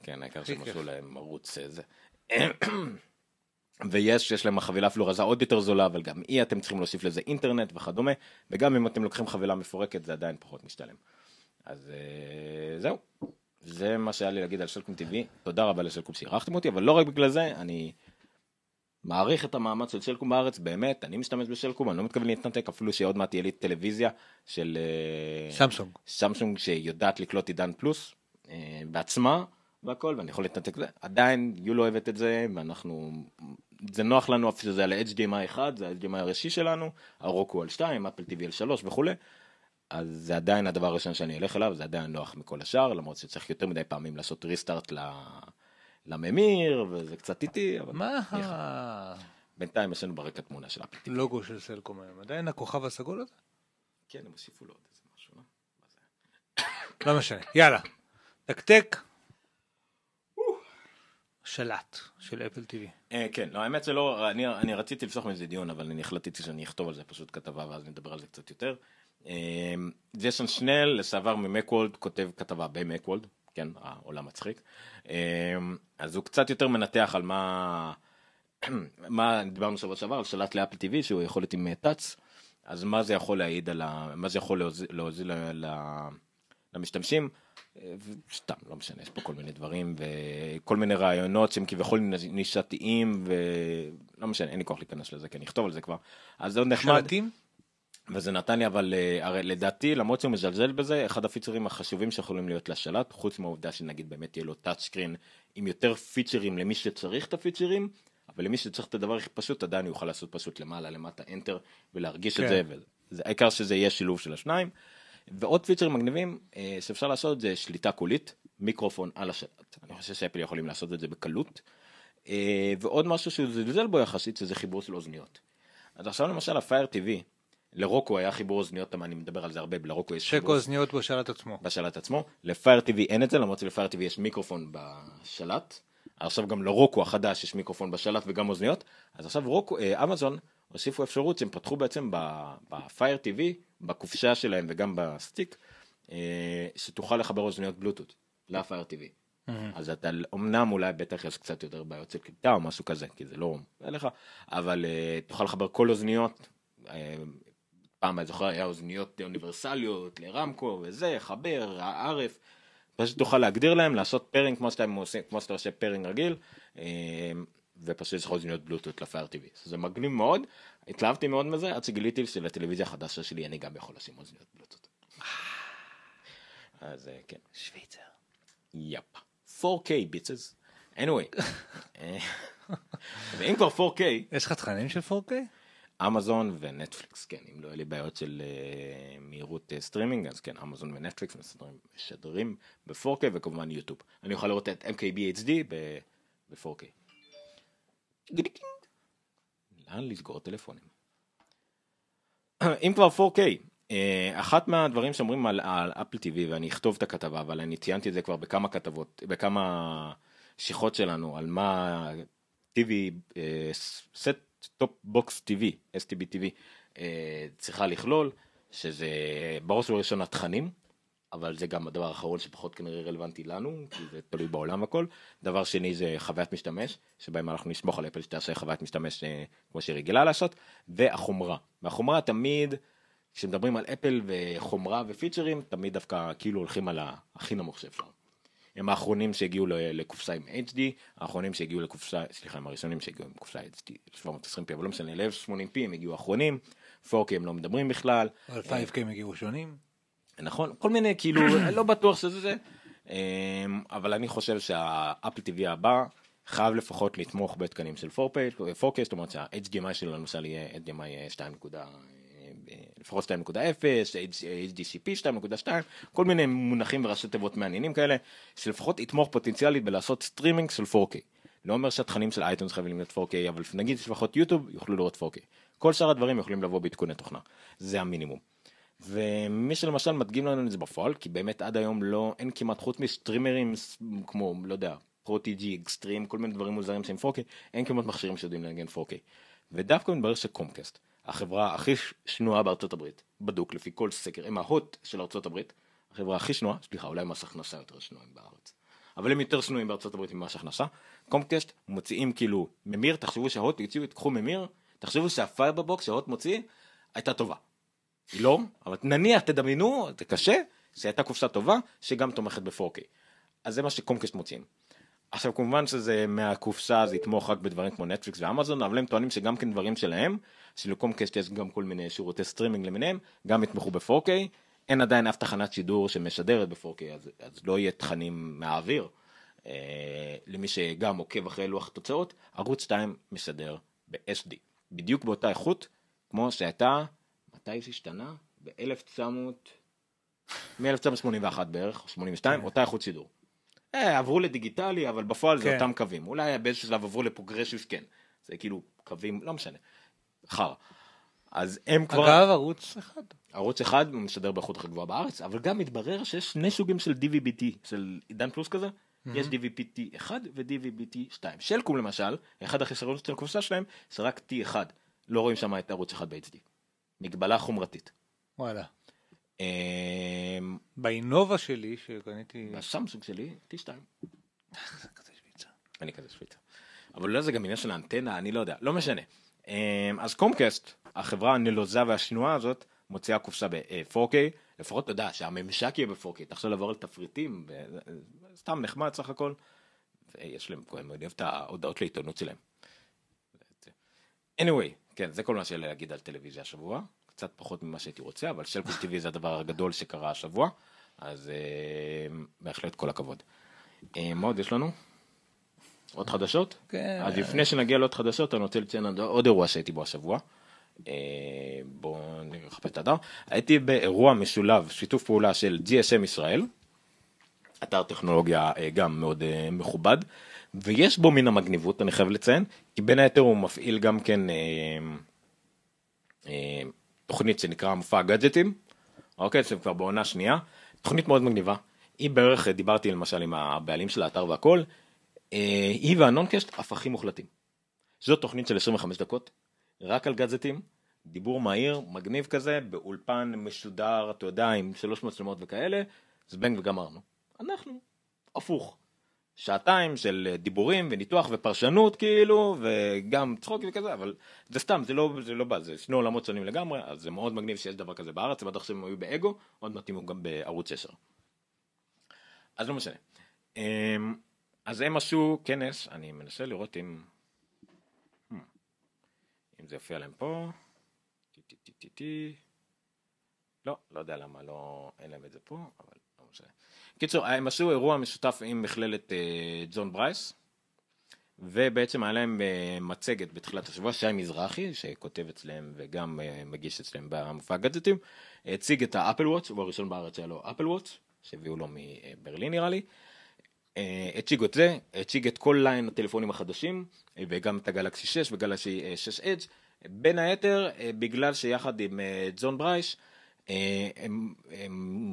כן, העיקר שהם. עשו להם ערוץ זה. (clears throat) ויש, יש להם חבילה אפילו רזה עוד יותר זולה, אבל גם אי אתם צריכים להוסיף לזה אינטרנט וכדומה, וגם אם אתם לוקחים חבילה מפורקת זה עדיין פחות משתלם. אז אה, זהו, זה מה שהיה לי להגיד על סלקום TV, תודה רבה לסלקום שאירחתם אותי, אבל לא רק בגלל זה, אני מעריך את המאמץ של סלקום בארץ, באמת, אני משתמש בסלקום, אני לא מתכוון להתנתק, אפילו שעוד מעט תהיה לי טלוויזיה של... אה, סמסונג. סמסונג שיודעת לקלוט עידן פלוס אה, בעצמה והכל ואני יכול להתנתק לזה עדיין יו לא אוהבת את זה ואנחנו זה נוח לנו אפילו שזה על ה-HDMI 1 זה ה-HDMI הראשי שלנו הרוקו על 2 אפל TV על 3 וכולי. אז זה עדיין הדבר הראשון שאני אלך אליו זה עדיין נוח מכל השאר למרות שצריך יותר מדי פעמים לעשות ריסטארט לממיר וזה קצת איטי אבל מה. בינתיים יש לנו ברקע תמונה של אפל TV. הלוגו של סלקום היום? עדיין הכוכב הסגול הזה? כן הם הוסיפו לו עוד איזה משהו. לא? זה? לא משנה, יאללה. תקתק. שלט של אפל טיווי. אה, כן, לא, האמת שלא, אני, אני רציתי לפתוח מזה דיון, אבל אני החלטתי שאני אכתוב על זה פשוט כתבה ואז נדבר על זה קצת יותר. אה, ג'ייסון שנל, לשעבר ממקוולד, כותב כתבה במקוולד, כן, העולם מצחיק. אה, אז הוא קצת יותר מנתח על מה, (clears throat) מה דיברנו שבוע שעבר, על שלט לאפל TV שהוא יכול להיות עם טאץ. אז מה זה יכול להעיד על ה... מה זה יכול להוזיל, להוזיל ל- ל- למשתמשים? אה, סתם, לא משנה, יש פה כל מיני דברים וכל מיני רעיונות שהם כביכול נישתיים ולא משנה, אין לי כוח להיכנס לזה, כי אני אכתוב על זה כבר. אז זה עוד נחמד. שלטים? וזה נתן לי אבל אה, הרי לדעתי למרות שהוא מזלזל בזה אחד הפיצ'רים החשובים שיכולים להיות לשלט חוץ מהעובדה שנגיד באמת יהיה לו טאצ' סקרין עם יותר פיצ'רים למי שצריך את הפיצ'רים אבל למי שצריך את הדבר הכי פשוט עדיין הוא יוכל לעשות פשוט למעלה למטה enter ולהרגיש כן. את זה וזה העיקר שזה יהיה שילוב של השניים. ועוד פיצ'רים מגניבים אה, שאפשר לעשות זה שליטה קולית מיקרופון על השלט אני חושב שאפל יכולים לעשות את זה בקלות. אה, ועוד משהו שהוא זלזל בו יחסית שזה חיבור של אוזניות. אז עכשיו למשל הפייר TV לרוקו היה חיבור אוזניות, אני מדבר על זה הרבה, לרוקו יש חיבור אוזניות בשלט עצמו. בשלט עצמו, לפייר TV אין את זה, למרות שלפייר TV יש מיקרופון בשלט, עכשיו גם לרוקו החדש יש מיקרופון בשלט וגם אוזניות, אז עכשיו רוקו, אה, אמזון הוסיפו אפשרות שהם פתחו בעצם בפייר TV, בקופשה שלהם וגם בסטיק, אה, שתוכל לחבר אוזניות בלוטות לפייר TV. אז אתה אמנם אולי בטח יש קצת יותר בעיות של קליטה או משהו כזה כי זה לא לך אבל אה, תוכל לחבר כל אוזניות. אה, פעם אני זוכר היה אוזניות אוניברסליות לרמקו וזה חבר הערף. פשוט תוכל להגדיר להם לעשות פרינג כמו שאתה עושה כמו שאתה עושה פרינג רגיל ופשוט יש לך אוזניות בלוטות ל Fire TV זה מגניב מאוד התלהבתי מאוד מזה עד שגיליתי שלטלוויזיה החדשה שלי אני גם יכול לשים אוזניות בלוטות'. אז אה, כן. שוויצר. Yep. 4K bitches. anyway. אה, ואם כבר 4K, יש לך תכנים של 4K? אמזון ונטפליקס, כן, אם לא יהיה לי בעיות של אה, מהירות אה, סטרימינג, אז כן, אמזון ונטפליקס משדרים, משדרים ב-4K וכמובן יוטיוב. אני אוכל לראות את MKBHD ב- ב-4K. לאן לסגור טלפונים? אם כבר 4K, אה, אחת מהדברים שאומרים על, Apple TV, ואני אכתוב את הכתבה, אבל אני ציינתי את זה כבר בכמה כתבות, בכמה שיחות שלנו, על מה TV, set top box TV, STB TV, אה, צריכה לכלול, שזה בראש ובראשונה תכנים, אבל זה גם הדבר האחרון שפחות כנראה רלוונטי לנו, כי זה תלוי בעולם הכל. דבר שני זה חוויית משתמש, שבהם אנחנו נסמוך על אפל שתעשה חוויית משתמש אה, כמו שהיא רגילה לעשות, והחומרה. והחומרה תמיד, כשמדברים על אפל וחומרה ופיצ'רים, תמיד דווקא כאילו הולכים על הכי נמוך שאפשר. הם האחרונים שהגיעו לקופסה עם HD, האחרונים שהגיעו לקופסה, סליחה, הם הראשונים שהגיעו עם קופסה HD 720p, אבל לא משנה, ל-1080p הם הגיעו האחרונים, 4K הם לא מדברים בכלל, אבל 5K מגיעו ראשונים. נכון, כל מיני כאילו, (clears throat) לא בטוח שזה זה, אמ, אבל אני חושב שה Apple TV הבא חייב לפחות לתמוך בתקנים של 4K, 4K זאת אומרת שה-HDMI שלו למשל יהיה HDMI 2. לפחות 2.0, HDCP 2.2, כל מיני מונחים וראשי תיבות מעניינים כאלה, שלפחות יתמוך פוטנציאלית בלעשות סטרימינג של 4K. לא אומר שהתכנים של iTunes חייבים להיות 4K, אבל נגיד שלפחות יוטיוב יוכלו לראות 4K. כל שאר הדברים יכולים לבוא בעדכוני תוכנה, זה המינימום. ומי שלמשל מדגים לנו את זה בפועל, כי באמת עד היום לא, אין כמעט חוץ מסטרימרים כמו, לא יודע, פרוטיג'י, אקסטרים, כל מיני דברים מוזרים שהם 4K, אין כמעט מכשירים שיודעים לנגן 4K. ודווקא מתברר שקומקאסט, החברה הכי שנואה בארצות הברית, בדוק לפי כל סקר, הם ההוט של ארצות הברית, החברה הכי שנואה, סליחה, אולי מס הכנסה יותר שנואים בארץ, אבל הם יותר שנואים בארצות הברית ממס הכנסה, קומקאסט מוציאים כאילו ממיר, תחשבו שההוט יוציאו, תקחו ממיר, תחשבו שה fiber box שההוט מוציא הייתה טובה. היא לא, אבל נניח תדמיינו, זה קשה, שהייתה קופסה טובה שגם תומכת ב-4K. אז זה מה שקומקאסט מוציאים. עכשיו כמובן שזה מהקופסה זה יתמוך רק בדברים כמו נטפליקס ואמזון אבל הם טוענים שגם כן דברים שלהם שלקומקאסט יש גם כל מיני שירותי סטרימינג למיניהם גם יתמכו ב-4K אין עדיין אף תחנת שידור שמשדרת ב-4K אז, אז לא יהיה תכנים מהאוויר אה, למי שגם עוקב אחרי לוח התוצאות ערוץ 2 משדר ב-SD בדיוק באותה איכות כמו שהייתה מתי זה השתנה? ב-1900 מ-1981 בערך, או 82, אותה איכות שידור. אה, עברו לדיגיטלי, אבל בפועל זה כן. אותם קווים. אולי באיזשהו שלב עברו לפרוגרסיב, כן. זה כאילו קווים, לא משנה. חרא. אז הם כבר... אגב, ערוץ אחד. ערוץ אחד משדר באיכות הכי גבוהה בארץ, אבל גם מתברר שיש שני סוגים של DVB-T, של עידן פלוס כזה. יש DVB-T 1 ו-DVB-T 2. שלקום למשל, אחד החסרונות של הקופסה שלהם, זה רק T1. לא רואים שם את ערוץ אחד ב-HD. מגבלה חומרתית. וואלה. אמ, באינובה שלי, שקניתי... בסמסונג שלי T2. זה כזה שוויצר. אני כזה שוויצר. אבל אולי זה גם עניין של האנטנה, אני לא יודע, לא משנה. אמ, אז קומקאסט, החברה הנלוזה והשנואה הזאת מוציאה קופסה ב-4K, לפחות אתה יודע שהממשק יהיה ב-4K, תחשוב לעבור על תפריטים, ו- סתם נחמד סך הכל, ויש להם, אני אוהב את ההודעות לעיתונות שלהם. anyway, כן, זה כל מה שהיה לי להגיד על טלוויזיה השבוע, קצת פחות ממה שהייתי רוצה, אבל שלקום (laughs) טבעי זה הדבר הגדול שקרה השבוע, אז אה, בהחלט כל הכבוד. אה, מה עוד יש לנו? עוד חדשות? כן. אז לפני שנגיע לעוד חדשות, אני רוצה לציין עוד- אירוע שהייתי בו השבוע. אה, בואו נחפש את האתר. הייתי באירוע משולב, שיתוף פעולה של GSM ישראל, אתר טכנולוגיה אה, גם מאוד אה, מכובד, ויש בו מן המגניבות, אני חייב לציין, כי בין היתר הוא מפעיל גם כן אה, אה, תוכנית שנקרא מופע גאדג'טים, אוקיי, זה כבר בעונה שנייה, תוכנית מאוד מגניבה. היא בערך, אה, דיברתי למשל עם הבעלים של האתר והכל, אה, היא והנונקשט הפכים מוחלטים. זו תוכנית של 25 דקות, רק על גאדג'טים, דיבור מהיר, מגניב כזה, באולפן משודר, אתה יודע, עם שלוש מצלמות וכאלה, זבנג וגמרנו. אנחנו, הפוך. שעתיים של דיבורים וניתוח ופרשנות כאילו וגם צחוק וכזה אבל זה סתם זה לא זה לא בא זה שני עולמות שונים לגמרי אז זה מאוד מגניב שיש דבר כזה בארץ בטח שהם היו באגו עוד מעט גם בערוץ 6. אז לא משנה. אמ, אז הם עשו כנס אני מנסה לראות אם hmm, אם זה יופיע להם פה. לא לא יודע למה לא אין להם את זה פה אבל. קיצור, הם עשו אירוע משותף עם מכללת אה, ג'ון ברייס, ובעצם היה להם אה, מצגת בתחילת השבוע, שי מזרחי, שכותב אצלם וגם אה, מגיש אצלם במופע הגדג'טים, הציג את ה Apple Watch, הוא הראשון בארץ שהיה לו Apple Watch, שהביאו לו מברלין נראה לי. אה, הציג את זה, הציג את כל ליין הטלפונים החדשים, אה, וגם את הגלקסי 6 וגלקסי 6 אדג', בין היתר אה, בגלל שיחד עם אה, ג'ון ברייש, אה,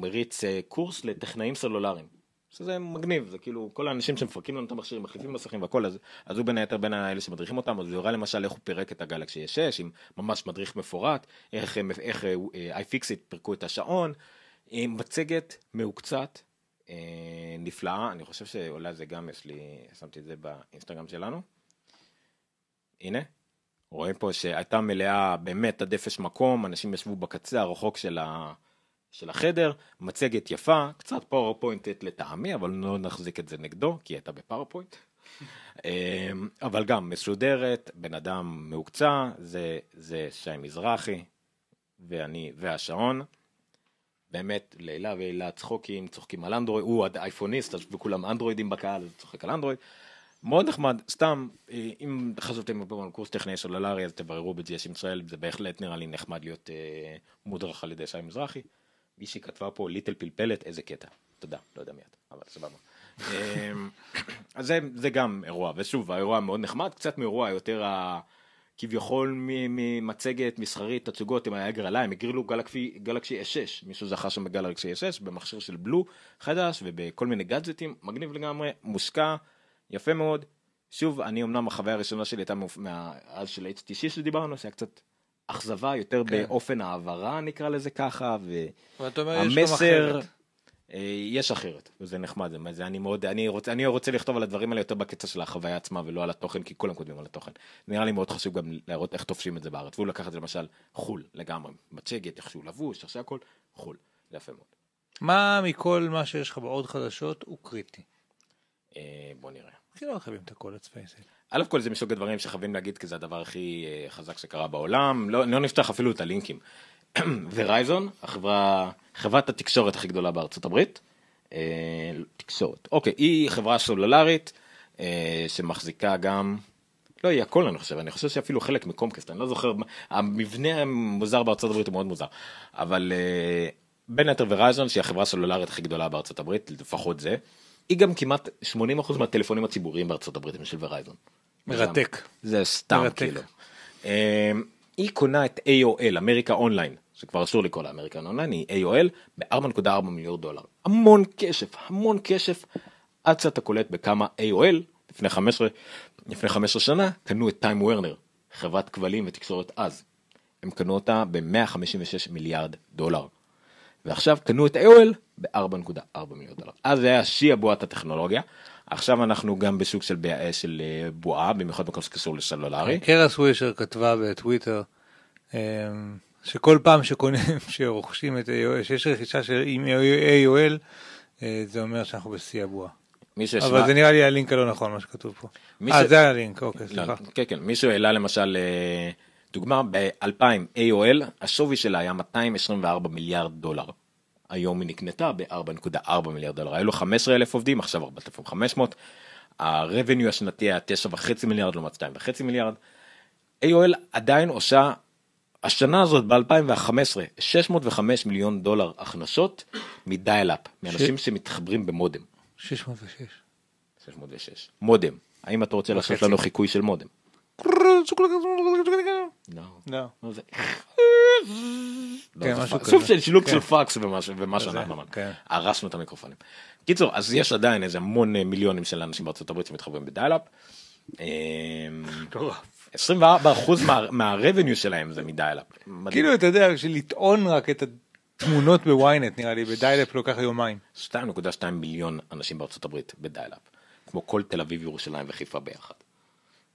מריץ אה, קורס לטכנאים סלולריים. שזה מגניב, זה כאילו כל האנשים שמפרקים לנו את המכשירים, מחליפים מסכים והכל, אז, אז הוא בין היתר בין האלה שמדריכים אותם, אז הוא הראה למשל איך הוא פירק את הגלקסי 6 עם ממש מדריך מפורט, איך, הם- איך אה, אה, iFixit פירקו את השעון, עם מצגת מהוקצת, אה, נפלאה, אני חושב שאולי זה גם יש לי, שמתי את זה באינסטגרם שלנו. הנה, רואים פה שהייתה מלאה באמת עד אפס מקום, אנשים ישבו בקצה הרחוק של, ה... של החדר, מצגת יפה, קצת PowerPoint לטעמי, אבל לא נחזיק את זה נגדו, כי הייתה ב PowerPoint. אמ, אבל גם מסודרת, בן אדם מהוקצע, זה, זה שי מזרחי, ואני והשעון. באמת, לעילה ועילה צחוקים, צוחקים על אנדרואיד, הוא אייפוניסט, וכולם אנדרואידים בקהל, אז צוחק על אנדרואיד. מאוד נחמד, סתם, אה, אם חשבתם פעם על קורס טכני סלולרי, אז תבררו ב-GS ישראל, זה בהחלט נראה לי נחמד להיות אה, מודרך על ידי שי מזרחי. מישהי כתבה פה ליטל פלפלת, איזה קטע. תודה, לא יודע מי את, אבל סבבה. אה, (coughs) אז זה, זה גם אירוע, ושוב, האירוע מאוד נחמד, קצת מאירוע יותר ה... כביכול ממצגת מסחרית, תצוגות עם ההגרלה, הם הגרילו גלקסי, גלקסי S6, מישהו זכה שם בגלקסי S6, במכשיר של בלו חדש ובכל מיני גאדג'טים, מגניב לגמרי, מושקע, יפה מאוד. שוב, אני אמנם החוויה הראשונה שלי הייתה מאופ- מה- אז של HTC שדיברנו, שהיה קצת אכזבה יותר כן. באופן העברה נקרא לזה ככה, והמסר. אה, יש אחרת, וזה נחמד, זה- זה אני מאוד, אני רוצה, אני רוצה לכתוב על הדברים האלה יותר בקטע של החוויה עצמה ולא על התוכן, כי כולם כותבים על התוכן. נראה לי מאוד חשוב גם להראות איך תופשים את זה בארץ, והוא לקח את זה למשל חו"ל לגמרי, מצגת, איך שהוא לבוש, איך שהכל, חו"ל, זה יפה מאוד. מה מכל מה שיש לך בעוד חדשות הוא קריטי? אה, בוא נראה. כי לא חייבים את הכל, let's face it. א' כל זה מסוג הדברים שחייבים להגיד כי זה הדבר הכי אה, חזק שקרה בעולם, לא, לא נפתח אפילו את הלינקים. (clears throat) ורייזון, החברה, חברת התקשורת הכי גדולה בארצות הברית, אה, תקשורת, אוקיי, היא חברה סלולרית אה, שמחזיקה גם, לא היא הכל אני חושב, אני חושב שאפילו חלק מקומקסט, אני לא זוכר, המבנה המוזר בארצות הברית הוא מאוד מוזר, אבל בין היתר ורייזון שהיא החברה הסלולרית הכי גדולה בארצות הברית, לפחות זה, היא גם כמעט 80% מהטלפונים הציבוריים בארצות הברית הם של ורייזון. מרתק. זה סתם מרתק. כאילו. אמ, היא קונה את AOL, אמריקה אונליין, שכבר אסור לקרוא לה אמריקה אונליין, היא AOL ב-4.4 מיליון דולר. המון כסף, המון כסף, עד שאתה קולט בכמה AOL, לפני 15, לפני 15 שנה, קנו את טיים וורנר, חברת כבלים ותקשורת אז. הם קנו אותה ב-156 מיליארד דולר. ועכשיו קנו את AOL ב-4.4 מיליון דולר. אז זה היה שיא הבועת הטכנולוגיה. עכשיו אנחנו גם בשוק של, ב- של אה, בועה, במיוחד בכל שקשור לסלולרי. קרה סווישר כתבה בטוויטר, אמ, שכל פעם שקונים, (laughs) שרוכשים את AOL, שיש רכישה של עם AOL, אה, זה אומר שאנחנו בשיא הבועה. שהשווה- אבל זה נראה לי הלינק הלא נכון מה שכתוב פה. אה, ש- זה הלינק, אוקיי, לא, סליחה. כן, כן, מישהו העלה למשל אה, דוגמה, ב-2000 AOL, השווי שלה היה 224 מיליארד דולר. היום היא נקנתה ב-4.4 מיליארד דולר. היו לו 15 אלף עובדים, עכשיו 4,500. ה-revenue השנתי היה 9.5 מיליארד לעומת 2.5 מיליארד. AOL עדיין עושה, השנה הזאת ב-2015, 605 מיליון דולר הכנסות מדייל-אפ, מאנשים שמתחברים במודם. 606. 606. מודם. האם אתה רוצה לעשות. לנו חיקוי של מודם? לא. לא. כן, לא. סוג. של שילוב כן. של פקס ומה שאנחנו אמרנו. כן. הרסנו את המיקרופונים. קיצור, אז יש עדיין איזה המון אה, מיליונים של אנשים בארצות הברית שמתחברים בדיאלאפ. אמ, 24% מה- מהרבניו שלהם זה מדיאלאפ. מדהים. כאילו, אתה יודע, בשביל לטעון רק את התמונות ב-ynet, נראה לי, ב dial-up לוקח יומיים. 2.2 מיליון אנשים בארצות הברית ב dial-up. כמו כל תל אביב, ירושלים וחיפה ביחד.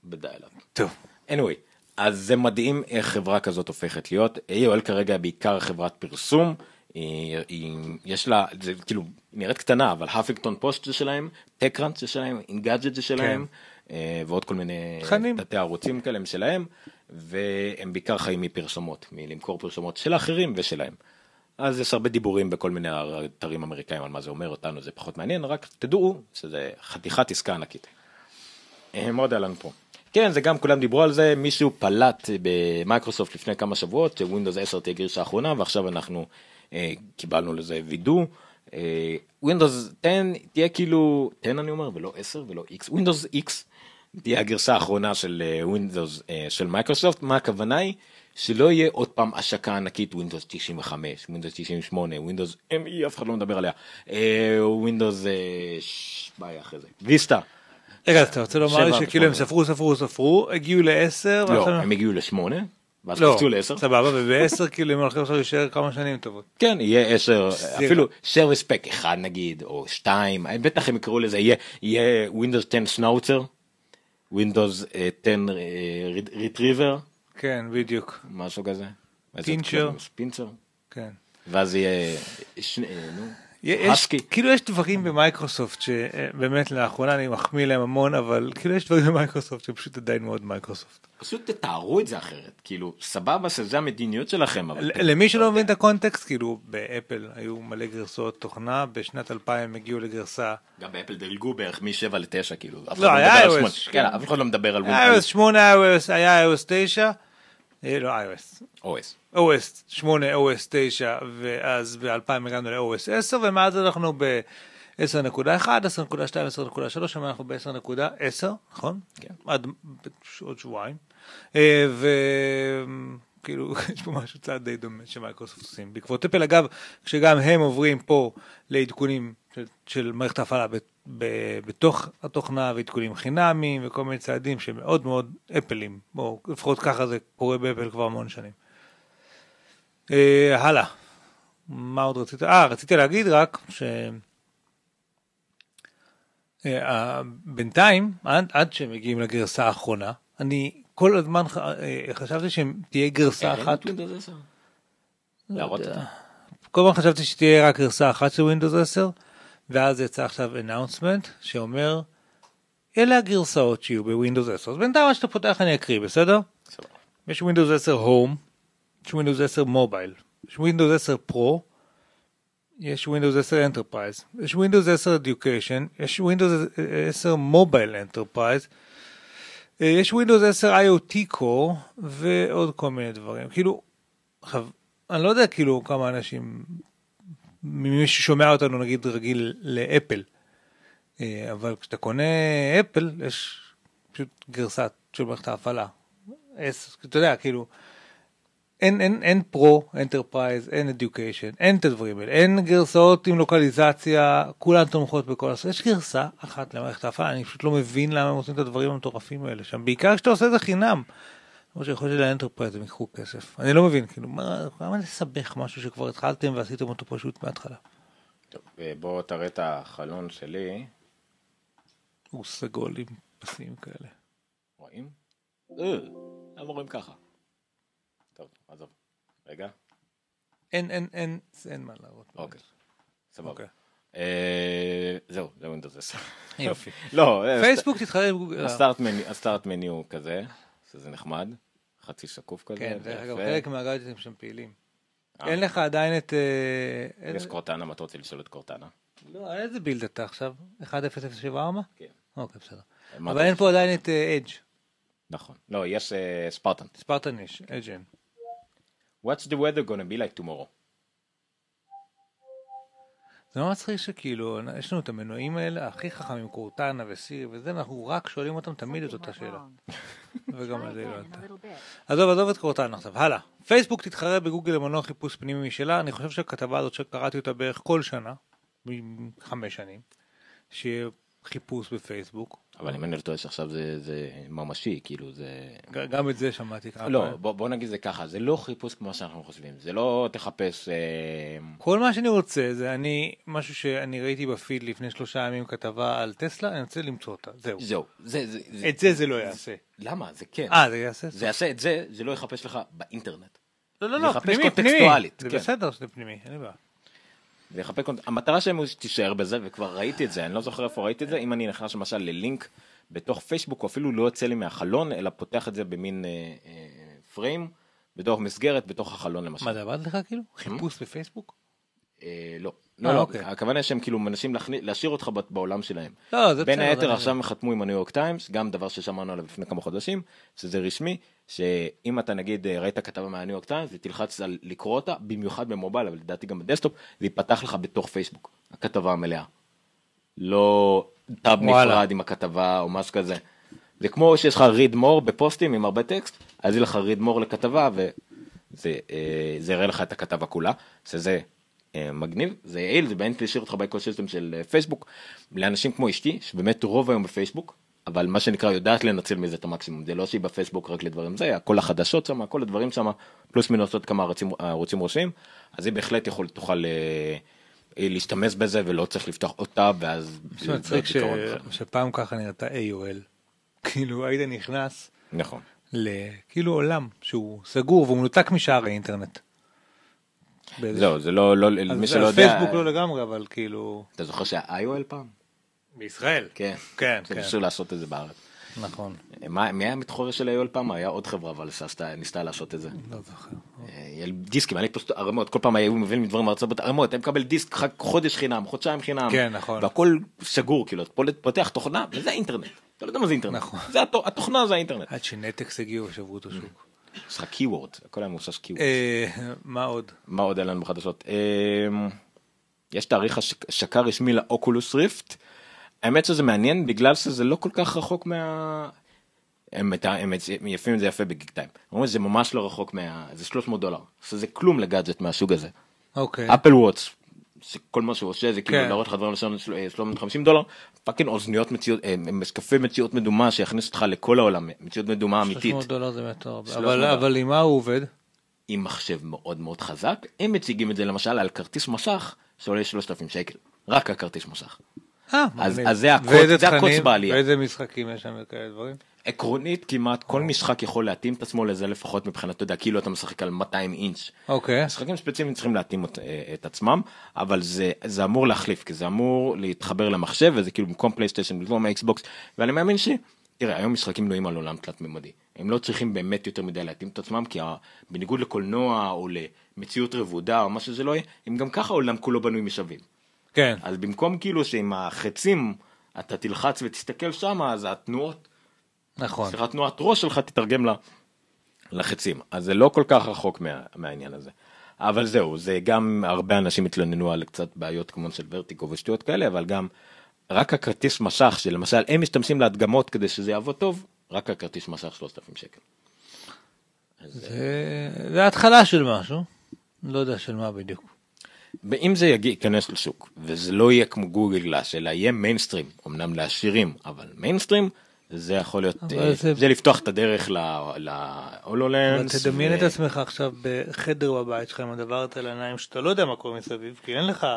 ב dial-up. טוב. anyway, אז זה מדהים איך חברה כזאת הופכת להיות. AOL כרגע בעיקר חברת פרסום. היא, היא, יש לה, זה כאילו, נראית קטנה, אבל Huffington Post זה שלהם, TechCrunch זה שלהם, Engadget זה שלהם, אה, ועוד כל מיני תכנים. תתי ערוצים כאלה הם שלהם, והם בעיקר חיים מפרסומות, מלמכור פרסומות של האחרים ושלהם. אז יש הרבה דיבורים בכל מיני אתרים אמריקאים על מה זה אומר לנו, זה פחות מעניין, רק תדעו שזה חתיכת עסקה ענקית. אה, מה עוד לנו פה? כן, זה גם כולם דיברו על זה, מישהו פלט במייקרוסופט לפני כמה שבועות ש Windows 10 תהיה גרסה האחרונה, ועכשיו אנחנו אה, קיבלנו לזה וידוא. Windows 10 תהיה כאילו, 10 אני אומר, ולא 10 ולא X, Windows X תהיה הגרסה האחרונה של Windows של מייקרוסופט, מה הכוונה היא? שלא יהיה עוד פעם השקה ענקית Windows 95, Windows 98, Windows ME, אף אחד לא מדבר עליה, Windows, מה היה אחרי זה? Vista. רגע, אז אתה רוצה לומר לי שכאילו הם. ספרו, ספרו, ספרו, הגיעו לעשר, לא, הם הגיעו לשמונה, ואז לא, קפצו לעשר. סבבה, ובעשר (laughs) כאילו הם הולכים עכשיו להישאר כמה שנים טובות. כן, יהיה עשר, אפילו service pack אחד נגיד, או שתיים, בטח הם יקראו לזה, יהיה, Windows 10 Schnauzer, Windows אה, 10 Retriever, כן, בדיוק, משהו כזה. Pinscher. Pinscher. כן. ואז יהיה, אה, נו, יש. כאילו יש דברים במייקרוסופט שבאמת לאחרונה אני מחמיא להם המון, אבל כאילו יש דברים במייקרוסופט שפשוט עדיין מאוד מייקרוסופט. פשוט תתארו את זה אחרת, כאילו, סבבה שזה המדיניות שלכם, אבל... למי שלא מבין את הקונטקסט, כאילו באפל היו מלא גרסאות תוכנה, בשנת 2000 הגיעו לגרסה גם באפל דילגו בערך מ-7 ל-9, כאילו, לא, לא היה iOS. כן. כן, אף אחד לא מדבר על iOS 8, iOS, היה iOS 9, אה, לא iOS, OS. OS 8, OS 9, ואז ב-2000 הגענו ל-OS 10, ומאז אנחנו ב-10.1, 10.2, 10.3, עכשיו אנחנו ב-10.10, נכון? כן. עד עוד שבועיים. אה, וכאילו, (laughs) יש פה משהו צעד די דומה שמייקרוסופט עושים. בעקבות אפל, אגב, כשגם הם עוברים פה לעדכונים של, של מערכת ההפעלה ב- ב- בתוך התוכנה ועדכונים חינמיים וכל מיני צעדים שמאוד מאוד אפלים, או לפחות ככה זה קורה באפל כבר המון שנים. אה, הלאה. מה עוד רצית? אה, רציתי להגיד רק ש... אה, בינתיים, עד, עד שהם מגיעים לגרסה האחרונה, אני כל הזמן ח- אה, חשבתי שתהיה גרסה אין אחת. את Windows 10? להראות אותה. כל הזמן חשבתי שתהיה רק גרסה אחת של Windows 10, ואז יצא עכשיו announcement שאומר, אלה הגרסאות שיהיו בווינדוס 10. אז בינתיים מה שאתה פותח אני אקריא, בסדר? סבבה. יש Windows 10 Home, יש Windows 10 Mobile, יש Windows 10 Pro, יש Windows 10 Enterprise, יש Windows 10 Education, יש Windows 10 Mobile Enterprise, אה, יש Windows 10 IoT Core ועוד כל מיני דברים. כאילו, עכשיו, אני לא יודע כאילו כמה אנשים, ממי ששומע אותנו נגיד רגיל לאפל, אה, אבל כשאתה קונה אפל יש פשוט גרסה של מערכת ההפעלה. אתה יודע, כאילו, אין, אין, אין Pro, Enterprise, אין Education, אין את הדברים האלה, אין גרסאות עם לוקליזציה, כולן תומכות בכל הסרט, יש גרסה אחת למערכת ההפעלה, אני פשוט לא מבין למה הם עושים את הדברים המטורפים האלה שם, בעיקר כשאתה עושה את זה חינם. למרות שיכול להיות של Enterprise הם ייקחו כסף, אני לא מבין, כאילו, מה, למה לסבך משהו שכבר התחלתם ועשיתם אותו פשוט מההתחלה? טוב, אה, בוא תראה את החלון שלי, הוא סגול עם פסים כאלה. רואים? אה, למה רואים ככה? טוב, עזוב. רגע, אין, אין, אין, אין מה להראות. אוקיי. סבבה. אוקיי. אה, זהו, זה Windows 10. יופי. לא, אה, פייסבוק תתחרה עם גוגל. הסטארט מניו כזה, שזה נחמד, חצי שקוף כזה. כן, דרך אגב. חלק מהגאדג'טים שם פעילים. אה. אין לך עדיין את... אה, יש קורטנה, מה אתה רוצה לשאול את קורטנה? לא, איזה בילד אתה עכשיו? 1.074? כן. אוקיי, בסדר. מה אבל אין? פה עדיין את אדג'. נכון. לא, יש אה, ספרטן. ספרטן יש, אדג' אין. What's the weather gonna be like tomorrow? זה לא מצחיק שכאילו, יש לנו את המנועים האלה, הכי חכמים, קורטנה וסיר וזה, ואנחנו רק שואלים אותם תמיד את אותה שאלה. (laughs) וגם על זה לא עלתה. עזוב, עזוב את קורטנה עכשיו, הלאה. פייסבוק תתחרה בגוגל למנוע חיפוש פנימי משלה, אני חושב שהכתבה הזאת שקראתי אותה בערך כל שנה, חמש שנים, שיהיה חיפוש בפייסבוק. אבל אם אני לא טועה שעכשיו זה- זה ממשי, כאילו זה... גם את זה שמעתי כמה לא. בוא בוא נגיד זה ככה, זה לא חיפוש כמו שאנחנו חושבים, זה לא תחפש... אה, כל מה שאני רוצה זה אני, משהו שאני ראיתי בפיד לפני שלושה ימים כתבה על טסלה, אני רוצה למצוא אותה, זהו. זהו, זה... זה- זה- את זה זה לא יעשה. למה? זה כן. אה, זה יעשה? זה יעשה את זה, זה לא יחפש לך באינטרנט. לא, לא, זה לא, פנימי, פנימי. זה כן. בסדר שזה פנימי, אין לי בעיה. יחפש קונט... המטרה שלהם הוא שתישאר בזה, וכבר ראיתי את זה, אני לא זוכר איפה ראיתי את זה, אם אני נכנס למשל ללינק בתוך פייסבוק, הוא אפילו לא יוצא לי מהחלון, אלא פותח את זה במין אה, אה, פריים, בתוך מסגרת, בתוך החלון למשל. מה זה עבד לך כאילו? חיפוש בפייסבוק? אה, לא. אה, לא, לא, אוקיי. הכוונה שהם כאילו מנסים להשאיר אותך בעולם שלהם. לא, זה בין בסדר, היתר זה- עכשיו הם חתמו עם הניו יורק טיימס, גם דבר ששמענו עליו לפני כמה חודשים, שזה רשמי, שאם אתה נגיד אה, ראית כתבה מהניו יורק טיימס ותלחץ על לקרוא אותה, במיוחד במובייל, אבל לדעתי גם בדסקטופ, זה ייפתח לך בתוך פייסבוק, הכתבה המלאה. לא טאב וואלה. נפרד עם הכתבה או משהו כזה. זה כמו שיש לך read more בפוסטים עם הרבה טקסט, אז יהיה לך read more לכתבה וזה אה, יראה לך את הכתבה כולה, שזה מגניב, זה יעיל, זה באמת להשאיר אותך באקוסיסטם של אה, פייסבוק, לאנשים כמו אשתי, שבאמת רוב היום בפייסבוק, אבל מה שנקרא יודעת לנצל מזה את המקסימום, זה לא שהיא בפייסבוק רק לדברים זה, כל החדשות שם, כל הדברים שם, פלוס מינוס עוד כמה ערוצים, ערוצים ראשיים, אז היא בהחלט יכול, תוכל אה, אה, להשתמש בזה ולא צריך לפתוח טאב ואז... זה מצחיק ש-. שפעם ככה נראתה AOL. (laughs) כאילו היית נכנס נכון. לכאילו עולם שהוא סגור והוא מנותק משאר האינטרנט. זהו, זה לא, לא, אז- מי שלא אז יודע, פייסבוק לא לגמרי אבל כאילו אתה זוכר שהיה IOL פעם? בישראל כן. כן זה כן ניסו לעשות את זה בארץ. נכון מה, מי היה המתחרה של IOL פעם? היה עוד חברה אבל שעשתה- ניסתה לעשות את זה. לא זוכר. אה, היה דיסקים, היה לי פשוט ערימות, כל פעם היו מביאים דברים מארצות הברית, ערימות, אתה מקבל דיסק חודש חינם, חודשיים חינם, כן, נכון. והכל סגור, כאילו, אתה פותח תוכנה, וזה אינטרנט, אתה לא יודע מה זה אינטרנט, נכון. התוכנה זה האינטרנט, עד שנטקס הגיעו ושברו את השוק. יש לך קיוורד, הכל היה מבוסס קיוורד, אה, מה עוד? מה עוד היה לנו בחדשות, אה, יש תאריך השק- השקה רשמי לאוקולוס ריפט, האמת שזה מעניין בגלל שזה לא כל כך רחוק מה... הם, את ה- הם יפים את זה יפה בגיק טיים, אומרים שזה ממש לא רחוק מה... זה 300 דולר, שזה כלום לגאדג'ט מהסוג הזה. אוקיי. Apple Watch, כל מה שהוא עושה זה כאילו כן. להראות לך דברים לשעון 350 דולר, fucking אוזניות מציאות, אה, משקפי מציאות מדומה שיכניס אותך לכל העולם, מציאות מדומה אמיתית, 300 דולר זה באמת הרבה. 300 אבל עם מה הוא עובד? עם מחשב מאוד מאוד חזק, הם מציגים את זה למשל על כרטיס מסך שעולה 3,000 שקל, רק הכרטיס מסך. אה, אז- זה הקוץ-? באליה. ואיזה משחקים יש שם וכאלה דברים? עקרונית כמעט כל משחק יכול להתאים את עצמו לזה לפחות מבחינת, אתה יודע, כאילו אתה משחק על 200 אינץ'. אוקיי. משחקים ספציפיים צריכים להתאים את, אה, את עצמם אבל זה זה אמור להחליף כי זה אמור להתחבר למחשב וזה כאילו במקום פלייסטיישן במקום האקסבוקס ואני מאמין ש... תראה היום משחקים בנויים על עולם תלת ממדי הם לא צריכים באמת יותר מדי להתאים את עצמם כי בניגוד לקולנוע או למציאות רבודה או מה שזה לא יהיה הם גם ככה העולם כולו בנוי משווים כן. אז במקום כאילו שעם החצים אתה תלחץ ותסתכל שם אז התנועות נכון. סליחה, תנועת ראש שלך תתרגם ל- לחצים, אז זה לא כל כך רחוק מה, מהעניין הזה. אבל זהו, זה גם הרבה אנשים התלוננו על קצת בעיות כמו של ורטיקו ושטויות כאלה, אבל גם רק הכרטיס מסך שלמשל הם משתמשים להדגמות כדי שזה יעבוד טוב, רק הכרטיס מסך 3,000 שקל. אז, זה זה התחלה של משהו. לא יודע של מה בדיוק. ואם זה יגיע, ייכנס לשוק, וזה לא יהיה כמו גוגל גלאס, אלא יהיה מיינסטרים, אמנם לעשירים, אבל מיינסטרים, זה יכול להיות, אבל אה, זה- זה לפתוח את הדרך אבל להולולנס. תדמיין את עצמך עכשיו בחדר בבית שלך עם הדבר הזה על העיניים שאתה לא יודע מה קורה מסביב כי אין לך.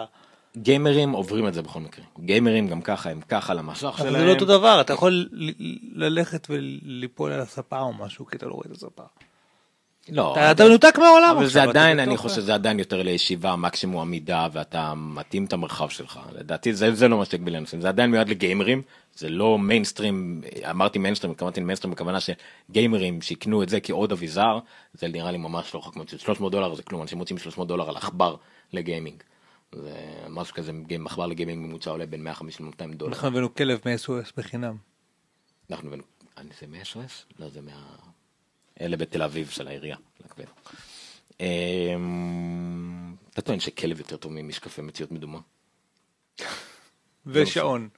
גיימרים עוברים את זה בכל מקרה. גיימרים גם ככה הם ככה על המסך אבל שלהם. זה לא אותו דבר אתה יכול ל- ללכת וליפול על הספה או משהו כי אתה לא רואה את הספה. לא, אתה אתה מנותק מהעולם אבל זה עדיין, אני חושב שזה עדיין יותר לישיבה, מקסימום עמידה, ואתה מתאים את המרחב שלך. לדעתי זה, זה לא מה שהגביל אנשים, זה עדיין מיועד לגיימרים, זה לא מיינסטרים, אמרתי מיינסטרים, התכוונתי למיינסטרים בכוונה שגיימרים שיקנו את זה כעוד אביזר, זה נראה לי ממש לא רחוק מאוד, 300 דולר זה כלום, אנשים מוצאים 300 דולר על עכבר לגיימינג. זה משהו כזה, עכבר לגיימינג ממוצע עולה בין 150 ל-200 דולר. אנחנו הבאנו כלב מ-SOS בחינם. אנחנו הבאנו, זה מ-SOS? לא, זה מה... אלה בתל אביב של העירייה. אמ, אתה טוען שכלב יותר טוב ממשקפי מציאות מדומה? ושעון.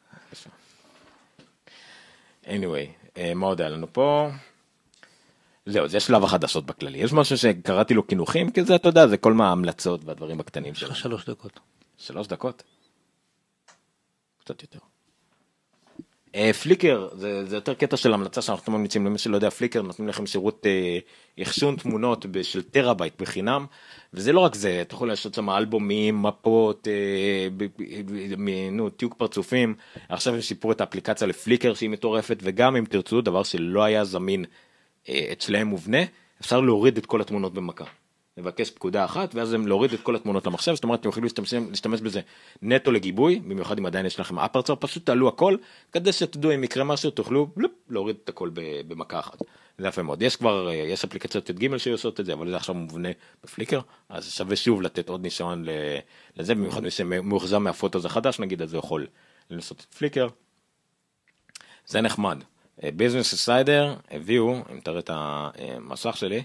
anyway, אה, מה עוד היה לנו פה? זהו, זה שלב החדשות בכללי. יש משהו שקראתי לו קינוחים, כי זה, אתה יודע, זה כל מה ההמלצות והדברים הקטנים יש שלו. לך שלוש דקות. שלוש דקות? קצת יותר. אה, פליקר זה, זה יותר קטע של המלצה שאנחנו ממליצים למי שלא יודע פליקר נותנים לכם שירות אה, אחסון תמונות של טרה-בייט בחינם וזה לא רק זה אתה יכול לעשות שם אלבומים מפות אה, ב- ב- ב- נו תיוג פרצופים עכשיו הם שיפרו את האפליקציה לפליקר שהיא מטורפת וגם אם תרצו דבר שלא היה זמין אה, אצלהם מובנה אפשר להוריד את כל התמונות במכה. לבקש פקודה אחת ואז הם להוריד את כל התמונות למחשב זאת אומרת אתם יכולים להשתמש, להשתמש בזה נטו לגיבוי במיוחד אם עדיין יש לכם אפרצר פשוט תעלו הכל כדי שתדעו אם יקרה משהו תוכלו בלופ, להוריד את הכל במכה אחת. זה יפה מאוד יש כבר אה, יש אפליקציות י"ג שעושות את זה אבל זה עכשיו מובנה בפליקר אז שווה שוב לתת עוד ניסיון לזה במיוחד מי שמאוכזב מהפוטו הזה חדש נגיד אז הוא יכול לנסות את פליקר. זה נחמד. ביזנס סיידר הביאו אם תראה את המסך שלי.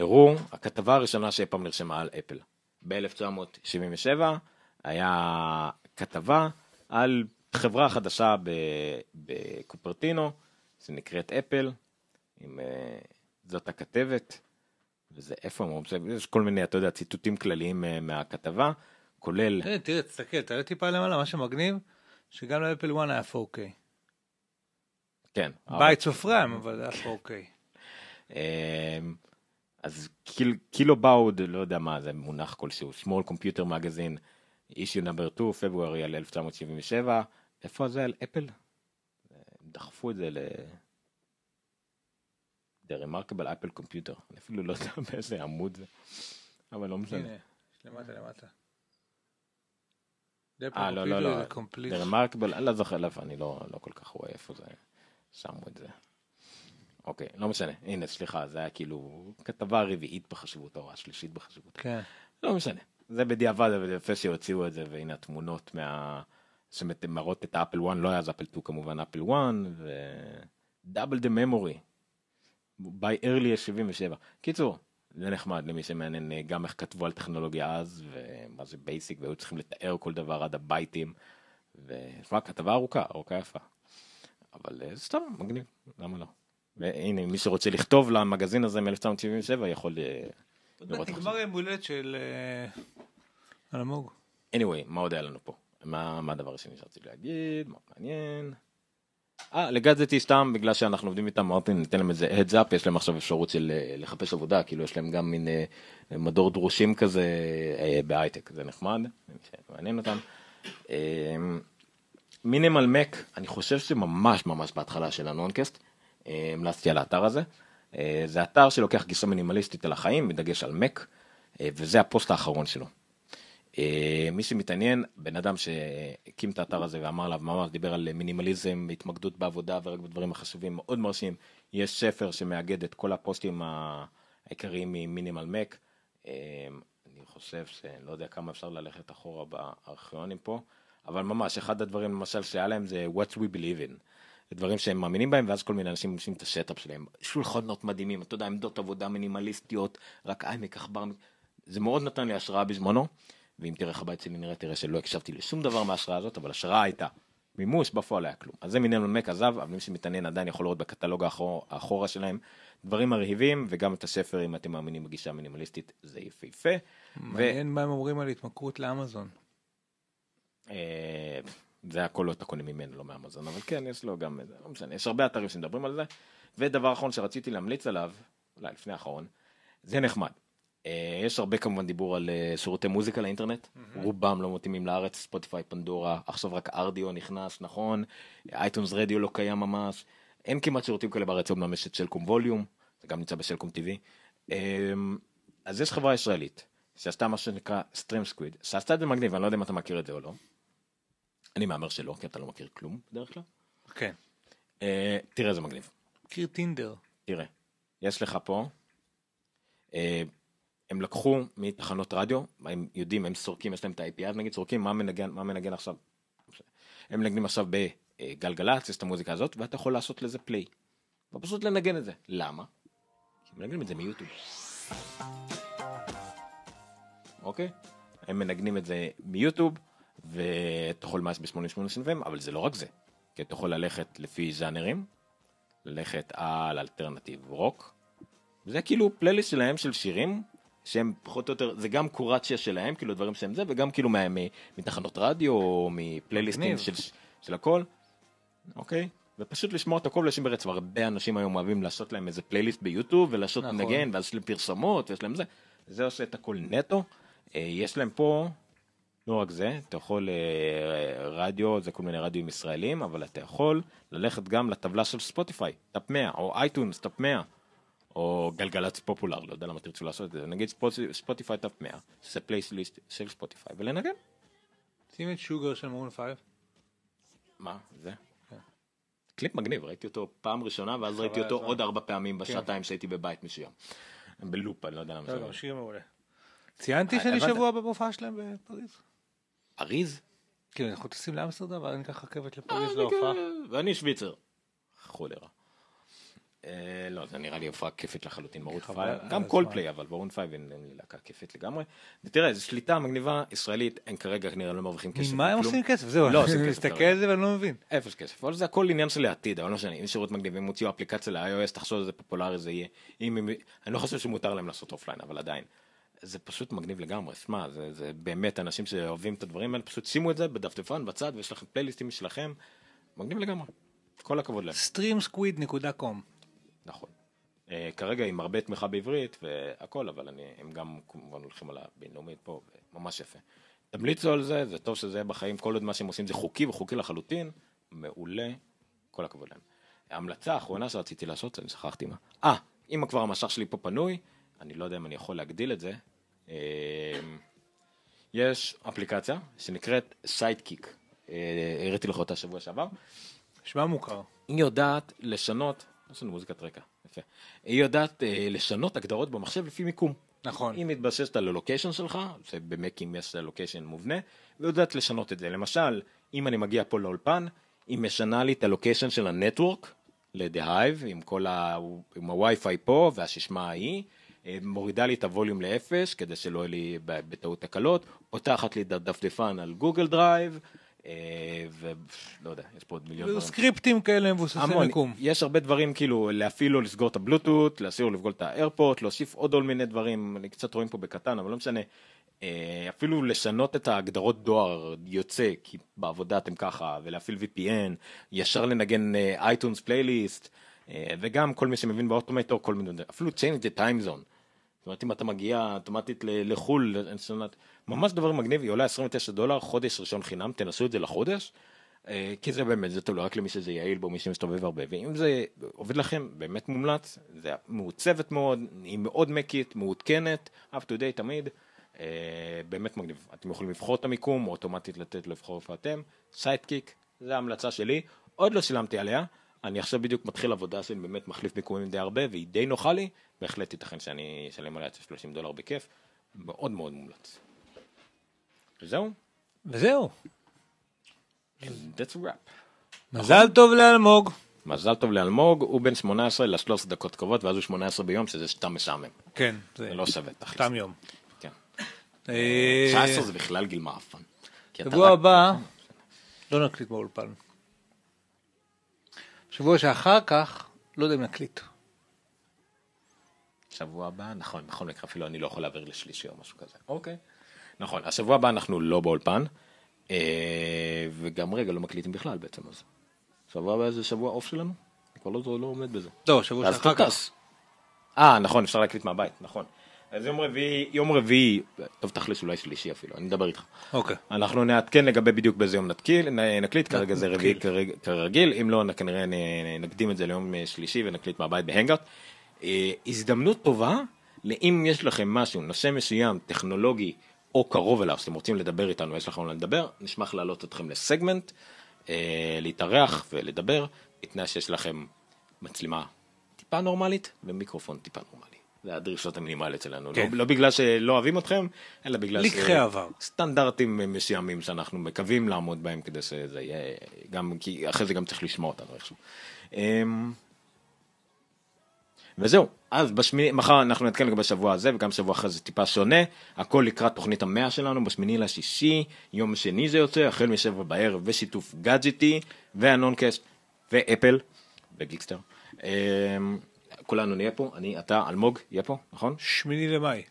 הראו הכתבה הראשונה שאי פעם נרשמה על אפל. ב-1977 היה כתבה על חברה חדשה בקופרטינו שנקראת אפל, עם, אה, זאת הכתבת, וזה איפה הם אומרים, יש כל מיני, אתה יודע, ציטוטים כלליים אה, מהכתבה, כולל, תראה, תראה, תסתכל, תעלה טיפה למעלה, מה שמגניב, שגם לאפל 1 היה 4K. כן, בית סופרם, אבל זה היה 4K. אז קיל, קילו באוד, לא יודע מה זה מונח כלשהו, small computer magazine, issue number 2, פברוארי על 1977, איפה זה על אפל? דחפו את זה ל... The Remarkable Apple Computer, אני אפילו לא יודע באיזה עמוד זה, אבל לא משנה. הנה, למטה למטה. אה, לא, לא, לא, זה. The Remarkable, אני לא זוכר אני לא כל כך רואה איפה זה, שמו את זה. אוקיי, לא משנה, הנה, סליחה, זה היה כאילו כתבה רביעית בחשיבותה, או השלישית בחשיבותה. כן. לא משנה, זה בדיעבד, אבל יפה שהוציאו את זה, והנה התמונות מה... שמראות את האפל 1, לא היה אז אפל 2 כמובן, אפל 1, ו... double the memory, by early 77. קיצור, זה נחמד למי שמעניין אה, גם איך כתבו על טכנולוגיה אז, ומה זה בייסיק, והיו צריכים לתאר כל דבר עד הבייטים, ושמע, כתבה ארוכה, ארוכה יפה. אבל אה, סתם, מגניב, למה לא? והנה, מי שרוצה לכתוב למגזין הזה מ-1977 יכול אה, עוד מעט נגמר יום הולדת של אה, אלמוג. anyway, מה עוד היה לנו פה? מה, מה הדבר השני שרציתי להגיד? מה מעניין? אה, לגאדזטי סתם, בגלל שאנחנו עובדים איתם, אמרתי, ניתן להם איזה heads up, יש להם עכשיו אפשרות של אה, לחפש עבודה, כאילו יש להם גם מין מדור דרושים כזה בהייטק, זה נחמד, מעניין אותם. Minimal Mac, אני חושב שממש ממש בהתחלה של הנונקאסט, המלצתי על האתר הזה. אה, זה אתר שלוקח גישה מינימליסטית על החיים, בדגש על מק, אה, וזה הפוסט האחרון שלו. אה, מי שמתעניין, בן אדם שהקים את האתר הזה ואמר עליו, ממש דיבר על מינימליזם, התמקדות בעבודה ורק בדברים החשובים, מאוד מרשים. יש ספר שמאגד את כל הפוסטים העיקריים מ Minimal Mac. אני חושב שלא יודע כמה אפשר ללכת אחורה בארכיונים פה, אבל ממש אחד הדברים למשל שהיה להם זה what we believe in. דברים שהם מאמינים בהם ואז כל מיני אנשים עושים את השטאפ שלהם. שולחנות מדהימים אתה יודע עמדות עבודה מינימליסטיות רק עמק עכבר זה מאוד נתן לי השראה בזמנו ואם תראה איך הבית שלי נראה תראה שלא הקשבתי לשום דבר מההשראה הזאת אבל השראה הייתה. מימוש בפועל היה כלום. אז זה מינימל מק עזב אבל מי שמתעניין עדיין יכול לראות בקטלוג האחור, האחורה שלהם. דברים מרהיבים וגם את הספר אם אתם מאמינים בגישה מינימליסטית זה יפהפה. מעניין מה הם אומרים על התמכרות לאמזון. זה הכל לא אתה קונה ממנו לא מאמזון אבל כן יש לו גם לא משנה יש הרבה אתרים שמדברים על זה. ודבר אחרון שרציתי להמליץ עליו אולי לפני האחרון זה נחמד. אה, יש הרבה כמובן דיבור על אה, שירותי מוזיקה לאינטרנט. רובם לא מתאימים לארץ ספוטיפיי פנדורה עכשיו רק ארדיו נכנס נכון? אייטונס רדיו לא קיים ממש. אין כמעט שירותים כאלה בארץ אמנם יש את סלקום volume זה גם נמצא בסלקום TV אמ, אז יש חברה ישראלית שעשתה מה שנקרא StreamSquid, שעשתה את זה מגניב, אני לא יודע אם אתה מכיר את זה או לא. אני מהמר שלא, כי אתה לא מכיר כלום בדרך כלל. כן. אה, תראה איזה מגניב. מכיר טינדר. תראה, יש לך פה, אה, הם לקחו מתחנות רדיו, הם יודעים, הם סורקים, יש להם את ה-API, נגיד סורקים, מה מנגן, מה מנגן עכשיו. הם מנגנים עכשיו בגלגלצ, יש את המוזיקה הזאת, ואתה יכול לעשות לזה play. ופשוט לנגן את זה. למה? כי הם מנגנים את זה מיוטיוב. אוקיי? הם מנגנים את זה מיוטיוב, ואתה יכול לשמוע ב-88 סנבים, אבל זה לא רק זה. כי אתה יכול ללכת לפי ז'אנרים, ללכת על alternative rock. זה כאילו פלייליסט שלהם של שירים שהם פחות או יותר, זה גם קיורציה שלהם, כאילו דברים שהם זה, וגם כאילו מה, מתחנות רדיו, או מפלייליסטים. של, של הכל, אוקיי? ופשוט לשמור את הכל ולשים ברצף, הרבה אנשים היום אוהבים לעשות להם איזה פלייליסט ביוטיוב, ולעשות נכון. נגן, ואז יש להם פרסומות, ויש להם זה, זה עושה את הכל נטו. אה, יש להם פה, לא רק זה, אתה יכול אה, רדיו, זה כל מיני רדיואים ישראלים, אבל אתה יכול ללכת גם לטבלה של ספוטיפיי, top 100, או אייטונס, top 100. או גלגלצ popular, לא יודע למה תרצו לעשות את זה, נגיד ספוט- ספוטיפיי top 100, שזה פלייסליסט של ספוטיפיי, ולנגן. שים את שוגר של מורן פייב. מה, זה? קליפ מגניב, ראיתי אותו פעם ראשונה, ואז ראיתי אותו. עוד ארבע פעמים בשעתיים שהייתי בבית מסוים. בלופ, אני לא יודע למה זה. לא, שיר מעולה. ציינתי שאני הבנת? שבוע בהופעה שלהם בפריז. אריז? כאילו, אנחנו טסים לאמסטרדם, ואז ניקח רכבת לפריז אה, להופעה. ואני שוויצר. חולרה. אה, לא, זה נראה לי הופעה כיפית לחלוטין, חבל פייב, על גם. כל פליי, אבל מרון פייב לי להקה כיפית לגמרי. ותראה, זו שליטה מגניבה ישראלית, הם כרגע כנראה לא מרוויחים כסף. ממה הם. עושים כסף? זהו, לא אני מסתכל. על זה ואני לא מבין. אפס כסף, אבל זה הכל עניין של העתיד, אבל לא משנה, אם שירות מגניב, אם הוציאו אפליקציה ל-iOS, תחשוב איזה פופולרי זה יהיה. אני לא חושב שמותר להם לעשות offline, אבל עדיין. זה פשוט מגניב לגמרי, שמע, זה, זה באמת אנשים שאוהבים את הדברים האלה, פשוט שימו את זה בדפדפן בצד, ויש לכם פלייליסטים משלכם, מגניב לגמרי. כל הכבוד להם. streamsquid.com נכון. Uh, כרגע עם הרבה תמיכה בעברית והכל, אבל אני, הם גם כמובן הולכים על הבינלאומית פה, ממש יפה. תמליצו על זה, זה טוב שזה יהיה בחיים, כל עוד מה שהם עושים זה חוקי וחוקי לחלוטין, מעולה, כל הכבוד להם. ההמלצה האחרונה שרציתי לעשות, אני שכחתי מה. אה, אם כבר המשך שלי פה פנוי, אני לא יודע אם אני יכול להגדיל את זה. אה, יש אפליקציה שנקראת סיידקיק, הראיתי לך אותה שבוע שעבר. נשמע מוכר. היא יודעת לשנות, יש לנו מוזיקת רקע, יפה. היא יודעת אה, לשנות הגדרות במחשב לפי מיקום. נכון. היא מתבססת על ה location שלך, שבמקים יש location מובנה, והיא יודעת לשנות את זה. למשל, אם אני מגיע פה לאולפן, היא משנה לי את ה location של ה network ל-The Hive, עם כל ה... עם הווי-פיי פה והששמה ההיא, אה, מורידה לי את הווליום לאפס, כדי שלא יהיה לי בטעות תקלות, פותחת לי את הדפדפן על גוגל דרייב, ולא יודע, יש פה עוד מיליון דברים. סקריפטים כאלה מבוססי מיקום. יש הרבה דברים כאילו להפעיל או לסגור את הבלוטות, להסיר או לבגול את האיירפורט, להוסיף עוד כל מיני דברים, אני קצת רואים פה בקטן, אבל לא משנה. אה, אפילו לשנות את ההגדרות דואר יוצא, כי בעבודה אתם ככה, ולהפעיל VPN, ישר לנגן אייטונס פלייליסט, וגם כל מי שמבין באוטומטור, כל מיני, אפילו change the time zone. זאת אומרת, אם אתה מגיע אוטומטית לחו"ל, ממש דבר מגניב, היא עולה 29 דולר, חודש ראשון חינם, תנסו את זה לחודש. אה, כי זה באמת, זה טוב לא רק למי שזה יעיל בו, מי שמסתובב הרבה, ואם זה עובד לכם, באמת מומלץ, זה מעוצבת מאוד, היא מאוד מקית, מעודכנת, up to date תמיד, אה, באמת מגניב. אתם יכולים לבחור את המיקום, או אוטומטית לתת לבחור איפה אתם, Sidekick, זה ההמלצה שלי, עוד לא שילמתי עליה, אני עכשיו בדיוק מתחיל עבודה שאני באמת מחליף מיקומים די הרבה, והיא די נוחה לי, בהחלט ייתכן שאני אשלם עליה את ה-30 דולר בכיף, מאוד מאוד מומלץ. וזהו, וזהו. that's a wrap. מזל טוב לאלמוג. מזל טוב לאלמוג, הוא בן 18 ל-13 דקות קרבות, ואז הוא 18 ביום, שזה סתם משעמם. כן, זה לא שווה תכלס. סתם יום. כן. אה, 19 זה בכלל גיל מעפן. שבוע הבא לא נקליט באולפן. שבוע שאחר כך, לא יודע אם נקליט. שבוע הבא, נכון, בכל מקרה אפילו אני לא יכול להעביר לשלישי או משהו כזה. אוקיי. נכון, השבוע הבא אנחנו לא באולפן, אה, וגם רגע לא מקליטים בכלל בעצם אז. שבוע הבא זה שבוע אוף שלנו? אני כבר לא, לא עומד בזה. לא, שבוע שאחר כך. אה, נכון, אפשר להקליט מהבית, נכון. אז יום רביעי, יום רביעי, טוב תכלס אולי שלישי אפילו, אני אדבר איתך. אוקיי. אנחנו נעדכן לגבי בדיוק באיזה יום נתקיל, נקליט, כרגע זה רביעי כרגיל, אם לא, כנראה נקדים את זה ליום אה, שלישי ונקליט מהבית בהנגאוט. אה, הזדמנות טובה אם יש לכם משהו, נושא מסוים, טכנולוגי או קרוב אליו, שאתם רוצים לדבר איתנו, יש לכם מה לדבר, נשמח להעלות אתכם לסגמנט, אה, להתארח ולדבר, בתנאי שיש לכם מצלמה טיפה נורמלית ומיקרופון טיפה נורמלי. זה הדרישות המינימליות שלנו, כן. לא, לא בגלל שלא אוהבים אתכם, אלא בגלל לקחי עבר. סטנדרטים מסוימים שאנחנו מקווים לעמוד בהם כדי שזה יהיה, גם כי אחרי זה גם צריך לשמוע אותנו איכשהו. וזהו, אז בשמיני, מחר אנחנו נתקן לגבי השבוע הזה וגם שבוע אחרי זה טיפה שונה, הכל לקראת תוכנית המאה שלנו בשמיני לשישי, יום שני זה יוצא, החל משבע בערב בשיתוף גאדג'טי והנונקאסט ואפל וגיקסטר. אמ, כולנו נהיה פה, אני, אתה, אלמוג יהיה פה, נכון? שמיני למאי.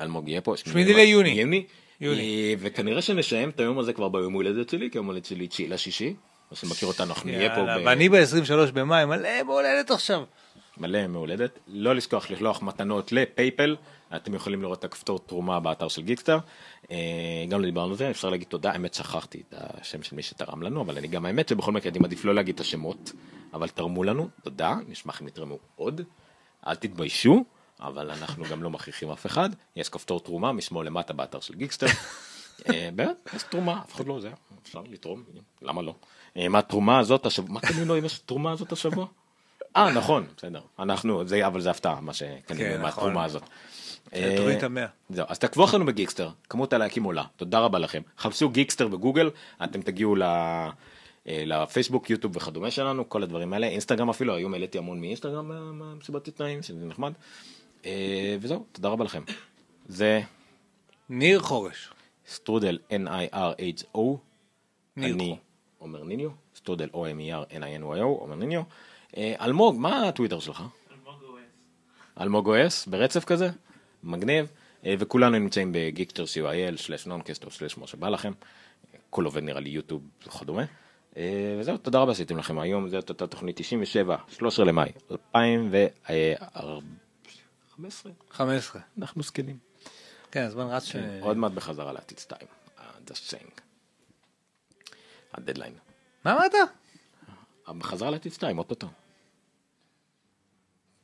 אלמוג יהיה פה. שמיני ליוני. יוני. יוני. אה, וכנראה שנשיים את היום הזה כבר ביום הולדת שלי, כי היום הולדת שלי תשיעי לשישי. מי שמכיר אותנו, אנחנו נהיה פה ואני ב-23 במאי, מלא בהולדת עכשיו. מלא מהולדת. לא לשכוח לשלוח מתנות לפייפל, אתם יכולים לראות את הכפתור תרומה באתר של גיקסטר. אה, גם לא דיברנו על זה, אפשר להגיד תודה, האמת שכחתי את השם של מי שתרם לנו, אבל אני גם האמת שבכל מקרה אני מעדיף לא להגיד את השמות, אבל תרמו לנו, תודה, נשמח אם יתרמו עוד. אל תתביישו, אבל אנחנו גם לא מכריחים אף אחד, יש כפתור תרומה משמאל למטה באתר של גיקסטר. אה, באמת, יש תרומה, אף אחד לא זה, אפשר לתרום, למה לא? אה, מה התרומה הזאת השבוע, מה קנינו עם התרומה הזאת השבוע? אה נכון בסדר אנחנו זה אבל זה הפתעה מה שקנינו כן, נכון. התרומה הזאת. זה תוכנית המאה. זהו אז תעקבו אחרינו בגיקסטר כמות הלייקים עולה תודה רבה לכם חפשו גיקסטר בגוגל אתם תגיעו ל... אה, לפייסבוק יוטיוב וכדומה שלנו כל הדברים האלה אינסטגרם אפילו היום העליתי המון מאינסטגרם מהמסיבת עיתונאים שזה נחמד. אה, וזהו תודה רבה לכם. זה ניר חורש. סטרודל N-I-R-H-O ניר אני. עומר ניניו סטרודל E O-M-E-R-N-I-N-Y-O עומר ניניו. אה, אלמוג מה הטוויטר שלך? אלמוג או.אס ברצף כזה, מגניב, אה, וכולנו נמצאים בגיקטר co.il, slash נונקאסט או slash מה שבא לכם, הכל עובד נראה לי יוטיוב וכדומה. אה, וזהו, תודה רבה שעשיתם לכם היום, זאת הייתה תוכנית 97, 13 למאי, 2015, 15. אנחנו זקנים. כן, הזמן רץ ש... עוד מעט בחזרה לעתיד 2, just saying. הדדליין. מה אמרת? בחזרה לעתיד 2, אוטוטו.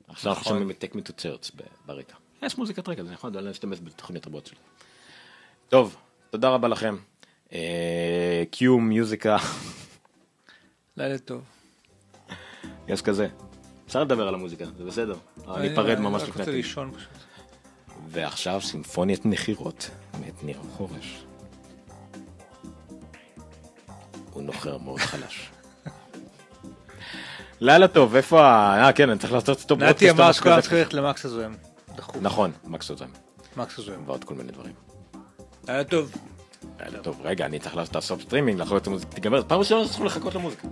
עכשיו אנחנו נכון. שומעים את Take Me to Church ברקע. יש מוזיקת רקע, זה יכול להשתמש בתוכניות רבות שלי. טוב, תודה רבה לכם. אה, קיו מיוזיקה, לילה טוב. יש כזה. אפשר לדבר על המוזיקה, זה בסדר. אבל ניפרד ממש רק לפני רוצה הטיול. לישון פשוט. ועכשיו סימפוניית נחירות מאת ניר חורש. הוא נוחר מאוד חלש. לילה טוב, איפה ה... אה כן, אני צריך לעשות stop נתי אמר שכולם. צריכים ללכת למקס הזועם. נכון, מקס הזועם, מקס הזועם. ועוד כל מיני דברים. לילה טוב. לילה טוב, רגע, אני צריך לעשות את ה stop streaming, לחזור את המוזיקה, תיגמר, פעם ראשונה שצריך לחכות למוזיקה.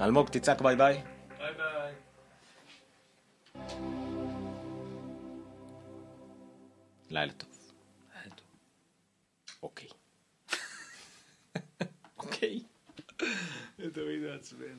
אלמוג, תצעק ביי ביי. ביי ביי. לילה טוב. אוקיי. אוקיי. זה תמיד מעצבן.